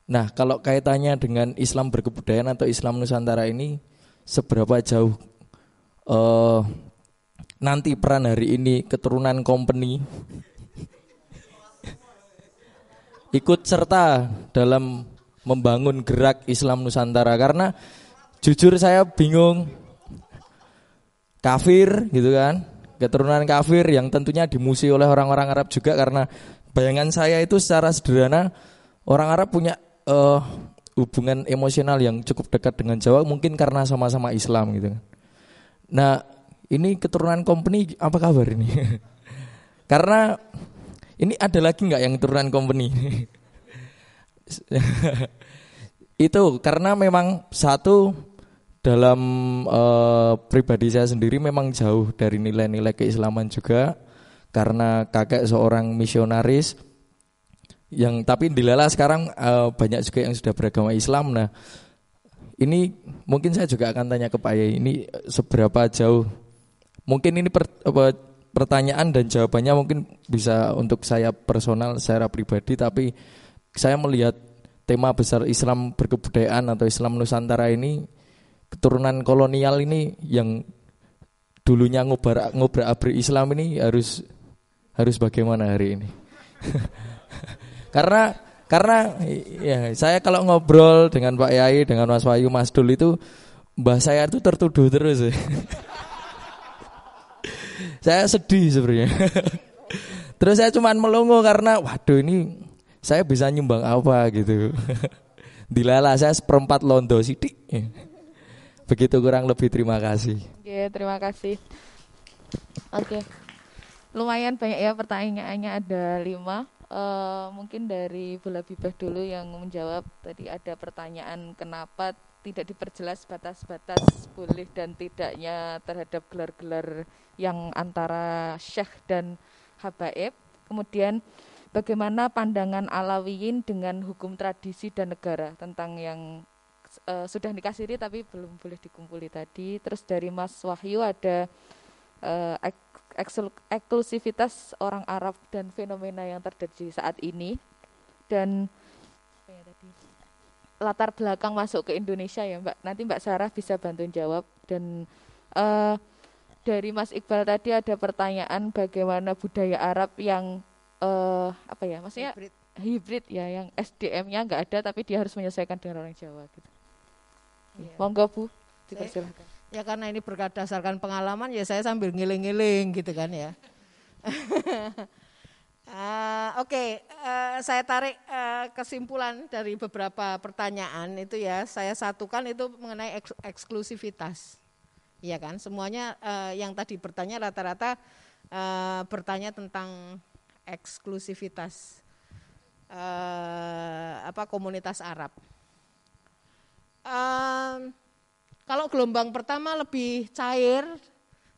Nah, kalau kaitannya dengan Islam berkebudayaan atau Islam Nusantara ini seberapa jauh uh, nanti peran hari ini keturunan company ikut serta dalam membangun gerak Islam Nusantara? Karena jujur saya bingung. Kafir gitu kan? Keturunan kafir yang tentunya dimusi oleh orang-orang Arab juga karena bayangan saya itu secara sederhana orang Arab punya uh, hubungan emosional yang cukup dekat dengan Jawa mungkin karena sama-sama Islam gitu. Nah, ini keturunan company apa kabar ini? karena ini ada lagi nggak yang keturunan company? itu karena memang satu dalam uh, pribadi saya sendiri memang jauh dari nilai-nilai keislaman juga karena kakek seorang misionaris yang tapi dilala sekarang uh, banyak juga yang sudah beragama Islam. Nah, ini mungkin saya juga akan tanya ke Pak Yai ini seberapa jauh mungkin ini per, apa, pertanyaan dan jawabannya mungkin bisa untuk saya personal secara pribadi tapi saya melihat tema besar Islam berkebudayaan atau Islam Nusantara ini keturunan kolonial ini yang dulunya ngobrak ngobrak abri Islam ini harus harus bagaimana hari ini Karena karena ya saya kalau ngobrol dengan Pak Yai, dengan Mas Wayu, Mas Dul itu mbah saya itu tertuduh terus. Ya. saya sedih sebenarnya. Terus saya cuma melongo karena waduh ini saya bisa nyumbang apa gitu. Dilala saya seperempat londo sidik. Begitu kurang lebih terima kasih. Oke, terima kasih. Oke. Lumayan banyak ya pertanyaannya ada lima. Uh, mungkin dari Bola Bibah dulu yang menjawab tadi ada pertanyaan kenapa tidak diperjelas batas-batas boleh dan tidaknya terhadap gelar-gelar yang antara syekh dan habaib. Kemudian bagaimana pandangan Alawiyin dengan hukum tradisi dan negara tentang yang uh, sudah dikasiri tapi belum boleh dikumpuli tadi. Terus dari Mas Wahyu ada uh, eksklusivitas orang Arab dan fenomena yang terjadi saat ini dan ya latar belakang masuk ke Indonesia ya Mbak. Nanti Mbak Sarah bisa bantuin jawab dan uh, dari Mas Iqbal tadi ada pertanyaan bagaimana budaya Arab yang uh, apa ya maksudnya hybrid, hybrid ya yang SDM-nya nggak ada tapi dia harus menyesuaikan dengan orang Jawa gitu. Iya. Monggo Bu, dipersilakan. Ya karena ini berdasarkan pengalaman ya saya sambil ngiling-ngiling gitu kan ya. uh, Oke, okay, uh, eh, saya tarik uh, kesimpulan dari beberapa pertanyaan itu ya. Saya satukan itu mengenai eks eksklusivitas. Iya kan, semuanya uh, yang tadi bertanya rata-rata uh, bertanya tentang eksklusivitas uh, apa komunitas Arab. Uh, kalau gelombang pertama lebih cair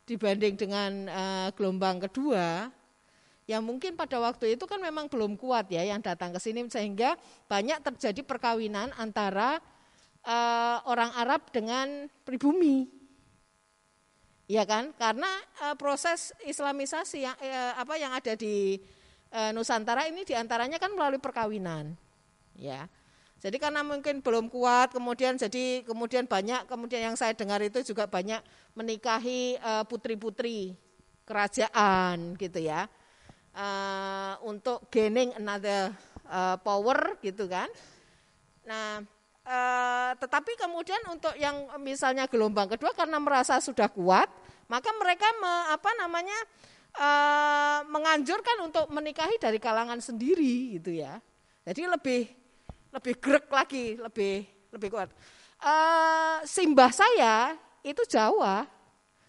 dibanding dengan uh, gelombang kedua, yang mungkin pada waktu itu kan memang belum kuat ya yang datang ke sini sehingga banyak terjadi perkawinan antara uh, orang Arab dengan pribumi. Ya kan? Karena uh, proses islamisasi yang apa yang ada di Nusantara ini di antaranya kan melalui perkawinan, ya. Jadi karena mungkin belum kuat, kemudian jadi kemudian banyak, kemudian yang saya dengar itu juga banyak menikahi e, putri-putri kerajaan gitu ya, e, untuk gaining another e, power gitu kan. Nah, tetapi kemudian untuk yang misalnya gelombang kedua karena merasa sudah kuat, maka mereka me, apa namanya menganjurkan untuk menikahi dari kalangan sendiri gitu ya. Jadi lebih lebih grek lagi, lebih lebih kuat. Uh, simbah saya itu Jawa,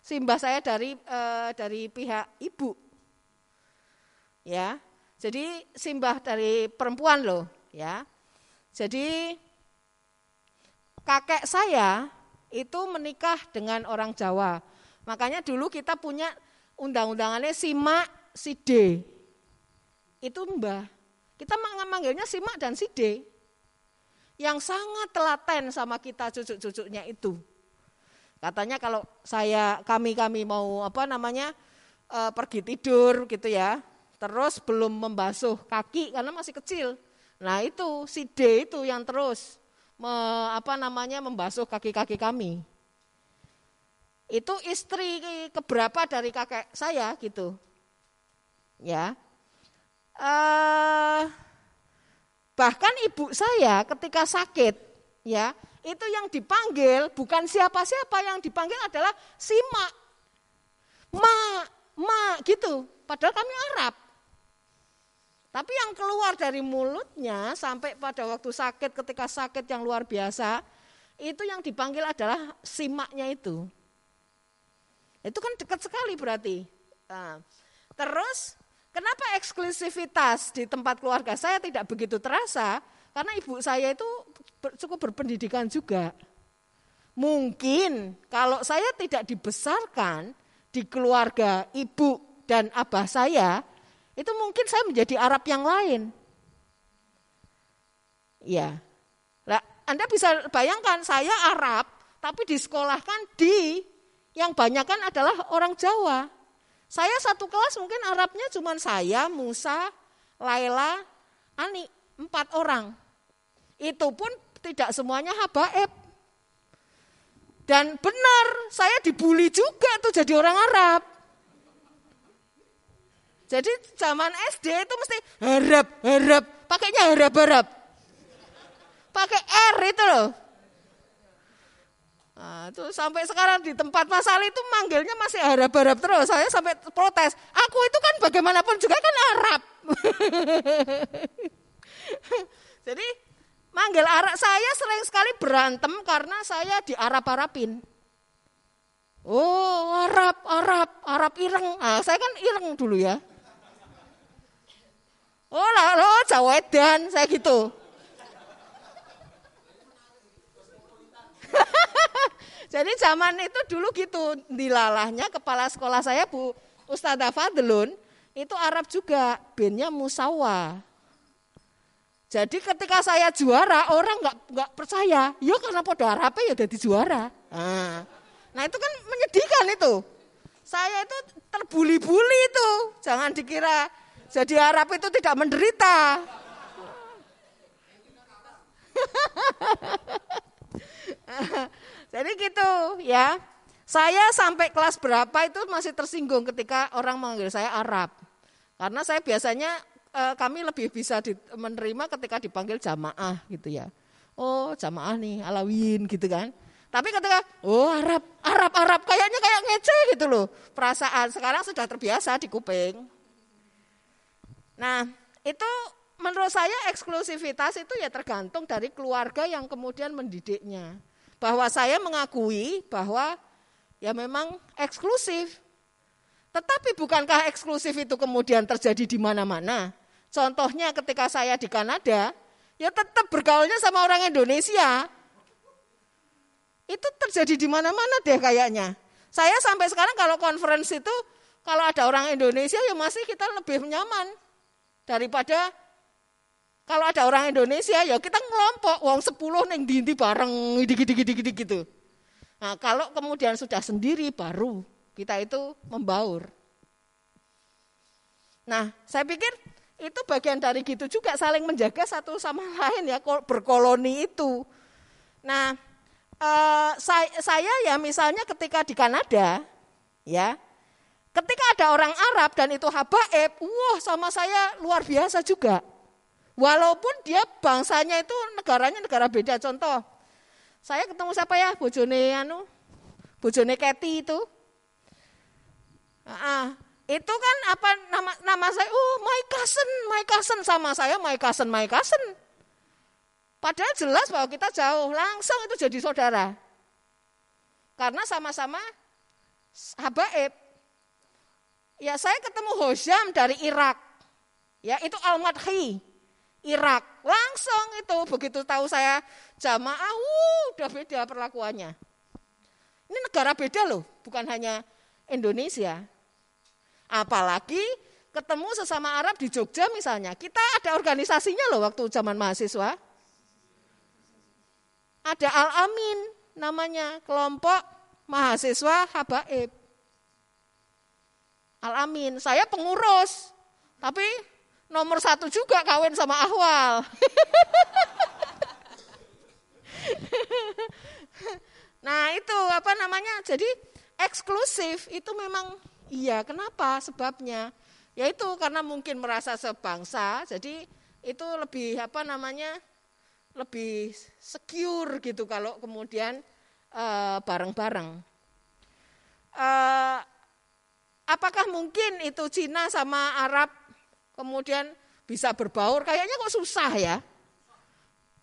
simbah saya dari uh, dari pihak ibu, ya. Jadi simbah dari perempuan loh, ya. Jadi kakek saya itu menikah dengan orang Jawa. Makanya dulu kita punya undang-undangannya simak side. Itu mbah. Kita manggilnya simak dan side yang sangat telaten sama kita cucu-cucunya itu. Katanya kalau saya kami-kami mau apa namanya e, pergi tidur gitu ya, terus belum membasuh kaki karena masih kecil. Nah itu si D itu yang terus me, apa namanya membasuh kaki-kaki kami. Itu istri keberapa dari kakek saya gitu. Ya. Eh Bahkan ibu saya ketika sakit, ya, itu yang dipanggil bukan siapa-siapa yang dipanggil adalah si mak. Ma, ma gitu. Padahal kami Arab. Tapi yang keluar dari mulutnya sampai pada waktu sakit, ketika sakit yang luar biasa, itu yang dipanggil adalah simaknya itu. Itu kan dekat sekali berarti. Nah, terus Kenapa eksklusivitas di tempat keluarga saya tidak begitu terasa? Karena ibu saya itu cukup berpendidikan juga. Mungkin kalau saya tidak dibesarkan di keluarga ibu dan abah saya, itu mungkin saya menjadi Arab yang lain. Ya. Nah, Anda bisa bayangkan saya Arab, tapi disekolahkan di yang banyak kan adalah orang Jawa. Saya satu kelas mungkin Arabnya cuma saya, Musa, Laila, Ani, empat orang. Itu pun tidak semuanya habaib. Dan benar, saya dibully juga tuh jadi orang Arab. Jadi zaman SD itu mesti harap, harap, pakainya harap, harap. Pakai R itu loh. Nah, itu sampai sekarang di tempat Mas Ali itu manggilnya masih harap-harap terus. Saya sampai protes. Aku itu kan bagaimanapun juga kan Arab. Jadi manggil Arab saya sering sekali berantem karena saya di Arab-Arabin. Oh, Arab, Arab, Arab ireng. Nah, saya kan ireng dulu ya. Oh, lah, lo Jawa saya gitu. Jadi zaman itu dulu gitu, dilalahnya kepala sekolah saya Bu Ustadzah Fadlun, itu Arab juga, bandnya Musawa. Jadi ketika saya juara, orang nggak nggak percaya, ya karena pada Arabnya ya jadi juara. Nah, nah itu kan menyedihkan itu. Saya itu terbuli-buli itu, jangan dikira jadi Arab itu tidak menderita. Jadi gitu ya. Saya sampai kelas berapa itu masih tersinggung ketika orang manggil saya Arab. Karena saya biasanya e, kami lebih bisa di, menerima ketika dipanggil jamaah gitu ya. Oh jamaah nih Alawin gitu kan. Tapi ketika oh Arab, Arab, Arab kayaknya kayak ngece gitu loh. Perasaan sekarang sudah terbiasa di kuping. Nah itu menurut saya eksklusivitas itu ya tergantung dari keluarga yang kemudian mendidiknya bahwa saya mengakui bahwa ya memang eksklusif. Tetapi bukankah eksklusif itu kemudian terjadi di mana-mana? Contohnya ketika saya di Kanada, ya tetap bergaulnya sama orang Indonesia. Itu terjadi di mana-mana deh kayaknya. Saya sampai sekarang kalau conference itu, kalau ada orang Indonesia ya masih kita lebih nyaman daripada kalau ada orang Indonesia ya kita ngelompok, uang sepuluh neng dinti bareng, dikit-dikit gitu. Nah kalau kemudian sudah sendiri baru kita itu membaur. Nah saya pikir itu bagian dari gitu juga saling menjaga satu sama lain ya berkoloni itu. Nah, eh, saya, saya ya misalnya ketika di Kanada, ya, ketika ada orang Arab dan itu habaib, wah sama saya luar biasa juga. Walaupun dia bangsanya itu negaranya negara beda. Contoh, saya ketemu siapa ya, bojone anu, bojone Keti itu. Ah, itu kan apa nama nama saya oh my cousin my cousin. Sama saya my cousin my cousin. Padahal jelas bahwa kita jauh. Langsung itu jadi saudara. Karena sama-sama habaib. Ya saya ketemu Hojam dari Irak. Ya itu Al-Madhi Irak langsung itu begitu tahu saya jamaah uh, udah beda perlakuannya ini negara beda loh bukan hanya Indonesia Apalagi ketemu sesama Arab di Jogja misalnya. Kita ada organisasinya loh waktu zaman mahasiswa. Ada Al-Amin namanya, kelompok mahasiswa Habaib. Al-Amin, saya pengurus. Tapi nomor satu juga kawin sama Ahwal. nah itu apa namanya, jadi eksklusif itu memang Iya, kenapa? Sebabnya yaitu karena mungkin merasa sebangsa, jadi itu lebih apa namanya? lebih secure gitu kalau kemudian uh, bareng-bareng. Uh, apakah mungkin itu Cina sama Arab kemudian bisa berbaur? Kayaknya kok susah ya.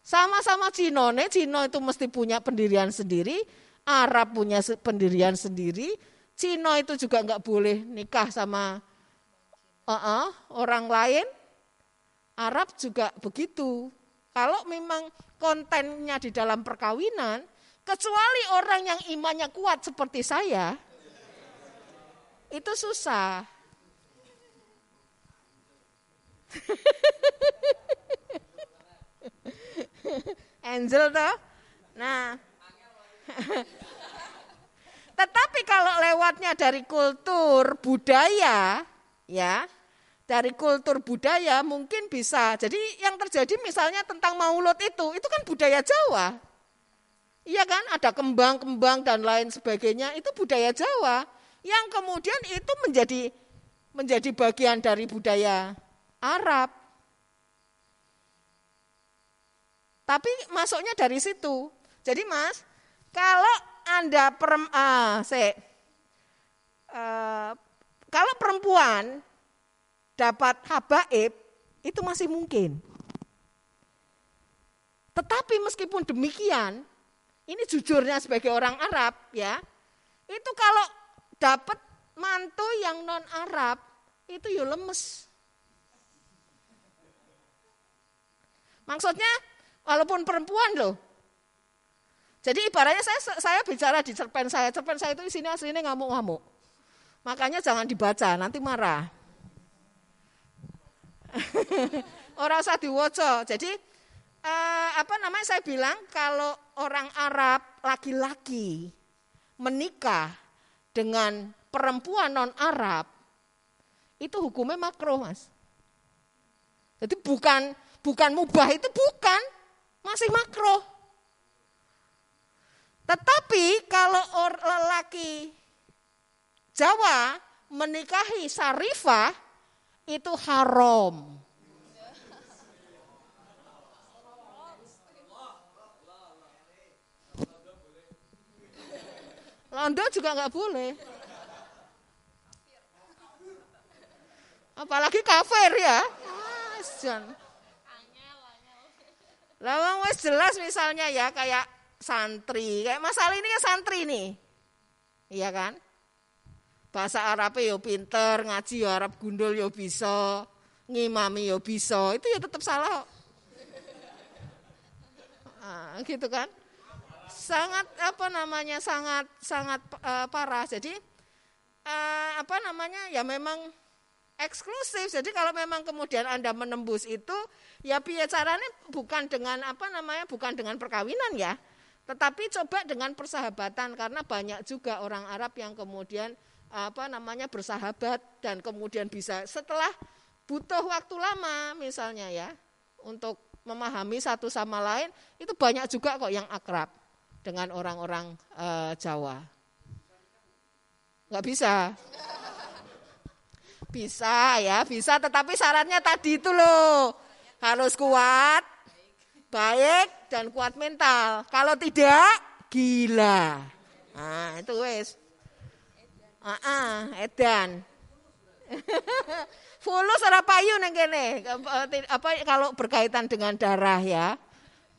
Sama-sama Cina, nih Cina itu mesti punya pendirian sendiri, Arab punya pendirian sendiri, Cina itu juga nggak boleh nikah sama uh -uh, orang lain. Arab juga begitu. Kalau memang kontennya di dalam perkawinan, kecuali orang yang imannya kuat seperti saya, itu susah. Angel toh. Nah, tetapi kalau lewatnya dari kultur budaya, ya, dari kultur budaya mungkin bisa. Jadi yang terjadi misalnya tentang maulud itu, itu kan budaya Jawa. Iya kan, ada kembang-kembang dan lain sebagainya, itu budaya Jawa. Yang kemudian itu menjadi menjadi bagian dari budaya Arab. Tapi masuknya dari situ. Jadi Mas, kalau anda perem, ah, se, uh, kalau perempuan dapat habaib itu masih mungkin. Tetapi meskipun demikian, ini jujurnya sebagai orang Arab ya, itu kalau dapat mantu yang non Arab itu ya lemes. Maksudnya walaupun perempuan loh, jadi ibaratnya saya saya bicara di cerpen saya, cerpen saya itu isinya aslinya ngamuk-ngamuk. Makanya jangan dibaca, nanti marah. orang usah diwoco. Jadi eh, apa namanya saya bilang kalau orang Arab laki-laki menikah dengan perempuan non Arab itu hukumnya makro mas. Jadi bukan bukan mubah itu bukan masih makro. Tetapi kalau orang lelaki Jawa menikahi Sarifah itu haram. Londo juga nggak boleh. Apalagi kafir ya. Lawang wes jelas misalnya ya kayak santri. Kayak masalah ini kan santri nih. Iya kan? Bahasa Arabnya yo pinter, ngaji yo Arab gundul yo bisa, ngimami yo bisa. Itu ya tetap salah. Nah, gitu kan? Sangat apa namanya? Sangat sangat uh, parah. Jadi uh, apa namanya? Ya memang eksklusif. Jadi kalau memang kemudian Anda menembus itu, ya caranya bukan dengan apa namanya? Bukan dengan perkawinan ya tetapi coba dengan persahabatan karena banyak juga orang Arab yang kemudian apa namanya bersahabat dan kemudian bisa setelah butuh waktu lama misalnya ya untuk memahami satu sama lain itu banyak juga kok yang akrab dengan orang-orang uh, Jawa. Nggak bisa. Bisa ya, bisa tetapi syaratnya tadi itu loh. Harus kuat, baik dan kuat mental. Kalau tidak, gila. Nah, itu wes. Ah, uh, edan. Fulus ora payu neng kene. Apa kalau berkaitan dengan darah ya.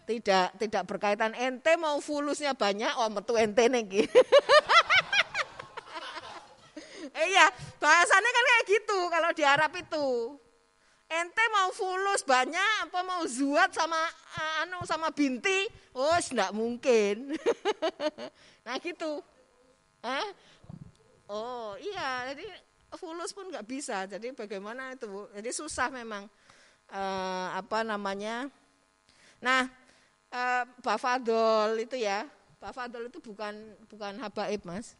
Tidak tidak berkaitan ente mau fulusnya banyak, oh metu ente iya, bahasanya kan kayak gitu kalau di Arab itu. Ente mau fulus banyak apa mau zuat sama uh, anu sama binti, oh tidak mungkin. nah gitu. Hah? Oh iya, jadi fulus pun nggak bisa. Jadi bagaimana itu? Jadi susah memang uh, apa namanya? Nah, uh, Bafadol itu ya, Bafadol itu bukan bukan habaib mas.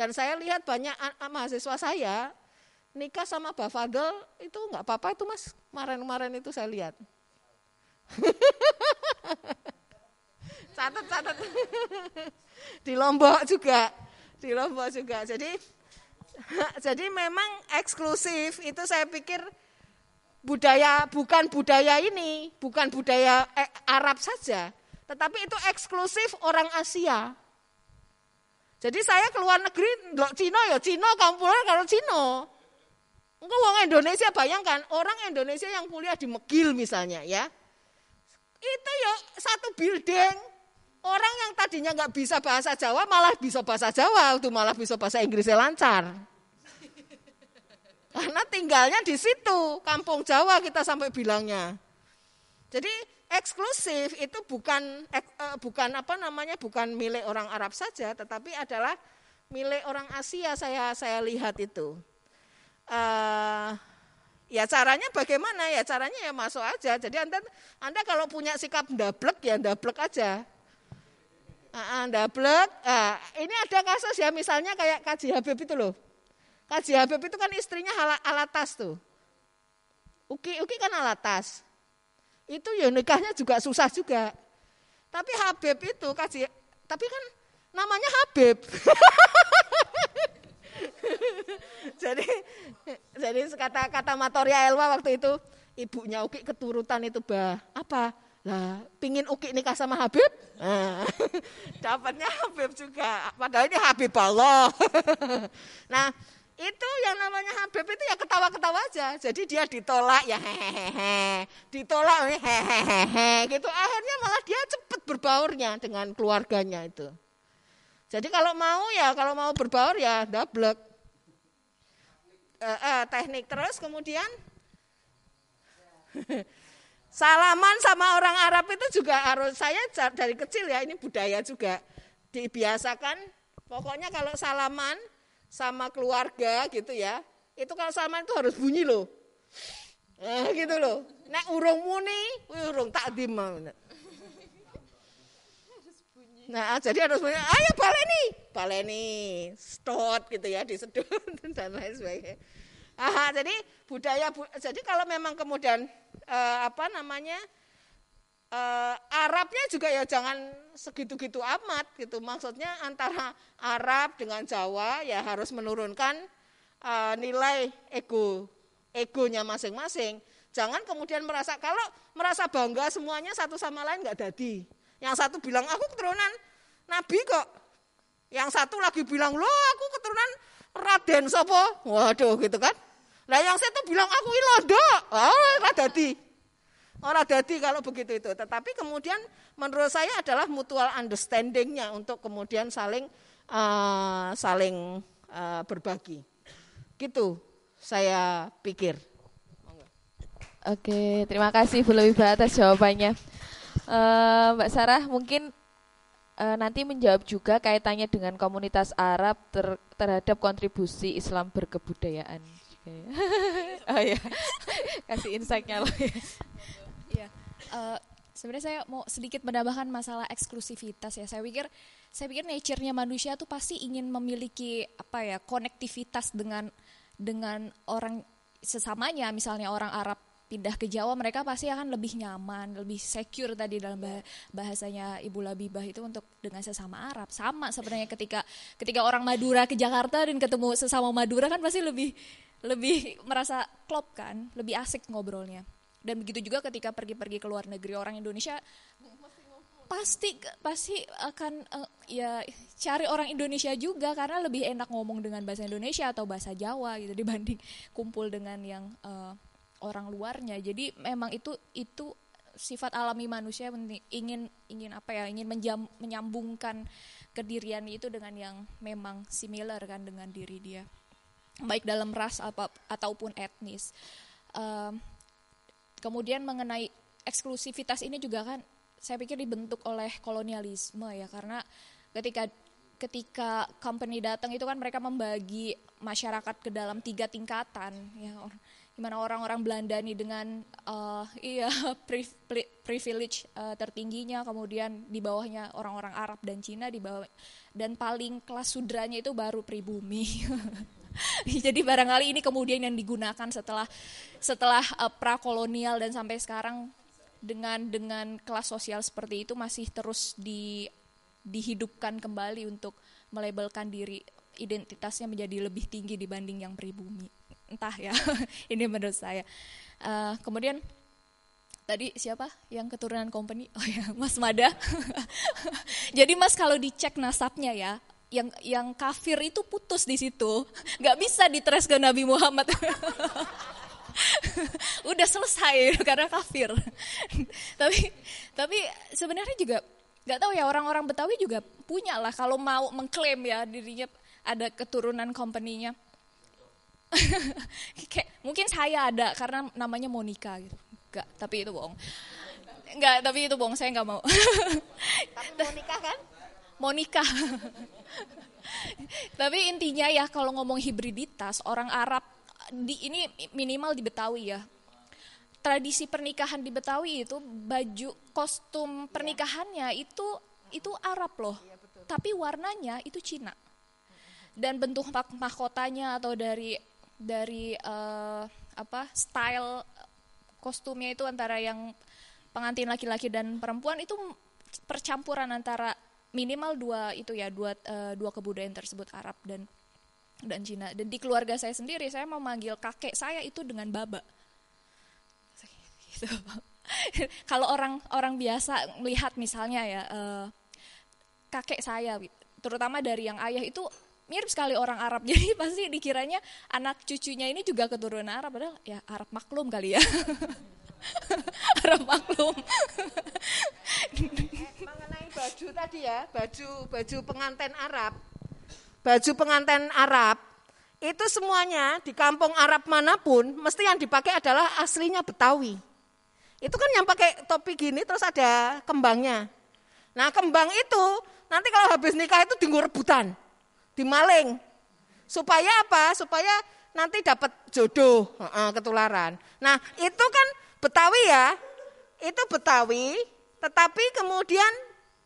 Dan saya lihat banyak mahasiswa saya nikah sama Bafadol itu nggak apa-apa itu mas. Kemarin-kemarin itu saya lihat. catat catat di Lombok juga di Lombok juga jadi jadi memang eksklusif itu saya pikir budaya bukan budaya ini, bukan budaya eh, Arab saja, tetapi itu eksklusif orang Asia. Jadi saya keluar negeri, lo Cina ya Cina, kamu pulang kalau Cina. Enggak orang Indonesia bayangkan orang Indonesia yang kuliah di Megil misalnya ya, itu ya satu building orang yang tadinya nggak bisa bahasa Jawa malah bisa bahasa Jawa, itu malah bisa bahasa Inggrisnya lancar. Karena tinggalnya di situ, kampung Jawa kita sampai bilangnya. Jadi eksklusif itu bukan eh, bukan apa namanya bukan milik orang Arab saja, tetapi adalah milik orang Asia saya saya lihat itu. Uh, ya caranya bagaimana ya caranya ya masuk aja. Jadi anda anda kalau punya sikap ndablek ya ndablek aja. Uh, ndablek. Uh, ini ada kasus ya misalnya kayak Kaji Habib itu loh Kaji Habib itu kan istrinya alatas tuh. Uki Uki kan alatas. Itu ya nikahnya juga susah juga. Tapi Habib itu kaji, tapi kan namanya Habib. jadi jadi kata kata Matoria Elwa waktu itu ibunya Uki keturutan itu bah apa? Lah pingin Uki nikah sama Habib? Nah, dapatnya Habib juga. Padahal ini Habib Allah. Nah itu yang namanya Habib itu ya ketawa-ketawa aja. Jadi dia ditolak ya hehehe, ditolak hehehe gitu. Akhirnya malah dia cepat berbaurnya dengan keluarganya itu. Jadi kalau mau ya, kalau mau berbaur ya double. Uh, uh, teknik terus kemudian salaman sama orang Arab itu juga harus saya dari kecil ya ini budaya juga dibiasakan. Pokoknya kalau salaman sama keluarga gitu ya, itu kalau salaman itu harus bunyi loh. Nah, gitu loh. Nek urung muni, urung takdim. Nah, jadi harus bunyi, ayo baleni, baleni, stot gitu ya, disedot dan lain sebagainya. Aha, jadi budaya, jadi kalau memang kemudian eh, apa namanya uh, Arabnya juga ya jangan segitu-gitu amat gitu. Maksudnya antara Arab dengan Jawa ya harus menurunkan uh, nilai ego egonya masing-masing. Jangan kemudian merasa kalau merasa bangga semuanya satu sama lain nggak jadi. Yang satu bilang aku keturunan Nabi kok. Yang satu lagi bilang lo aku keturunan Raden Sopo. Waduh gitu kan. Nah yang satu bilang aku ilondo. Oh, Radadi. Orang dadi kalau begitu itu. Tetapi kemudian menurut saya adalah mutual understandingnya untuk kemudian saling uh, saling uh, berbagi. Gitu saya pikir. Oke, terima kasih Bu Lebih atas jawabannya. Uh, Mbak Sarah mungkin uh, nanti menjawab juga kaitannya dengan komunitas Arab ter terhadap kontribusi Islam berkebudayaan. oh ya, kasih insight-nya loh ya. Uh, sebenarnya saya mau sedikit menambahkan masalah eksklusivitas ya. Saya pikir saya pikir nature-nya manusia tuh pasti ingin memiliki apa ya konektivitas dengan dengan orang sesamanya misalnya orang Arab pindah ke Jawa mereka pasti akan lebih nyaman, lebih secure tadi dalam bahasanya Ibu Labibah itu untuk dengan sesama Arab. Sama sebenarnya ketika ketika orang Madura ke Jakarta dan ketemu sesama Madura kan pasti lebih lebih merasa klop kan, lebih asik ngobrolnya. Dan begitu juga ketika pergi-pergi ke luar negeri orang Indonesia pasti pasti akan uh, ya cari orang Indonesia juga karena lebih enak ngomong dengan bahasa Indonesia atau bahasa Jawa gitu dibanding kumpul dengan yang uh, orang luarnya. Jadi memang itu itu sifat alami manusia ingin ingin apa ya ingin menjam, menyambungkan kedirian itu dengan yang memang similar kan dengan diri dia baik dalam ras apa ataupun etnis. Uh, kemudian mengenai eksklusivitas ini juga kan saya pikir dibentuk oleh kolonialisme ya karena ketika ketika company datang itu kan mereka membagi masyarakat ke dalam tiga tingkatan ya. Gimana orang-orang Belanda nih dengan uh, iya privilege uh, tertingginya kemudian di bawahnya orang-orang Arab dan Cina di bawah dan paling kelas sudranya itu baru pribumi jadi barangkali ini kemudian yang digunakan setelah setelah uh, prakolonial dan sampai sekarang dengan dengan kelas sosial seperti itu masih terus di dihidupkan kembali untuk melabelkan diri identitasnya menjadi lebih tinggi dibanding yang pribumi. Entah ya ini menurut saya. Uh, kemudian tadi siapa yang keturunan company? Oh ya Mas Mada. Jadi Mas kalau dicek nasabnya ya yang yang kafir itu putus di situ nggak bisa ditres ke Nabi Muhammad udah selesai karena kafir. tapi tapi sebenarnya juga nggak tahu ya orang-orang Betawi juga punya lah kalau mau mengklaim ya dirinya ada keturunan company-nya. Mungkin saya ada karena namanya Monica gitu. Enggak, tapi itu bohong. Enggak, tapi itu bohong, saya nggak mau. tapi Monica kan? Monica. tapi intinya ya kalau ngomong hibriditas, orang Arab di ini minimal di Betawi ya. Tradisi pernikahan di Betawi itu baju kostum pernikahannya itu itu Arab loh. Tapi warnanya itu Cina. Dan bentuk mahkotanya atau dari dari uh, apa style kostumnya itu antara yang pengantin laki-laki dan perempuan itu percampuran antara minimal dua itu ya dua uh, dua kebudayaan tersebut Arab dan dan Cina. Dan di keluarga saya sendiri saya memanggil kakek saya itu dengan baba. Gitu. Kalau orang orang biasa melihat misalnya ya uh, kakek saya, terutama dari yang ayah itu mirip sekali orang Arab. Jadi pasti dikiranya anak cucunya ini juga keturunan Arab, padahal ya Arab maklum kali ya. Arab maklum. Mengenai baju tadi ya, baju baju pengantin Arab baju pengantin Arab, itu semuanya di kampung Arab mana pun mesti yang dipakai adalah aslinya Betawi. Itu kan yang pakai topi gini terus ada kembangnya. Nah kembang itu nanti kalau habis nikah itu tinggal rebutan, dimaling. Supaya apa? Supaya nanti dapat jodoh, ketularan. Nah itu kan Betawi ya, itu Betawi, tetapi kemudian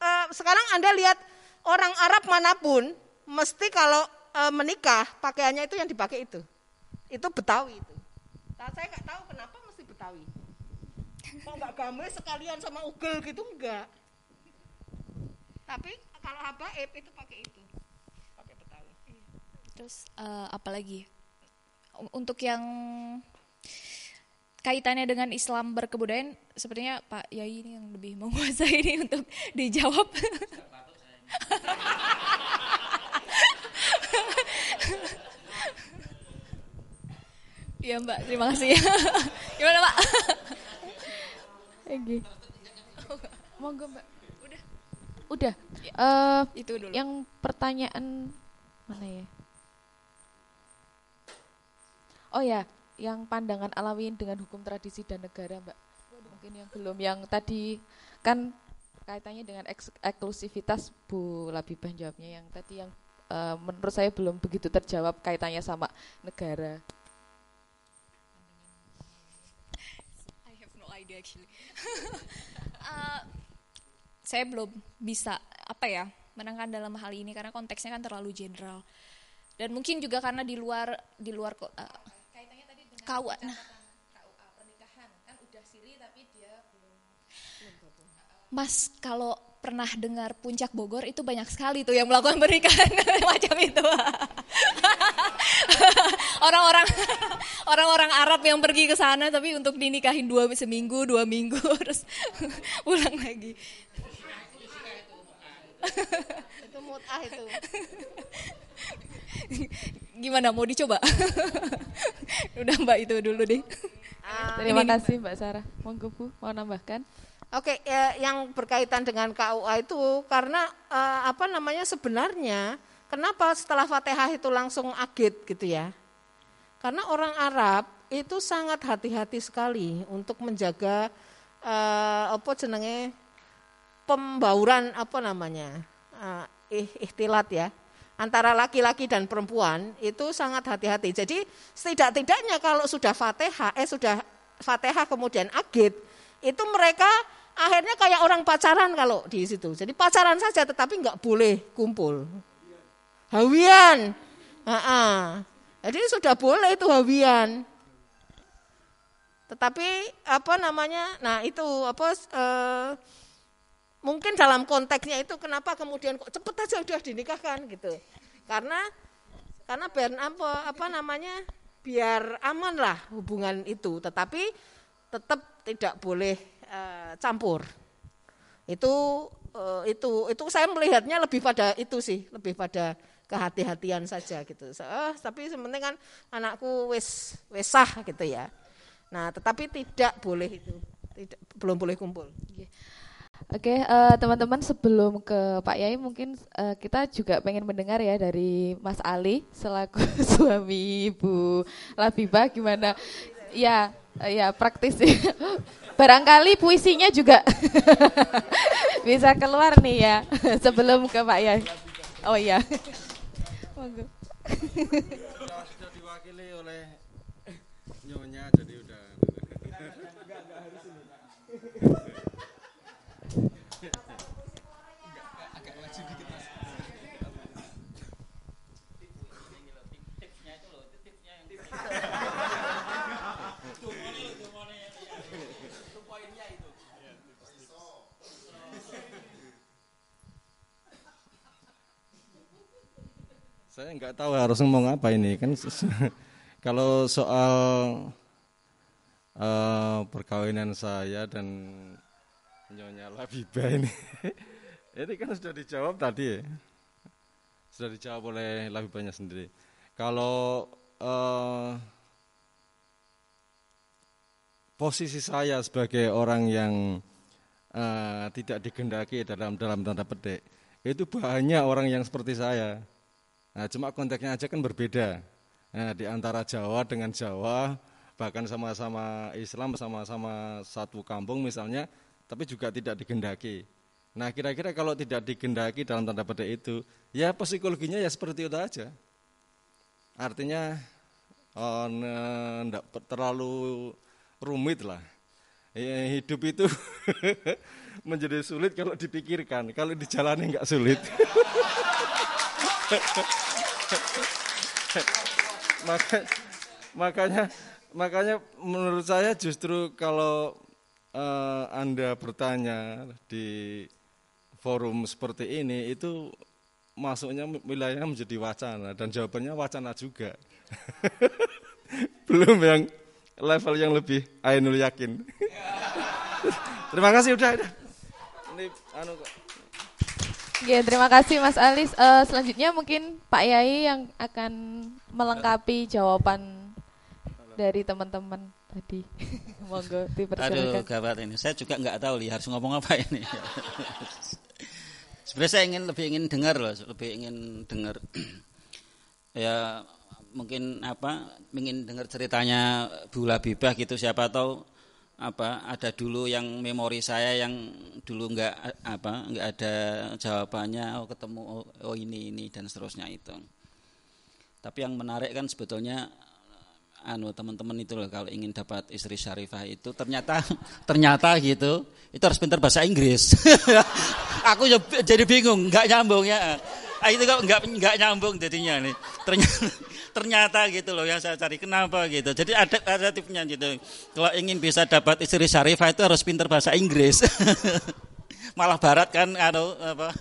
eh, sekarang Anda lihat orang Arab mana pun mesti kalau e, menikah pakaiannya itu yang dipakai itu. Itu Betawi itu. Nah, saya nggak tahu kenapa mesti Betawi. Kok nggak gamis sekalian sama ugel gitu enggak. Tapi kalau habaib itu pakai itu. Pakai Betawi. Terus uh, apa lagi? Untuk yang kaitannya dengan Islam berkebudayaan, sepertinya Pak Yai ini yang lebih menguasai ini untuk dijawab. Iya Mbak, terima kasih. Gimana Pak? Oke. Monggo Mbak. Udah. Udah. Uh, itu dulu. Yang pertanyaan mana ya? Oh ya, yang pandangan Alawiyin dengan hukum tradisi dan negara, Mbak. Mungkin yang belum yang tadi kan kaitannya dengan eks eksklusivitas Bu Labibah jawabnya yang tadi yang uh, menurut saya belum begitu terjawab kaitannya sama negara. I have no idea actually. uh, saya belum bisa apa ya menangkan dalam hal ini karena konteksnya kan terlalu general dan mungkin juga karena di luar di luar uh, kau nah Mas kalau pernah dengar puncak Bogor itu banyak sekali tuh yang melakukan pernikahan macam itu. Orang-orang orang-orang Arab yang pergi ke sana tapi untuk dinikahin dua seminggu dua minggu terus pulang lagi. itu mutah itu. Gimana mau dicoba? Udah Mbak itu dulu deh. Ah, Terima kasih Mbak Sarah. Monggo Bu, mau nambahkan? Oke, ya, yang berkaitan dengan KUA itu karena eh, apa namanya sebenarnya kenapa setelah Fatihah itu langsung agit gitu ya? Karena orang Arab itu sangat hati-hati sekali untuk menjaga eh, apa jenenge pembauran apa namanya eh, ikhtilat ya antara laki-laki dan perempuan itu sangat hati-hati. Jadi setidak-tidaknya kalau sudah Fatihah eh sudah Fatihah kemudian agit itu mereka akhirnya kayak orang pacaran kalau di situ. Jadi pacaran saja tetapi nggak boleh kumpul. Hawian. Ha Jadi sudah boleh itu hawian. Tetapi apa namanya? Nah, itu apa eh, mungkin dalam konteksnya itu kenapa kemudian kok cepet aja udah dinikahkan gitu. Karena karena biar apa apa namanya? biar aman lah hubungan itu, tetapi tetap tidak boleh uh, campur. Itu uh, itu itu saya melihatnya lebih pada itu sih, lebih pada kehati-hatian saja gitu. Uh, tapi sebenarnya kan anakku wes wesah gitu ya. Nah, tetapi tidak boleh itu, tidak belum boleh kumpul. Oke, uh, teman-teman sebelum ke Pak Yai mungkin uh, kita juga pengen mendengar ya dari Mas Ali selaku suami Ibu Labibah gimana? Ya, uh, ya praktis. Barangkali puisinya juga bisa keluar nih ya sebelum ke Pak Yai. Oh iya. Sudah diwakili oleh nyonya jadi udah Saya nggak tahu harus ngomong apa ini kan. Kalau soal uh, perkawinan saya dan Nyonya Labiba ini, ini kan sudah dijawab tadi ya. Sudah dijawab oleh Labibanya sendiri. Kalau uh, posisi saya sebagai orang yang uh, tidak digendaki dalam dalam tanda petik, itu banyak orang yang seperti saya Nah, cuma konteksnya aja kan berbeda. Nah, di antara Jawa dengan Jawa, bahkan sama-sama Islam, sama-sama satu kampung misalnya, tapi juga tidak digendaki. Nah, kira-kira kalau tidak digendaki dalam tanda petik itu, ya psikologinya ya seperti itu aja. Artinya, oh, enggak terlalu rumit lah. Ya, hidup itu menjadi sulit kalau dipikirkan, kalau dijalani enggak sulit. Maka, makanya makanya menurut saya justru kalau uh, Anda bertanya di forum seperti ini itu masuknya wilayahnya menjadi wacana dan jawabannya wacana juga. Belum yang level yang lebih ainul yakin. Terima kasih udah, udah. Ini anu kok. Ya, terima kasih Mas Alis. Uh, selanjutnya mungkin Pak Yai yang akan melengkapi jawaban dari teman-teman tadi. Monggo. Aduh, gawat ini. Saya juga nggak tahu li harus ngomong apa ini. Sebenarnya saya ingin lebih ingin dengar loh, lebih ingin dengar. ya mungkin apa ingin dengar ceritanya Bu Labibah gitu siapa tahu apa ada dulu yang memori saya yang dulu nggak apa nggak ada jawabannya oh ketemu oh, oh ini ini dan seterusnya itu. Tapi yang menarik kan sebetulnya anu teman-teman itu loh kalau ingin dapat istri syarifah itu ternyata ternyata gitu itu harus pintar bahasa Inggris. Aku jadi bingung nggak nyambung ya. Ah, itu kok nggak nggak nyambung jadinya nih. Ternyata ternyata gitu loh yang saya cari kenapa gitu. Jadi ada tipnya gitu. Kalau ingin bisa dapat istri syarifah itu harus pinter bahasa Inggris. malah barat kan anu apa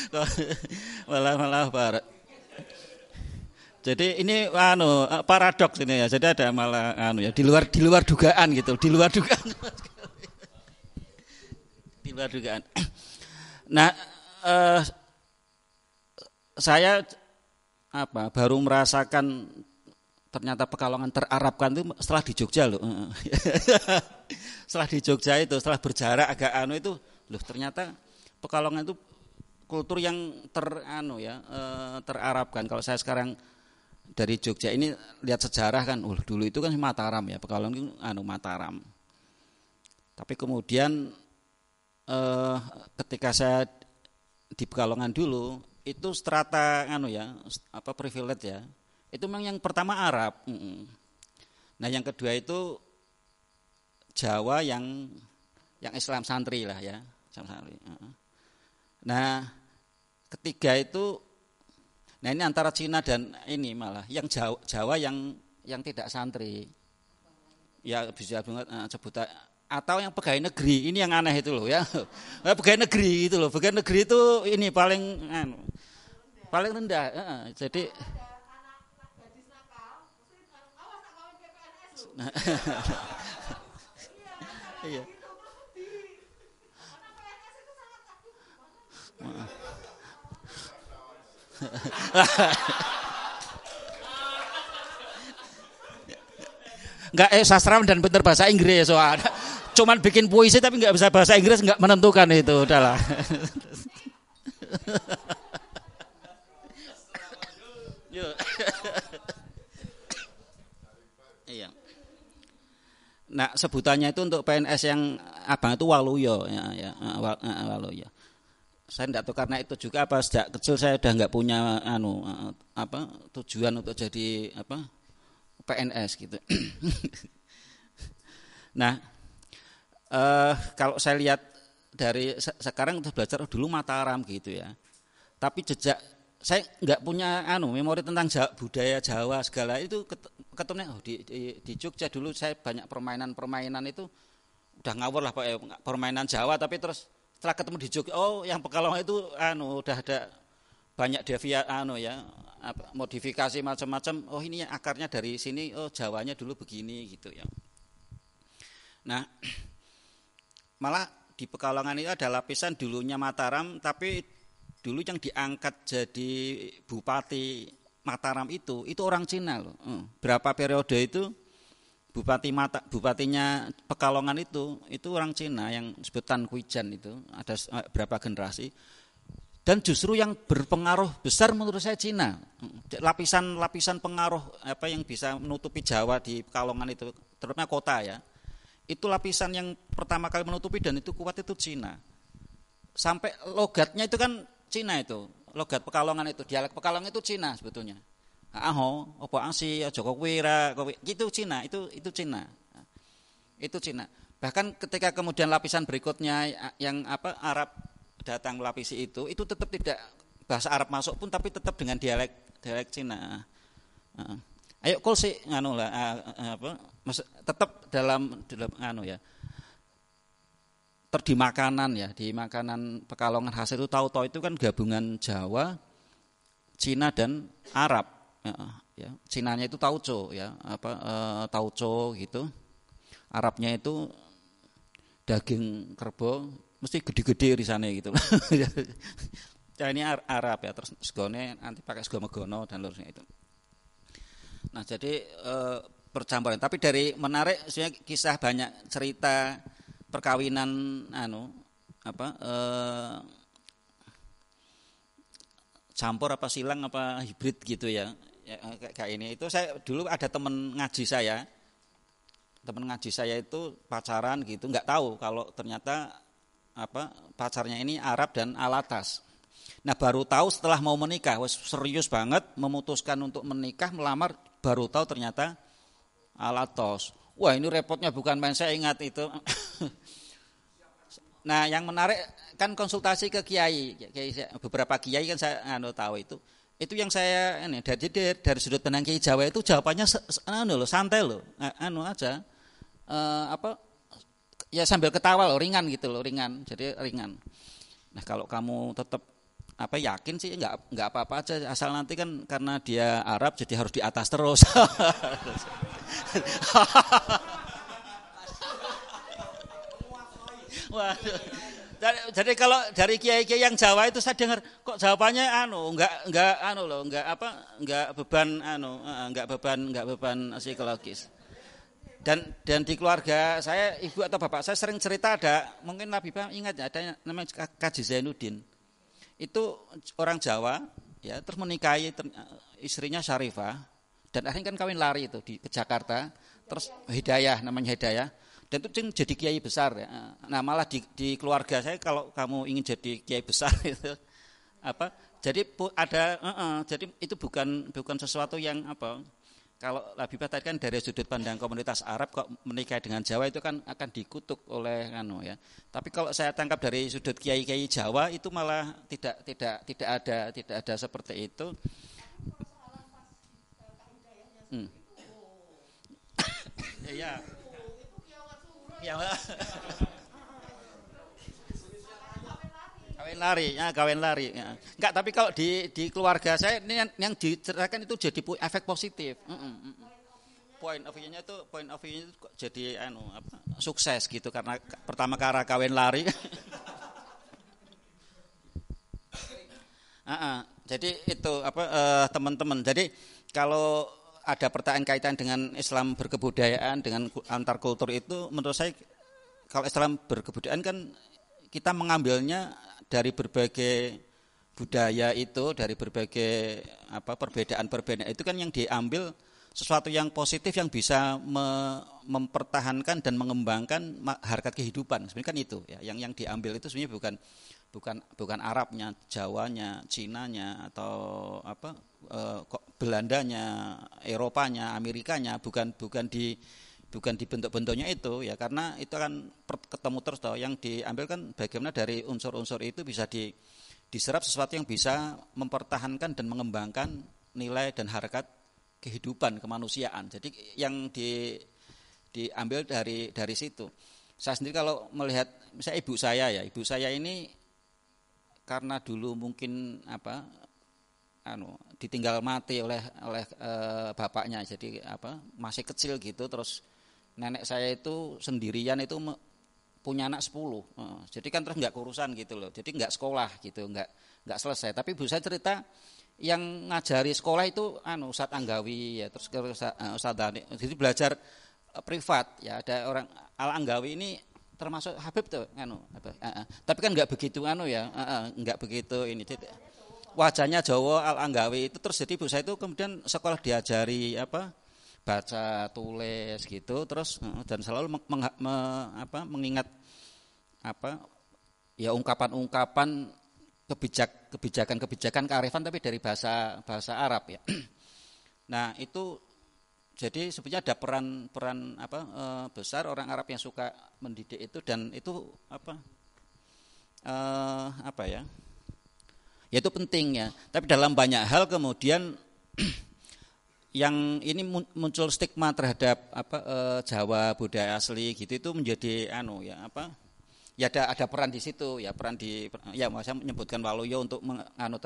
malah malah barat jadi ini anu paradoks ini ya. Jadi ada malah anu ya di luar di luar dugaan gitu, di luar dugaan. di luar dugaan. Nah, eh, saya apa baru merasakan ternyata Pekalongan terarabkan itu setelah di Jogja loh. setelah di Jogja itu, setelah berjarak agak anu itu, loh ternyata Pekalongan itu kultur yang ter anu ya, eh, terarabkan. Kalau saya sekarang dari Jogja ini lihat sejarah kan, uh, dulu itu kan Mataram ya, Pekalongan itu anu Mataram. Tapi kemudian eh, ketika saya di Pekalongan dulu, itu strata anu ya, apa privilege ya. Itu memang yang pertama Arab. Nah, yang kedua itu Jawa yang yang Islam santri lah ya, Islam santri. Nah, ketiga itu Nah ini antara Cina dan ini malah yang Jawa, Jawa yang yang tidak santri. Ya bisa banget uh, sebut atau yang pegawai negeri ini yang aneh itu loh ya. pegawai negeri itu loh. Pegawai negeri itu ini paling paling rendah. Uh, jadi iya. Enggak eh sastra dan pinter bahasa Inggris soalnya. Cuman bikin puisi tapi nggak bisa bahasa Inggris nggak menentukan itu udahlah. Iya. Nah sebutannya itu untuk PNS yang abang itu waluyo ya, ya waluyo saya tidak tahu karena itu juga apa sejak kecil saya udah nggak punya anu apa tujuan untuk jadi apa PNS gitu. nah eh, kalau saya lihat dari sekarang udah belajar oh, dulu Mataram gitu ya. Tapi jejak saya nggak punya anu memori tentang Jawa, budaya Jawa segala itu ketemunya oh di, di, di Jogja dulu saya banyak permainan-permainan itu udah ngawur lah Pak permainan Jawa tapi terus setelah ketemu di Jogja oh yang Pekalongan itu anu udah ada banyak devia anu ya modifikasi macam-macam oh ini akarnya dari sini oh Jawanya dulu begini gitu ya. Nah malah di Pekalongan itu ada lapisan dulunya Mataram tapi dulu yang diangkat jadi bupati Mataram itu itu orang Cina loh. Hmm. berapa periode itu Bupati Mata, bupatinya Pekalongan itu itu orang Cina yang sebutan Kuijan itu ada eh, berapa generasi. Dan justru yang berpengaruh besar menurut saya Cina. Lapisan-lapisan pengaruh apa yang bisa menutupi Jawa di Pekalongan itu terutama kota ya. Itu lapisan yang pertama kali menutupi dan itu kuat itu Cina. Sampai logatnya itu kan Cina itu logat Pekalongan itu dialek Pekalongan itu Cina sebetulnya. Aho opo angsi Joko Wira gitu Cina itu itu Cina. Itu Cina. Bahkan ketika kemudian lapisan berikutnya yang apa Arab datang melapisi itu itu tetap tidak bahasa Arab masuk pun tapi tetap dengan dialek dialek Cina. Ayo kol sih nganu lah apa tetap dalam dalam nganu ya terdi makanan ya di makanan Pekalongan khas itu tahu-tahu itu kan gabungan Jawa Cina dan Arab ya, ya. Cinanya itu tauco ya, apa e, tauco gitu. Arabnya itu daging kerbau mesti gede-gede di sana gitu. ya ini Arab ya, terus segone nanti pakai sego megono dan lurusnya itu. Nah, jadi e, percampuran. Tapi dari menarik sebenarnya kisah banyak cerita perkawinan anu apa e, campur apa silang apa hibrid gitu ya. Ya, kayak ini. Itu saya dulu ada teman ngaji saya. Teman ngaji saya itu pacaran gitu. Nggak tahu kalau ternyata apa pacarnya ini Arab dan Alatas nah baru tahu setelah mau menikah. Serius banget memutuskan untuk menikah melamar baru tahu ternyata Alatos wah ini repotnya bukan main saya ingat itu nah yang menarik kan konsultasi ke kiai beberapa kiai kan saya anu tahu itu itu yang saya ini dari dari, sudut pandang Kiai Jawa itu jawabannya anu loh, santai loh, anu aja. Uh, apa ya sambil ketawa loh, ringan gitu loh, ringan. Jadi ringan. Nah, kalau kamu tetap apa yakin sih nggak nggak apa-apa aja asal nanti kan karena dia Arab jadi harus di atas terus. Waduh. Jadi, kalau dari kiai-kiai yang Jawa itu saya dengar kok jawabannya anu enggak enggak anu loh, enggak apa enggak beban anu enggak beban enggak beban psikologis. Dan dan di keluarga saya ibu atau bapak saya sering cerita ada mungkin Nabi Pak ingat ya ada namanya Kaji Zainuddin. Itu orang Jawa ya terus menikahi ter, istrinya Syarifah dan akhirnya kan kawin lari itu di ke Jakarta terus Hidayah namanya Hidayah dan itu jadi kiai besar ya. Nah malah di, di keluarga saya kalau kamu ingin jadi kiai besar itu apa? Jadi ada, uh, uh, jadi itu bukan bukan sesuatu yang apa? Kalau Labibah tadi kan dari sudut pandang komunitas Arab kok menikah dengan Jawa itu kan akan dikutuk oleh anu ya. Tapi kalau saya tangkap dari sudut kiai-kiai Jawa itu malah tidak tidak tidak ada tidak ada seperti itu. Hmm. ya ya kawin lari ya kawin lari ya. enggak tapi kalau di di keluarga saya ini yang, yang diceritakan itu jadi efek positif mm -mm, point of view-nya itu point of view-nya jadi anu apa sukses gitu karena pertama kara kawin lari uh -uh. jadi itu apa uh, teman-teman jadi kalau ada pertanyaan kaitan dengan Islam berkebudayaan dengan antar kultur itu menurut saya kalau Islam berkebudayaan kan kita mengambilnya dari berbagai budaya itu dari berbagai apa perbedaan-perbedaan itu kan yang diambil sesuatu yang positif yang bisa me, mempertahankan dan mengembangkan harkat kehidupan. Sebenarnya kan itu ya. Yang yang diambil itu sebenarnya bukan bukan bukan Arabnya Jawanya Cinanya atau apa eh, Belandanya Eropanya Amerikanya bukan bukan di bukan di bentuk-bentuknya itu ya karena itu kan ketemu terus toh yang diambil kan bagaimana dari unsur-unsur itu bisa di diserap sesuatu yang bisa mempertahankan dan mengembangkan nilai dan harkat kehidupan kemanusiaan. Jadi yang di diambil dari dari situ. Saya sendiri kalau melihat misalnya ibu saya ya, ibu saya ini karena dulu mungkin apa anu ditinggal mati oleh oleh e, bapaknya jadi apa masih kecil gitu terus nenek saya itu sendirian itu punya anak 10 e, jadi kan terus nggak urusan gitu loh. Jadi nggak sekolah gitu nggak nggak selesai. Tapi ibu saya cerita yang ngajari sekolah itu anu Ustadz Anggawi ya terus ke Ustadz, Ustadz Dani. Jadi belajar uh, privat ya ada orang Al Anggawi ini termasuk Habib tuh anu apa, uh, uh. tapi kan nggak begitu anu ya uh, uh, nggak begitu ini. Wajahnya Jawa Al Anggawi itu terus. Jadi ibu saya itu kemudian sekolah diajari apa baca tulis gitu terus uh, dan selalu meng, me, apa, mengingat apa ya ungkapan-ungkapan kebijak kebijakan-kebijakan kearifan tapi dari bahasa bahasa Arab ya. Nah, itu jadi sebenarnya ada peran-peran apa e, besar orang Arab yang suka mendidik itu dan itu apa e, apa ya? Ya itu penting ya. Tapi dalam banyak hal kemudian yang ini muncul stigma terhadap apa e, Jawa budaya asli gitu itu menjadi anu ya apa ya ada ada peran di situ ya peran di ya saya menyebutkan Waluyo untuk menganu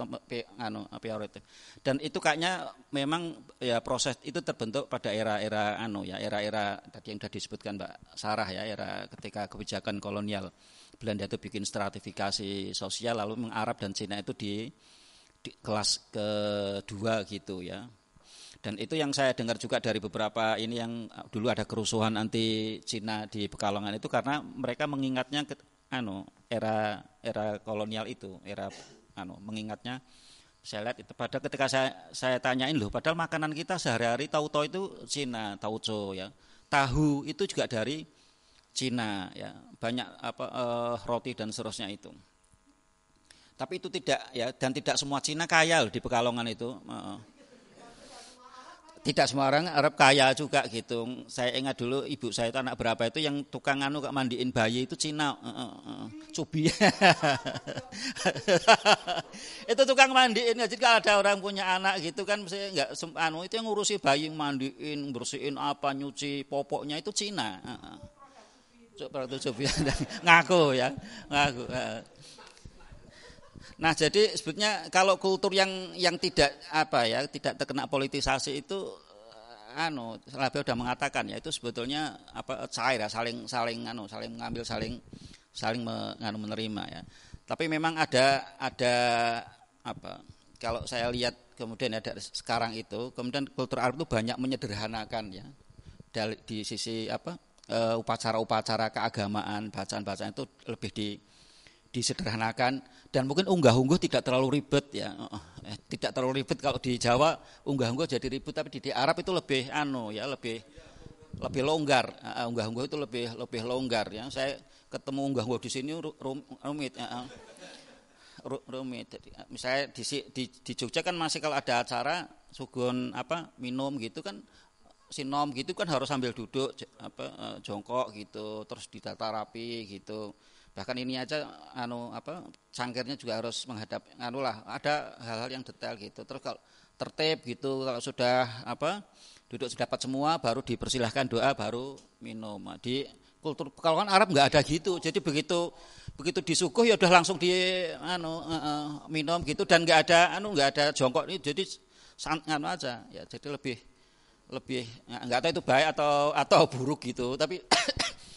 anu prioritas dan itu kayaknya memang ya proses itu terbentuk pada era-era anu ya era-era tadi yang sudah disebutkan Mbak Sarah ya era ketika kebijakan kolonial Belanda itu bikin stratifikasi sosial lalu mengarab dan Cina itu di, di kelas kedua gitu ya dan itu yang saya dengar juga dari beberapa ini yang uh, dulu ada kerusuhan anti Cina di Pekalongan itu karena mereka mengingatnya ke, anu era era kolonial itu, era anu mengingatnya saya lihat itu pada ketika saya saya tanyain loh padahal makanan kita sehari-hari tahu-tahu itu Cina, tauco ya. Tahu itu juga dari Cina ya. Banyak apa uh, roti dan seterusnya itu. Tapi itu tidak ya dan tidak semua Cina kaya loh di Pekalongan itu. Uh, tidak semua orang Arab kaya juga gitu. Saya ingat dulu ibu saya itu anak berapa itu yang tukang anu kak mandiin bayi itu Cina, uh, uh, uh, cubi. itu tukang mandiin. Jadi kalau ada orang punya anak gitu kan, saya nggak anu itu yang ngurusi bayi mandiin, bersihin apa, nyuci popoknya itu Cina. Uh, uh. Ngaku ya, ngaku. Uh. Nah, jadi sebetulnya kalau kultur yang yang tidak apa ya, tidak terkena politisasi itu eh, anu, Labia sudah mengatakan ya itu sebetulnya apa cair ya, saling saling anu, saling mengambil, saling saling anu menerima ya. Tapi memang ada ada apa? Kalau saya lihat kemudian ada sekarang itu, kemudian kultur Arab itu banyak menyederhanakan ya. Dari di sisi apa? Eh, upacara-upacara keagamaan, bacaan-bacaan itu lebih di disederhanakan dan mungkin unggah-ungguh tidak terlalu ribet ya. Eh, tidak terlalu ribet kalau di Jawa unggah-ungguh jadi ribet tapi di, di Arab itu lebih anu ya, lebih lebih longgar. Uh, unggah-ungguh itu lebih lebih longgar ya. Saya ketemu unggah-ungguh di sini rum, rumit. Uh, rumit. Misalnya di, di di Jogja kan masih kalau ada acara sugun apa minum gitu kan sinom gitu kan harus sambil duduk apa jongkok gitu terus ditata rapi gitu bahkan ini aja anu apa cangkirnya juga harus menghadap anu lah ada hal-hal yang detail gitu. Terus kalau tertib gitu kalau sudah apa duduk sedapat semua baru dipersilahkan doa baru minum. Nah, di kultur kalau kan Arab nggak ada gitu. Jadi begitu begitu disuguh ya udah langsung di anu uh, uh, minum gitu. Dan nggak ada anu nggak ada jongkok ini. Jadi anu aja ya jadi lebih lebih nggak tahu itu baik atau atau buruk gitu. Tapi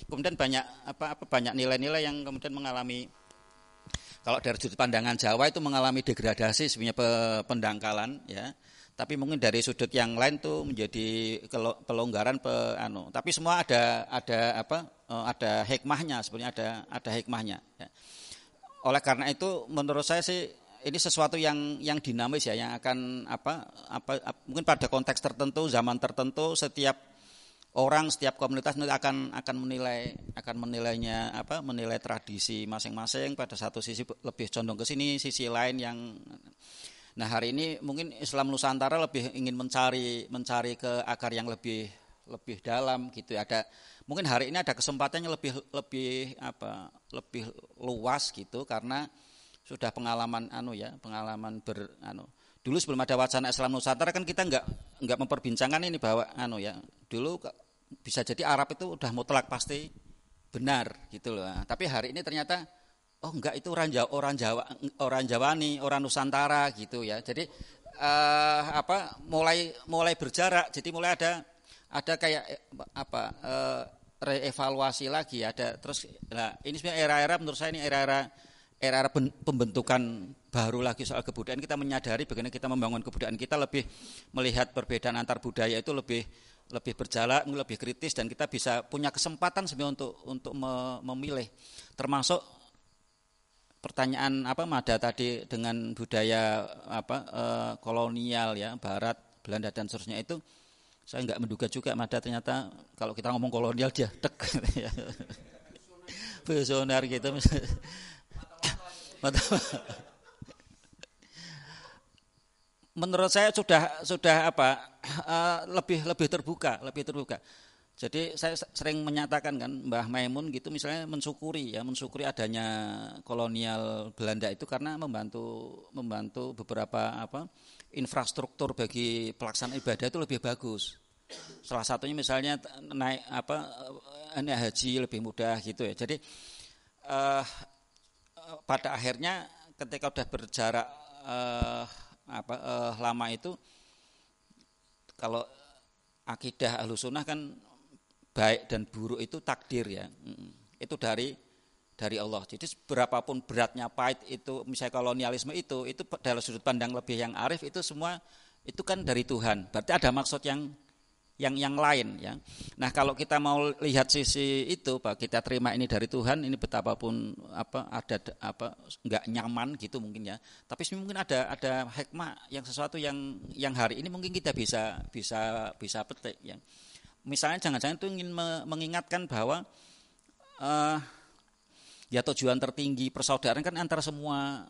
kemudian banyak apa, apa banyak nilai-nilai yang kemudian mengalami kalau dari sudut pandangan Jawa itu mengalami degradasi sebenarnya pendangkalan ya tapi mungkin dari sudut yang lain tuh menjadi pelonggaran pe, anu tapi semua ada ada apa eh, ada hikmahnya sebenarnya ada ada hikmahnya ya. oleh karena itu menurut saya sih ini sesuatu yang yang dinamis ya yang akan apa apa mungkin pada konteks tertentu zaman tertentu setiap orang setiap komunitas akan akan menilai akan menilainya apa menilai tradisi masing-masing. Pada satu sisi lebih condong ke sini sisi lain yang nah hari ini mungkin Islam Nusantara lebih ingin mencari mencari ke akar yang lebih lebih dalam gitu. Ada mungkin hari ini ada kesempatannya lebih lebih apa lebih luas gitu. Karena sudah pengalaman anu ya pengalaman ber anu dulu sebelum ada wacana Islam Nusantara kan kita nggak nggak memperbincangkan ini bahwa anu ya dulu bisa jadi Arab itu udah mutlak pasti benar gitu loh. Tapi hari ini ternyata oh enggak itu orang Jawa, orang Jawa, orang Jawani, orang Nusantara gitu ya. Jadi uh, apa mulai mulai berjarak. Jadi mulai ada ada kayak apa uh, reevaluasi lagi ada terus nah ini sebenarnya era-era menurut saya ini era-era era-era pembentukan baru lagi soal kebudayaan kita menyadari bagaimana kita membangun kebudayaan kita lebih melihat perbedaan antar budaya itu lebih lebih berjalan, lebih kritis dan kita bisa punya kesempatan sebenarnya untuk untuk memilih. Termasuk pertanyaan apa Mada tadi dengan budaya apa eh, kolonial ya Barat, Belanda dan seterusnya itu saya nggak menduga juga Mada ternyata kalau kita ngomong kolonial dia tek ya. Visioner gitu. menurut saya sudah sudah apa uh, lebih lebih terbuka lebih terbuka. Jadi saya sering menyatakan kan Mbah Maimun gitu misalnya mensyukuri ya mensyukuri adanya kolonial Belanda itu karena membantu membantu beberapa apa infrastruktur bagi pelaksanaan ibadah itu lebih bagus. Salah satunya misalnya naik apa naik haji lebih mudah gitu ya. Jadi uh, pada akhirnya ketika sudah berjarak uh, apa eh, lama itu kalau akidah sunnah kan baik dan buruk itu takdir ya. Itu dari dari Allah. Jadi berapapun beratnya pahit itu misalnya kolonialisme itu itu dalam sudut pandang lebih yang arif itu semua itu kan dari Tuhan. Berarti ada maksud yang yang yang lain ya. Nah kalau kita mau lihat sisi itu, pak kita terima ini dari Tuhan, ini betapapun apa ada apa nggak nyaman gitu mungkin ya. Tapi mungkin ada ada hikmah yang sesuatu yang yang hari ini mungkin kita bisa bisa bisa petik ya. Misalnya jangan-jangan itu ingin mengingatkan bahwa uh, ya tujuan tertinggi persaudaraan kan antara semua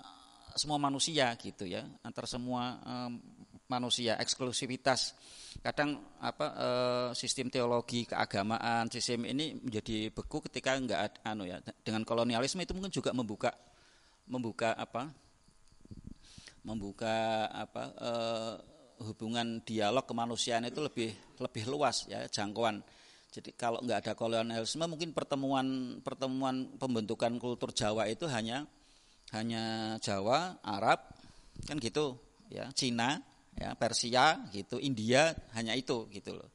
semua manusia gitu ya, antara semua um, manusia, eksklusivitas. Kadang apa eh, sistem teologi keagamaan, sistem ini menjadi beku ketika enggak anu ya dengan kolonialisme itu mungkin juga membuka membuka apa membuka apa eh, hubungan dialog kemanusiaan itu lebih lebih luas ya jangkauan. Jadi kalau nggak ada kolonialisme mungkin pertemuan pertemuan pembentukan kultur Jawa itu hanya hanya Jawa, Arab kan gitu ya, Cina, ya, Persia gitu, India hanya itu gitu loh.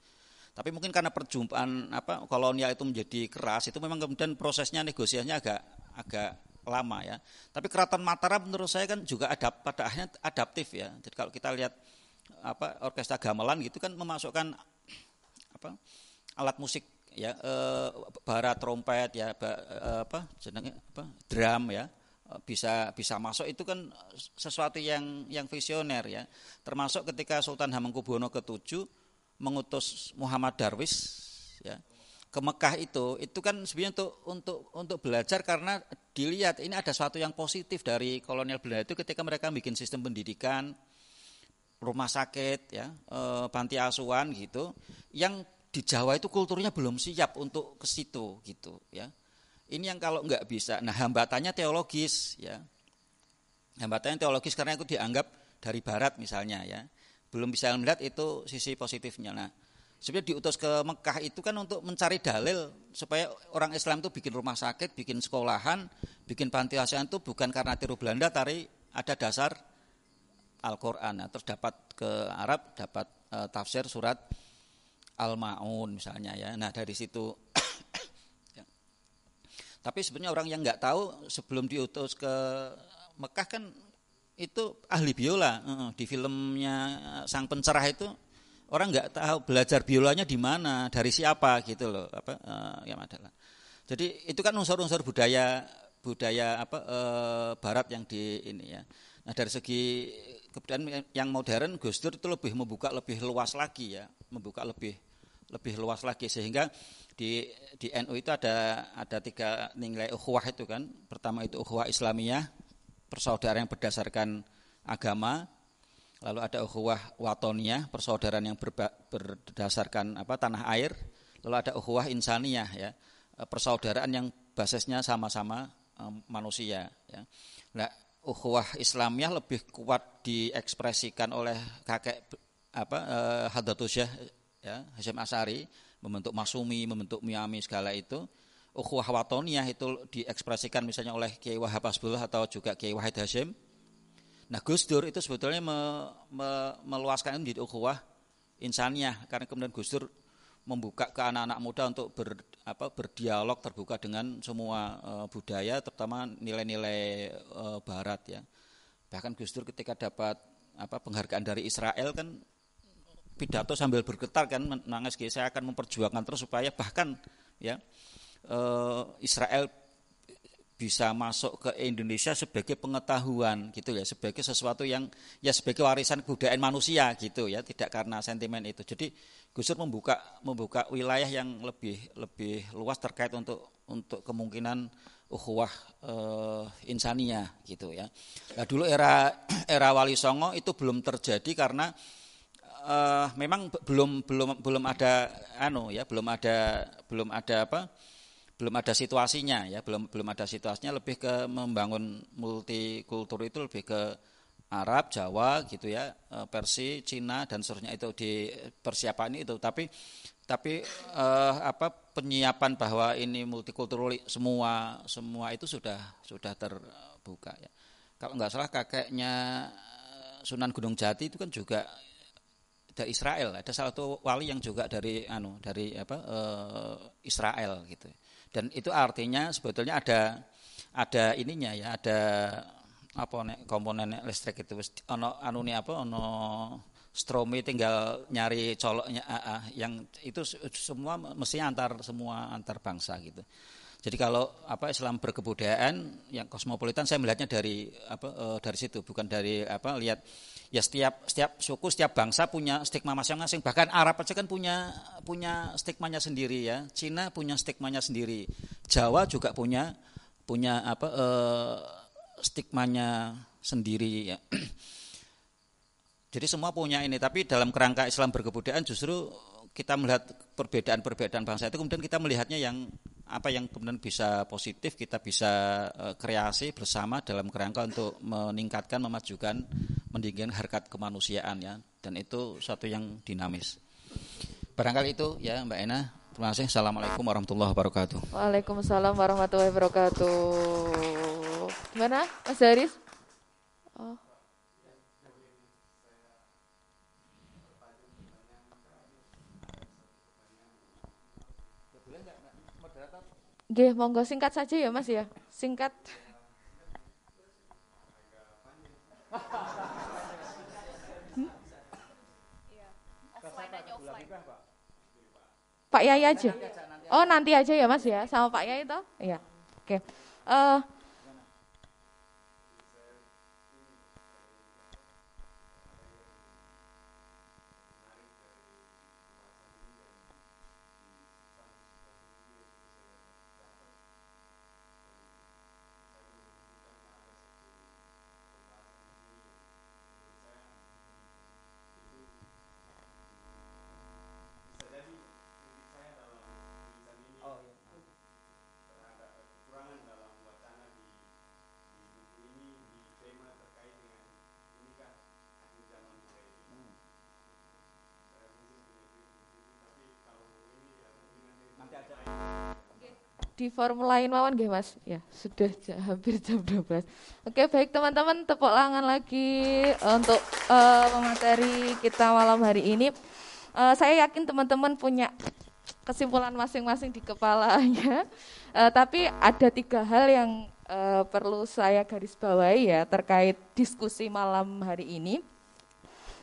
Tapi mungkin karena perjumpaan apa kolonial itu menjadi keras itu memang kemudian prosesnya negosiasinya agak agak lama ya. Tapi keraton Mataram menurut saya kan juga ada pada akhirnya adaptif ya. Jadi kalau kita lihat apa orkestra gamelan gitu kan memasukkan apa alat musik ya e, bara trompet ya e, apa apa drum ya bisa bisa masuk itu kan sesuatu yang yang visioner ya. Termasuk ketika Sultan Hamengkubuwono ke-7 mengutus Muhammad Darwis ya ke Mekah itu itu kan sebenarnya untuk untuk untuk belajar karena dilihat ini ada sesuatu yang positif dari kolonial Belanda itu ketika mereka bikin sistem pendidikan rumah sakit ya e, panti asuhan gitu yang di Jawa itu kulturnya belum siap untuk ke situ gitu ya ini yang kalau nggak bisa nah hambatannya teologis ya hambatannya teologis karena itu dianggap dari Barat misalnya ya belum bisa melihat itu sisi positifnya nah sebenarnya diutus ke Mekah itu kan untuk mencari dalil supaya orang Islam itu bikin rumah sakit, bikin sekolahan, bikin panti asuhan itu bukan karena tiru Belanda, tapi ada dasar Al-Quran. Nah, terus dapat ke Arab, dapat uh, tafsir surat Al-Ma'un misalnya ya. Nah dari situ. Tapi sebenarnya orang yang nggak tahu sebelum diutus ke Mekah kan itu ahli biola di filmnya Sang Pencerah itu orang nggak tahu belajar biolanya di mana, dari siapa gitu loh, apa uh, yang adalah. Jadi itu kan unsur-unsur budaya budaya apa uh, barat yang di ini ya. Nah, dari segi kemudian yang modern Gus Dur itu lebih membuka lebih luas lagi ya, membuka lebih lebih luas lagi sehingga di di NU itu ada ada tiga nilai ukhuwah itu kan. Pertama itu ukhuwah Islamiyah, persaudaraan yang berdasarkan agama, lalu ada ukhuwah watoniyah, persaudaraan yang berba, berdasarkan apa tanah air, lalu ada ukhuwah insaniyah ya, eh, persaudaraan yang basisnya sama-sama um, manusia ya. Nah, ukhuwah Islamiyah lebih kuat diekspresikan oleh kakek apa Hadatul Syekh ya, Hasyim Asari membentuk Masumi, membentuk Miami segala itu. Ukhuwah watoniyah itu diekspresikan misalnya oleh Kiai Wahab Asbullah atau juga Kiai Wahid Hasyim Nah Gus Dur itu sebetulnya me, me, meluaskan menjadi ukhuwah insaniah karena kemudian Gus Dur membuka ke anak-anak muda untuk ber, apa, berdialog terbuka dengan semua e, budaya terutama nilai-nilai e, barat ya. Bahkan Gus Dur ketika dapat apa penghargaan dari Israel kan pidato sambil bergetar kan menangis saya akan memperjuangkan terus supaya bahkan ya e, Israel bisa masuk ke Indonesia sebagai pengetahuan gitu ya sebagai sesuatu yang ya sebagai warisan kebudayaan manusia gitu ya tidak karena sentimen itu. Jadi Gus Dur membuka membuka wilayah yang lebih lebih luas terkait untuk untuk kemungkinan ukhuwah uh, insania gitu ya. Nah dulu era era Wali Songo itu belum terjadi karena uh, memang belum belum belum ada anu ya belum ada belum ada apa belum ada situasinya ya belum belum ada situasinya lebih ke membangun multikultur itu lebih ke Arab Jawa gitu ya e, Persi Cina dan seterusnya itu di persiapan itu. Tapi tapi eh, apa penyiapan bahwa ini multikultur semua semua itu sudah sudah terbuka ya. Kalau nggak salah kakeknya Sunan Gunung Jati itu kan juga dari Israel ada salah satu wali yang juga dari anu dari apa eh, Israel gitu dan itu artinya sebetulnya ada ada ininya ya, ada apa komponen listrik itu ono anu apa ono stromi tinggal nyari coloknya uh, uh, yang itu semua mesti antar semua antar bangsa gitu. Jadi kalau apa Islam berkebudayaan yang kosmopolitan saya melihatnya dari apa uh, dari situ bukan dari apa lihat ya setiap setiap suku setiap bangsa punya stigma masing-masing. Bahkan Arab aja kan punya punya stigmanya sendiri ya. Cina punya stigmanya sendiri. Jawa juga punya punya apa eh, stigmanya sendiri ya. Jadi semua punya ini, tapi dalam kerangka Islam berkebudayaan justru kita melihat perbedaan-perbedaan bangsa itu kemudian kita melihatnya yang apa yang kemudian bisa positif kita bisa uh, kreasi bersama dalam kerangka untuk meningkatkan memajukan meninggikan harkat kemanusiaan ya. Dan itu suatu yang dinamis. Barangkali itu ya Mbak Ena. Terima kasih. Assalamualaikum warahmatullahi wabarakatuh. Waalaikumsalam warahmatullahi wabarakatuh. Gimana Mas Haris Oke, monggo singkat saja ya Mas ya. Singkat. Hmm? Pak Yai aja. Oh nanti aja ya Mas ya, sama Pak Yai itu. Iya. Oke. Uh, di forum lain mawon nggih Mas. Ya, sudah hampir jam 12. Oke, baik teman-teman tepuk tangan lagi uh, untuk uh, kita malam hari ini. Uh, saya yakin teman-teman punya kesimpulan masing-masing di kepalanya. Uh, tapi ada tiga hal yang uh, perlu saya garis bawahi ya terkait diskusi malam hari ini.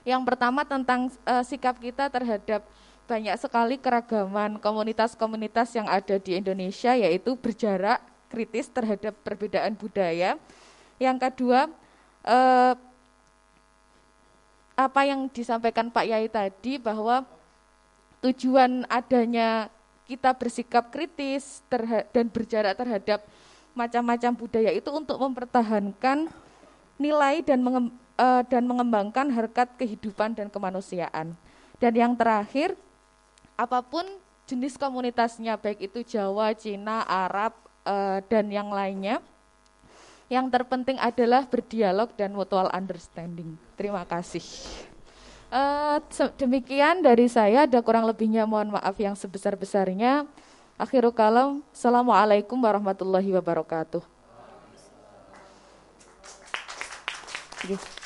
Yang pertama tentang uh, sikap kita terhadap banyak sekali keragaman komunitas-komunitas yang ada di Indonesia yaitu berjarak kritis terhadap perbedaan budaya. Yang kedua, eh, apa yang disampaikan Pak Yai tadi bahwa tujuan adanya kita bersikap kritis dan berjarak terhadap macam-macam budaya itu untuk mempertahankan nilai dan eh, dan mengembangkan harkat kehidupan dan kemanusiaan. Dan yang terakhir, apa pun jenis komunitasnya, baik itu Jawa, Cina, Arab, uh, dan yang lainnya. Yang terpenting adalah berdialog dan mutual understanding. Terima kasih. Uh, demikian dari saya, ada kurang lebihnya mohon maaf yang sebesar-besarnya. Akhirul kalam, Assalamualaikum warahmatullahi wabarakatuh.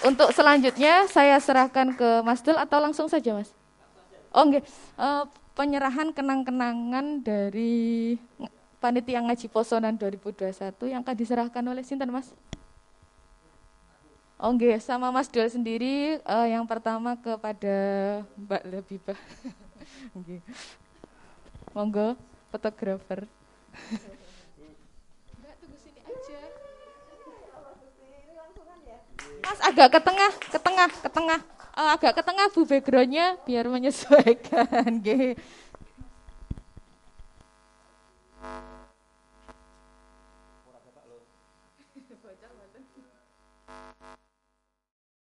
Untuk selanjutnya saya serahkan ke Mas Dul atau langsung saja Mas? Oh enggak, uh, penyerahan kenang-kenangan dari panitia ngaji posonan 2021 yang akan diserahkan oleh Sinten Mas? Oh sama Mas Dol sendiri uh, yang pertama kepada Mbak Lebibah. okay. Monggo fotografer. Mbak tunggu sini aja. Mas agak ke tengah, ke tengah, ke tengah uh, agak ke tengah bu backgroundnya biar menyesuaikan.